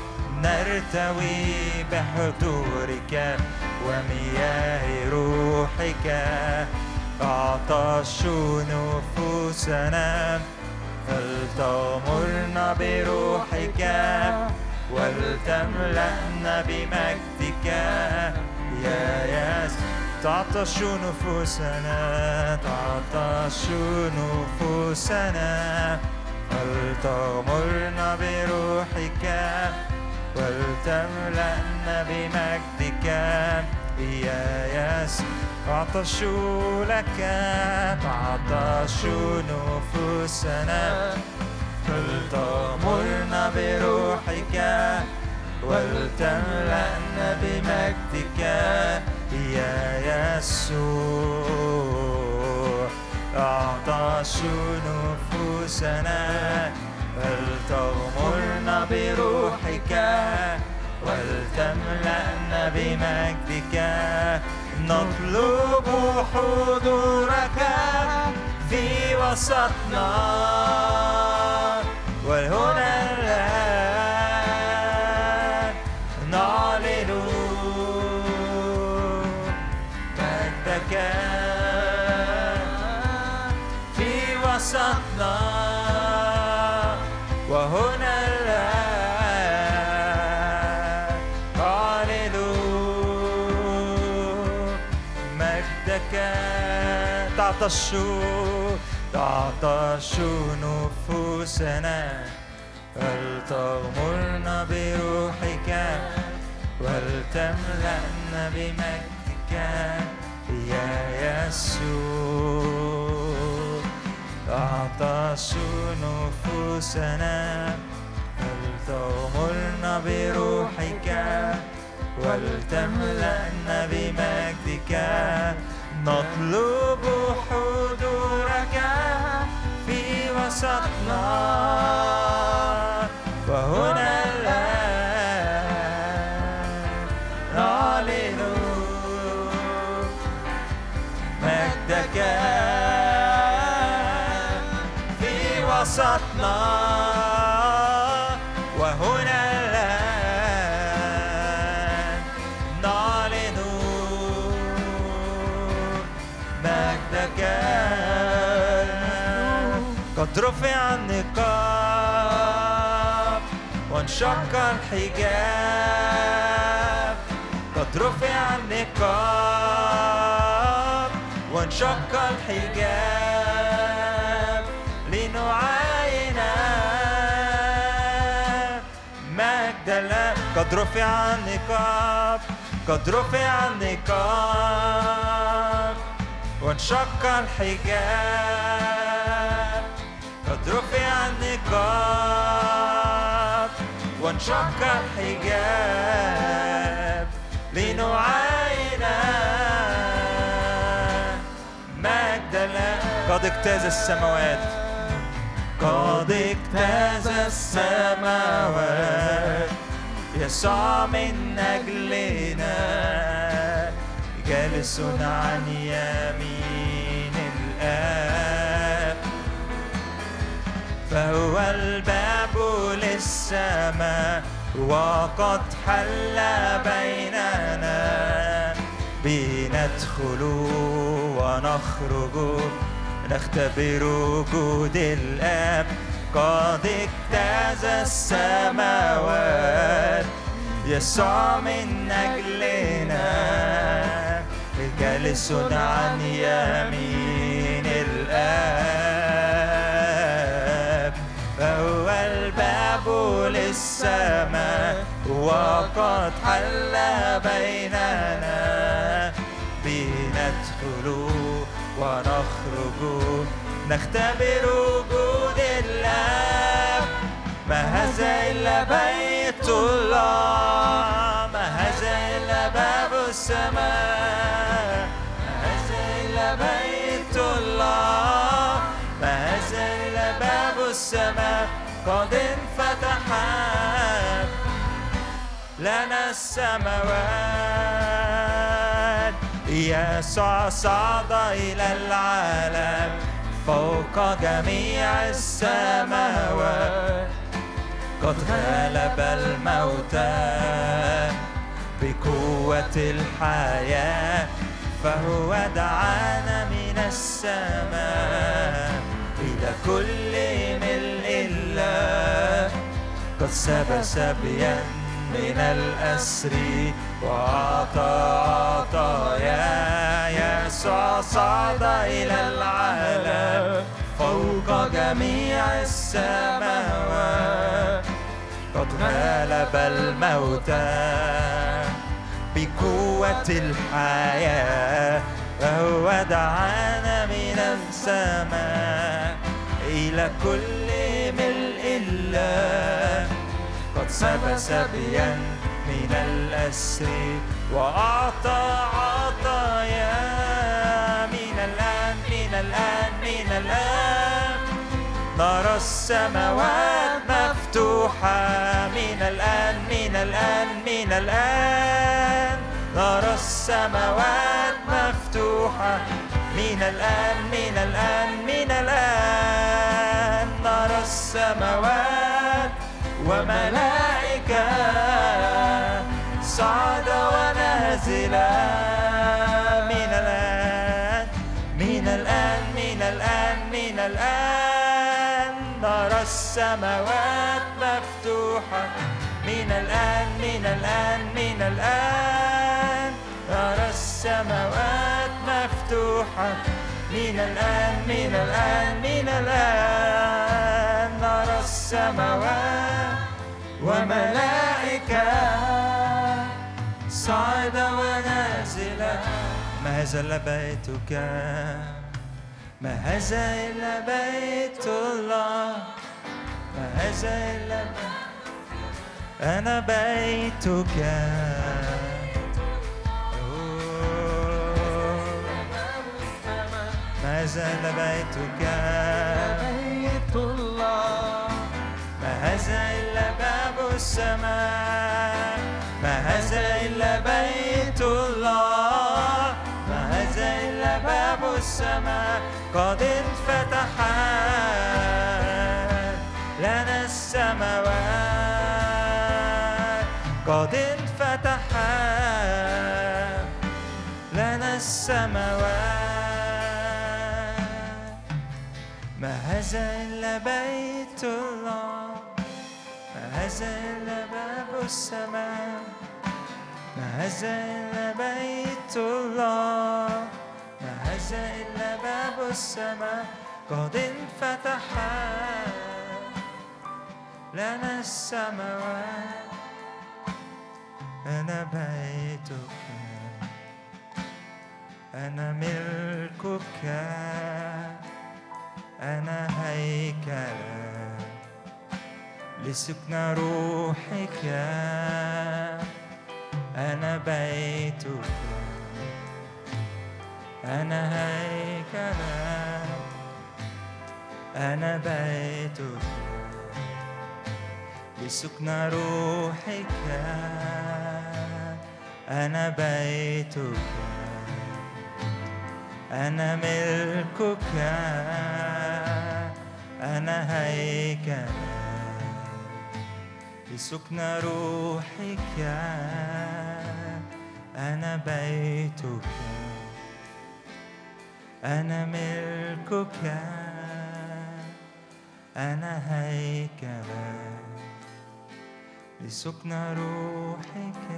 نرتوي بحضورك ومياه روحك. عطش نفوسنا فلتغمرنا بروحك؟ ولتملأنا بمجدك؟ يا يس تعطش نفوسنا تعطش نفوسنا فلتغمرنا بروحك؟ ولتملأن بمجدك يا يسوع عطشوا لك عطشوا نفوسنا. فلتأمرنا بروحك. ولتملأنا بمجدك يا يسوع عطشوا نفوسنا. فلتغمرنا بروحك ولتملأنا بمجدك. نطلب حضورك في وسطنا وهنا تعطش تعطش نفوسنا. فلتغمرنا بروحك ولتملأنا بمجدك يا يسوع. تعطش نفوسنا فلتغمرنا بروحك ولتملأنا بمجدك نطلب حضورك في وسطنا. قد رفع النقاب وانشق الحجاب. قد رفع النقاب وانشق الحجاب. لنعاين مجد قد رفع النقاب قد رفع النقاب وانشق الحجاب. النقاب وانشق الحجاب لنعاين مجد الله قد اجتاز السماوات. قد اجتاز السماوات. يسوع من أجلنا. جالس عن يمين الآب فهو الباب للسماء وقد حل بيننا. بندخل ونخرج نختبر وجود الآب. قد اجتاز السماوات يسوع من أجلنا. جالس عن يمين الآب. للسماء وقد حل بيننا. بندخل ونخرج نختبر وجود الآب ما هذا إلا بيت الله؟ ما هذا إلا باب السماء؟ قد انفتحت لنا السماوات. يسوع صعد إلى العالم فوق جميع السماوات. قد غلب الموتى بقوة الحياة فهو دعانا من السماء إلى كل الله قد سبى سبيا من الأسر وأعطى عطايا يسوع صعد إلى العالم فوق جميع السماوات. قد غلب الموتى بقوة الحياة. وهو دعانا من السماء إلى كل ملء الله. سبى سبيا من الأسر. وأعطى عطايا من الآن من الآن من الآن. نرى السماوات مفتوحة من الآن من الآن من الآن. نرى السماوات مفتوحة من الآن من الآن من الآن. نرى السماوات وملائكة صعد ونازلا من الآن من الآن من الآن من الآن. نرى السماوات مفتوحة. من الآن من الآن من الآن. نرى السماوات مفتوحة. من الآن من الآن من الآن. السماوات وملائكة. صعد ونازلا ما هذا إلا بيتك؟ ما هذا إلا بيت الله؟ ما هذا إلا بيت أنا بيتك. ما زال بيتك؟ السماء ما هذا إلا بيت الله ما هذا إلا باب السماء قد انفتحت لنا السماوات قد انفتحت لنا السماوات ما هذا إلا بيت الله. إلا باب السماء إلا بيت الله إلا باب السماء قد انفتح. لنا السماوات أنا بيتك أنا ملكك أنا هيكلك. لسكن روحك أنا بيتك أنا هيكلك أنا بيتك لسكن روحك أنا بيتك أنا ملكك أنا هيكلك لسكن روحك أنا بيتك أنا ملكك أنا هيكلك لسكن روحك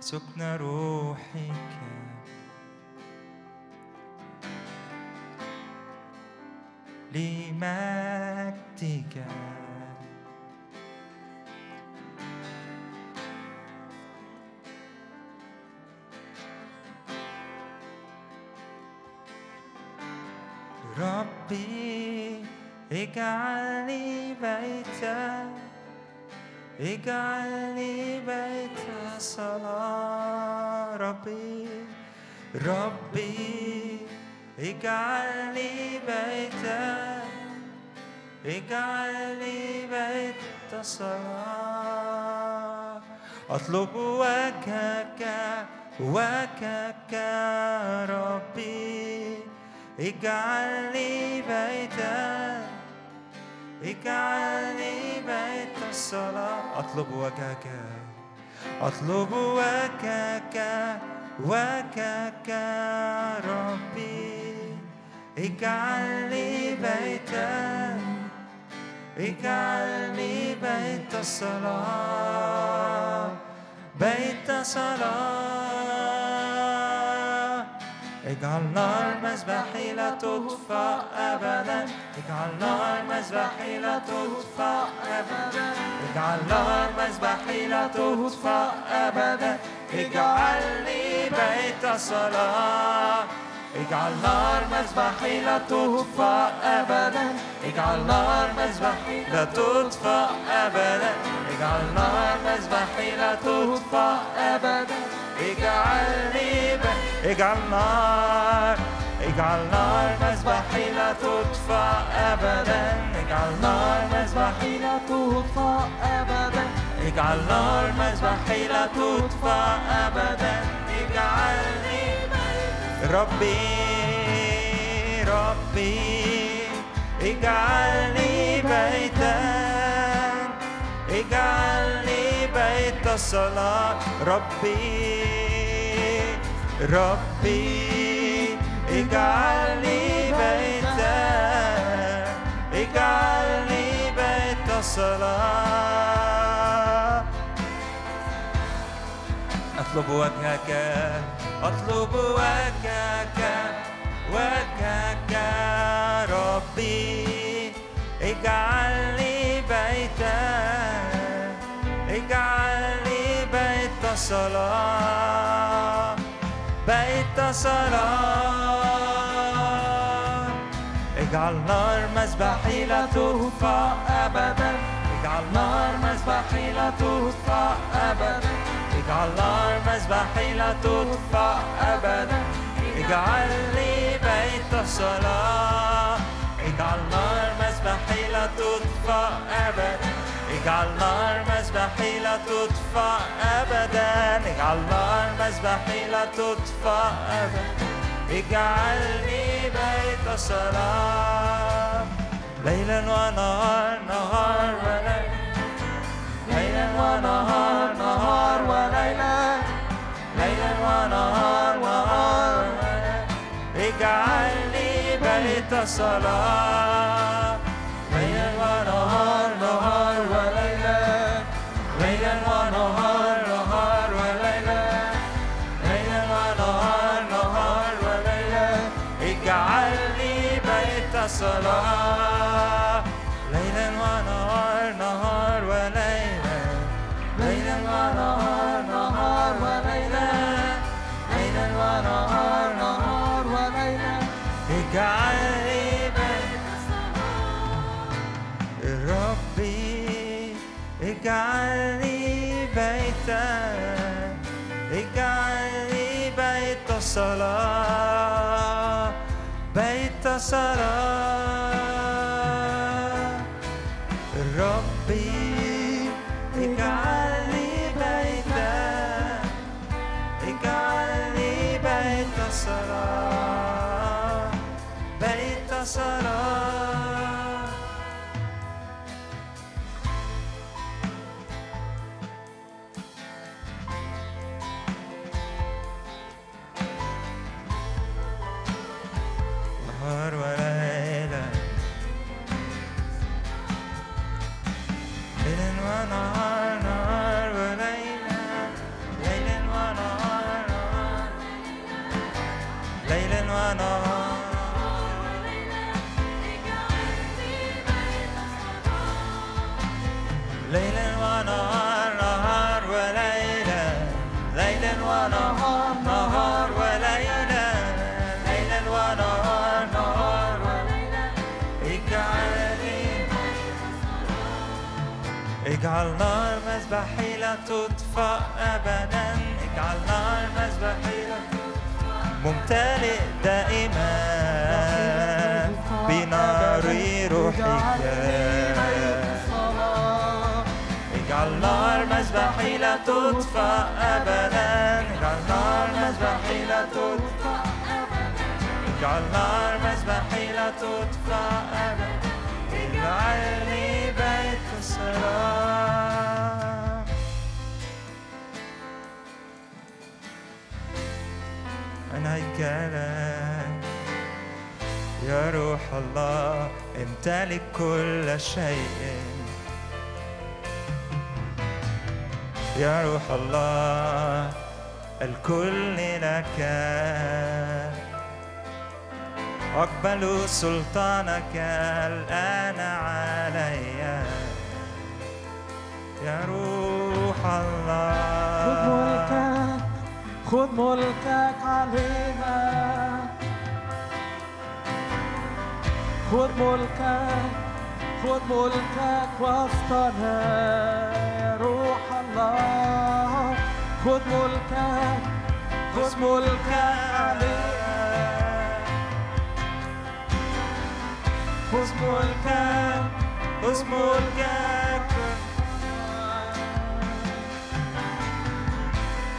سكن روحك لمجدك. ربي اجعلني بيتا اجعلني بيت صلاة. ربي ربي اجعلني بيتا اجعلني بيت صلاة أطلب وجهك وجهك ربي. اجعلني بيتا اجعلني بيت الصلاة. أطلب وجهك أطلب وجهك وجهك ربي. اجعلني بيتا اجعلني بيت الصلاة بيت صلاة اجعل نار مذبحي لا تطفأ أبدا. اجعل نار مذبحي لا تطفأ أبدا. اجعل نار مذبحي لا تطفأ أبدا. اجعلني بيت صلاة اجعل نار مذبحي لا تطفأ أبدا. اجعل نار مذبحي لا تطفأ أبدا. اجعل نار مذبحي لا تطفأ أبدا. اجعلني اجعل نار اجعل نار مذبحي لا تطفأ أبدا. اجعل نار مذبحي لا تطفأ أبدا. اجعل نار مذبحي لا تطفأ أبدا. اجعلني ربي ربي اجعلني بيتا اجعلني بيت الصلاة. ربي ربي اجعلني بيتا اجعلني بيت الصلاة. أطلب وجهك أطلب وجهك وجهك ربي اجعلني بيتا اجعلني بيت صلاة بيت صلاة. اجعل نار مذبحي لا تطفأ أبدا. اجعل نار مذبحي لا تطفأ أبدا. اجعل نار مذبحي لا تطفأ أبدا. اجعل لي بيت صلاة اجعل نار مذبحي لا تطفأ أبدا. اجعل نار مذبحي لا تطفأ أبدا. اجعل نار مذبحي لا تطفأ أبدا. اجعلني بيت صلاة ليلا ونهار نهار وليل ونهار نهار ونهار اجعلني بيت صلاة ليلا ونهار نهار وليلا ليلا ونهار نهار ليلا ونهار نهار وليلا اجعلني بيت صلاة اجعلني بيتا اجعلني بيت صلاة بيت صلاة ربي اجعلني بيتا اجعلني بيت صلاة بيت صلاة اجعل نار مذبحي لا تطفأ أبدا. اجعل نار مذبحي لا تطفأ ممتلئ دائما. بنار روحك اجعل نار مذبحي لا تطفأ أبدا. اجعل نار مذبحي لا تطفأ اجعل نار مذبحي لا تطفأ أبدا. أنا يا روح الله امتلك كل شيء. يا روح الله الكل لك. أقبل سلطانك الآن علي. يا روح خذ الله ملكك خذ ملكك علينا. خذ ملكك خذ ملكك وسطنا. يا روح الله خذ ملكك خذ ملكك علينا. خذ ملكك خذ ملكك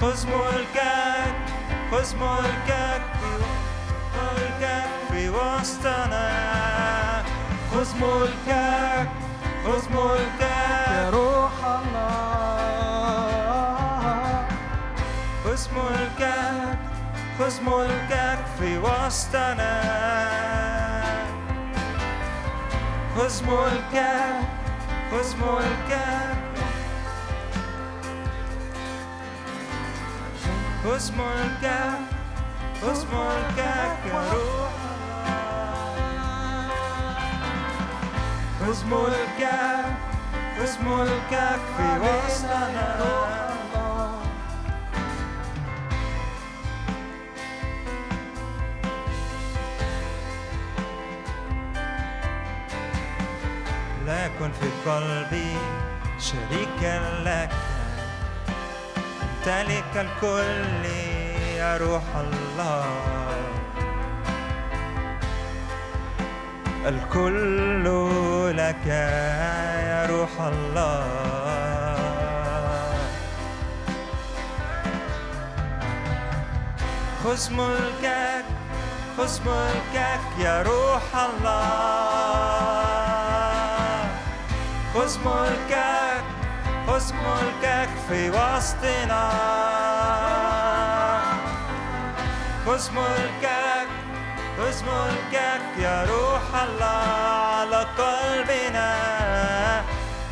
خذ ملكك خذ ملكك ملكك في وسطنا خذ ملكك خذ يا ملكك روح الله خذ ملكك خذ ملكك في وسطنا. خذ ملكك خذ ملكك خذ ملكك خذ ملكك في قلبي شريكا لك. امتلك الكل يا روح الله. الكل لك يا روح الله. خذ ملكك خذ ملكك يا روح الله. خذ ملكك خذ ملكك في وسطنا خذ ملكك خذ ملكك يا روح الله على قلبنا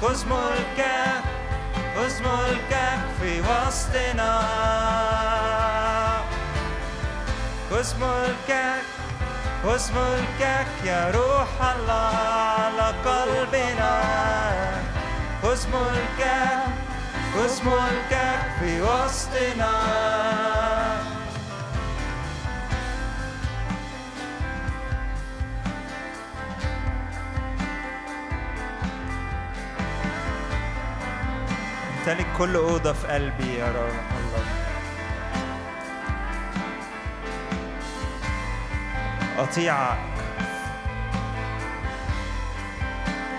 خذ ملكك خذ ملكك في وسطنا خذ ملكك خذ ملكك يا روح الله على قلبنا. خذ ملكك خذ ملكك في وسطنا. امتلك كل أوضة في قلبي يا روح أطيعك.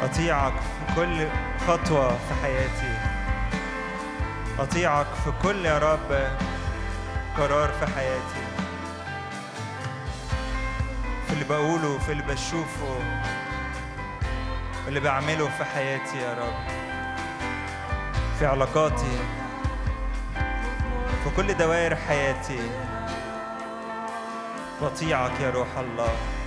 أطيعك في كل خطوة في حياتي. أطيعك في كل يا رب قرار في حياتي. في اللي بقوله في اللي بشوفه اللي بعمله في حياتي يا رب. في علاقاتي في كل دوائر حياتي. بطيعك يا روح الله.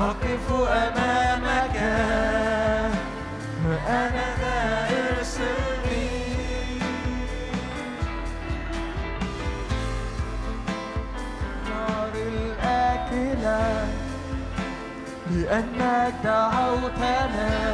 أقف أمامك. وأنا ذا ارسلني نار الآكلة لأنك دعوتنا.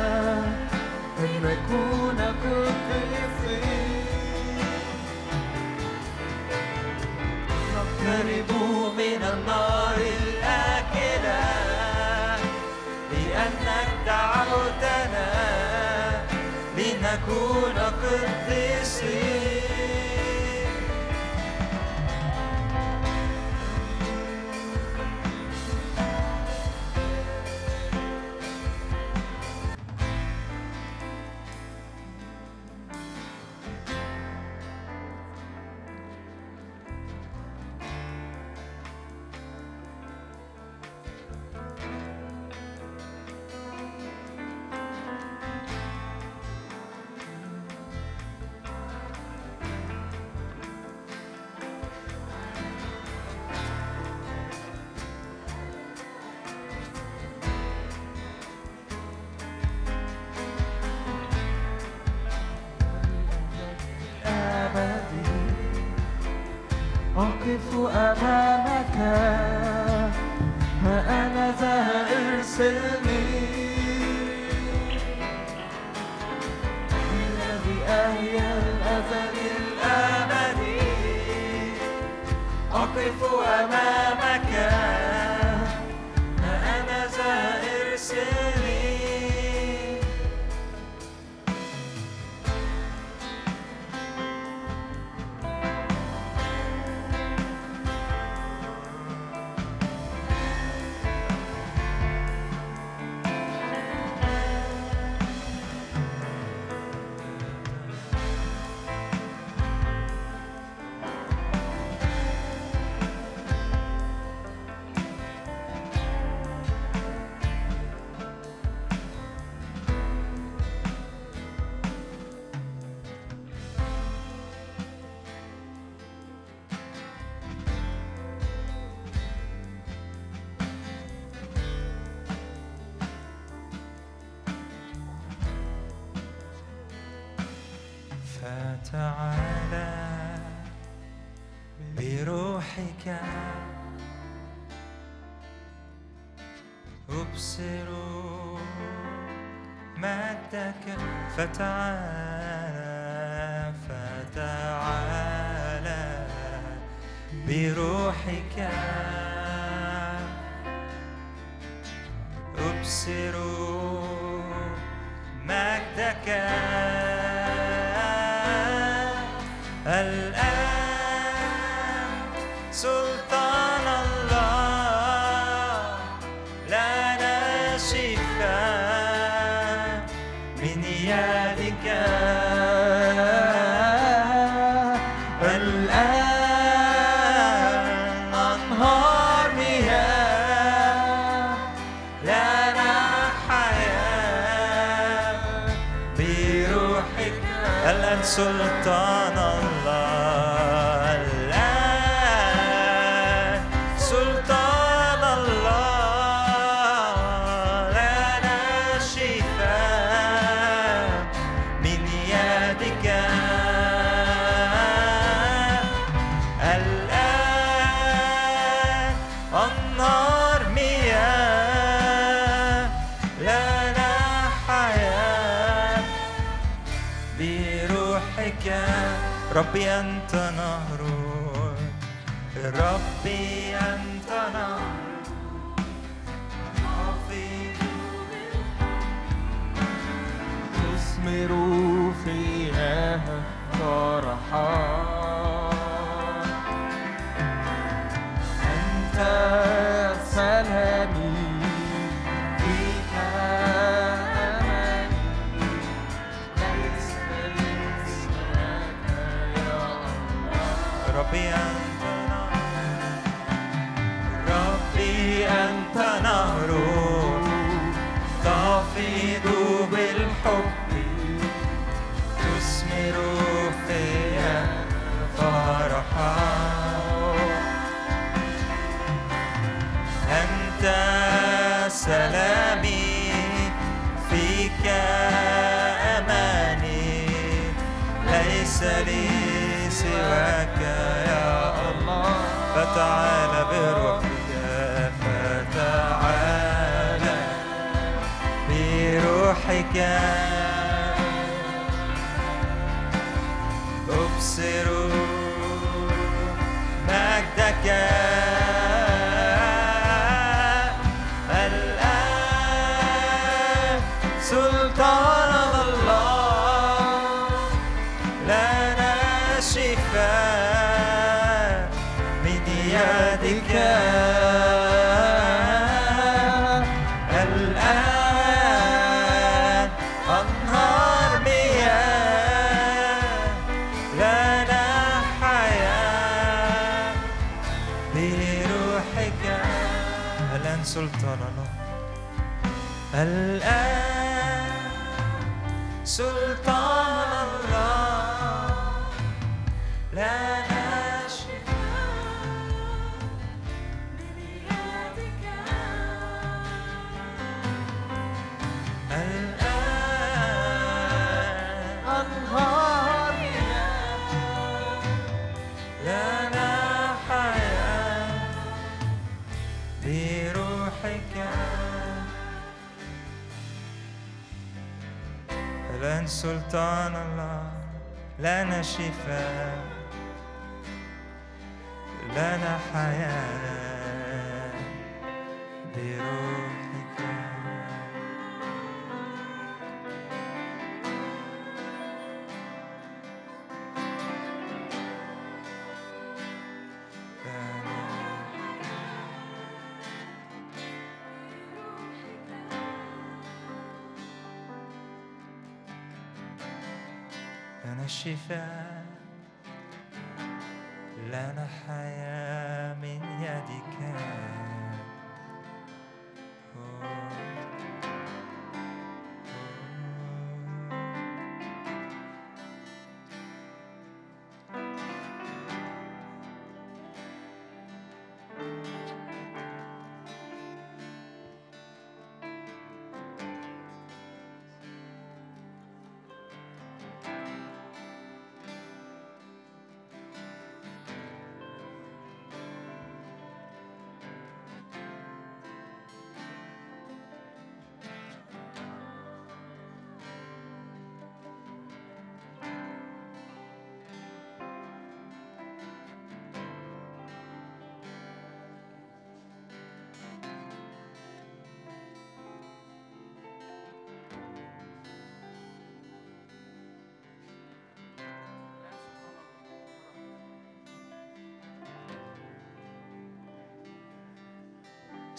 if at بروحك. الآن سلطان الله الآن سلطان الله لنا الآن سلطان الله لنا شفاء لنا حياة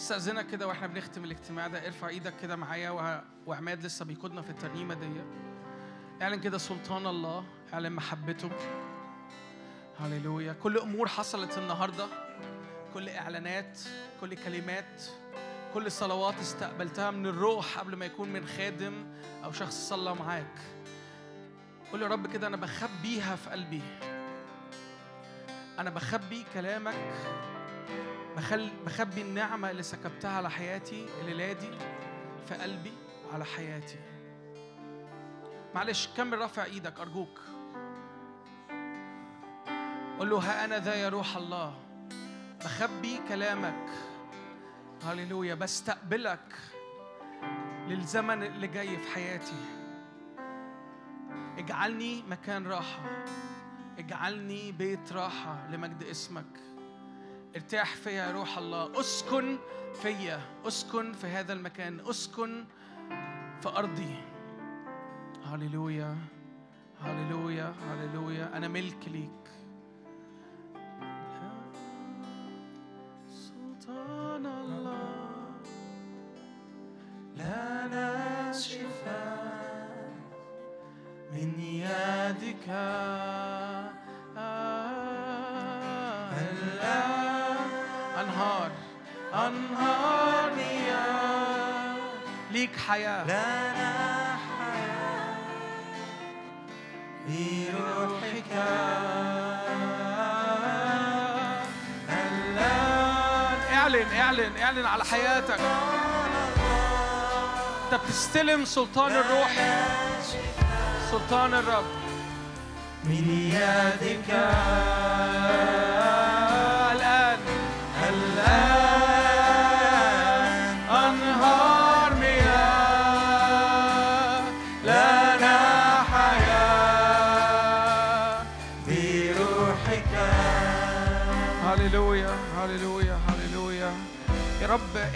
استاذنك كده وإحنا بنختم الاجتماع ده. ارفع إيدك كده معايا وعماد لسه بيقودنا في الترنيمة دي. اعلن كده سلطان الله اعلن محبته هللويا. كل أمور حصلت النهارده. كل إعلانات كل كلمات كل صلوات استقبلتها من الروح قبل ما يكون من خادم أو شخص صلى معاك. قول يا رب كده أنا بخبيها في قلبي. أنا بخبي كلامك بخل بخبي النعمة اللي سكبتها على حياتي الليلة دي في قلبي على حياتي. معلش كمل رافع إيدك؟ أرجوك. قول له ها أنا ذا يا روح الله. بخبي كلامك. هللويا. بستقبلك للزمن اللي جاي في حياتي. اجعلني مكان راحة. اجعلني بيت راحة لمجد اسمك. ارتاح فيا يا روح الله. اسكن فيا اسكن في هذا المكان اسكن في أرضي. هللويا هللويا هللويا أنا ملك ليك. سلطان الله. لنا شفاء من يدك. أنهار مياه ليك حياة. لنا حياة بروحك اعلن اعلن اعلن على حياتك. انت بتستلم سلطان الروح. سلطان الرب. من يدك.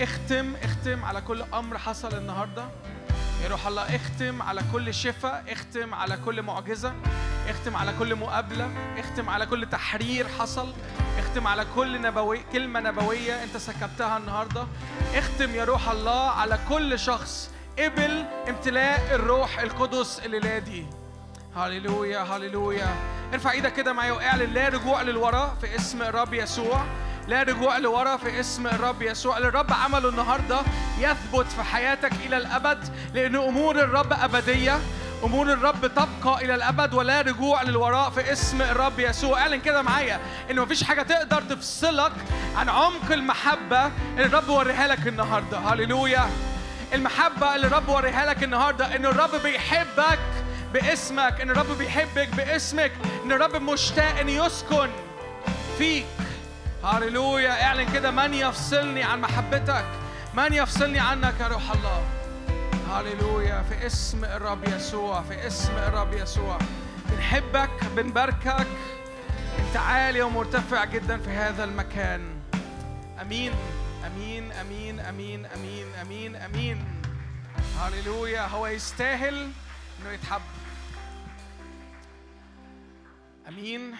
اختم اختم على كل أمر حصل النهارده. يا روح الله اختم على كل شفاء اختم على كل معجزة اختم على كل مقابلة اختم على كل تحرير حصل اختم على كل نبوي كلمة نبوية انت سكبتها النهارده. اختم يا روح الله على كل شخص قبل امتلاء الروح القدس الليلة دي هللويا هللويا. ارفع إيدك كده معايا واعلن لا رجوع للوراء في اسم الرب يسوع. لا رجوع لورا في اسم الرب يسوع. اللي الرب عمله النهارده يثبت في حياتك إلى الأبد لأن أمور الرب أبدية. أمور الرب تبقى إلى الأبد ولا رجوع للوراء في اسم الرب يسوع. اعلن كده معايا إن مفيش حاجة تقدر تفصلك عن عمق المحبة اللي الرب وريها لك النهارده. هللويا. المحبة اللي الرب وريها لك النهارده إن الرب بيحبك باسمك إن الرب بيحبك باسمك إن الرب مشتاق إن يسكن فيك. هللويا اعلن كده من يفصلني عن محبتك من يفصلني عنك يا روح الله. هللويا في اسم الرب يسوع في اسم الرب يسوع. بنحبك بنباركك. انت عالي ومرتفع جدا في هذا المكان. أمين أمين أمين أمين أمين أمين أمين. هللويا هو يستاهل إنه يتحب. أمين.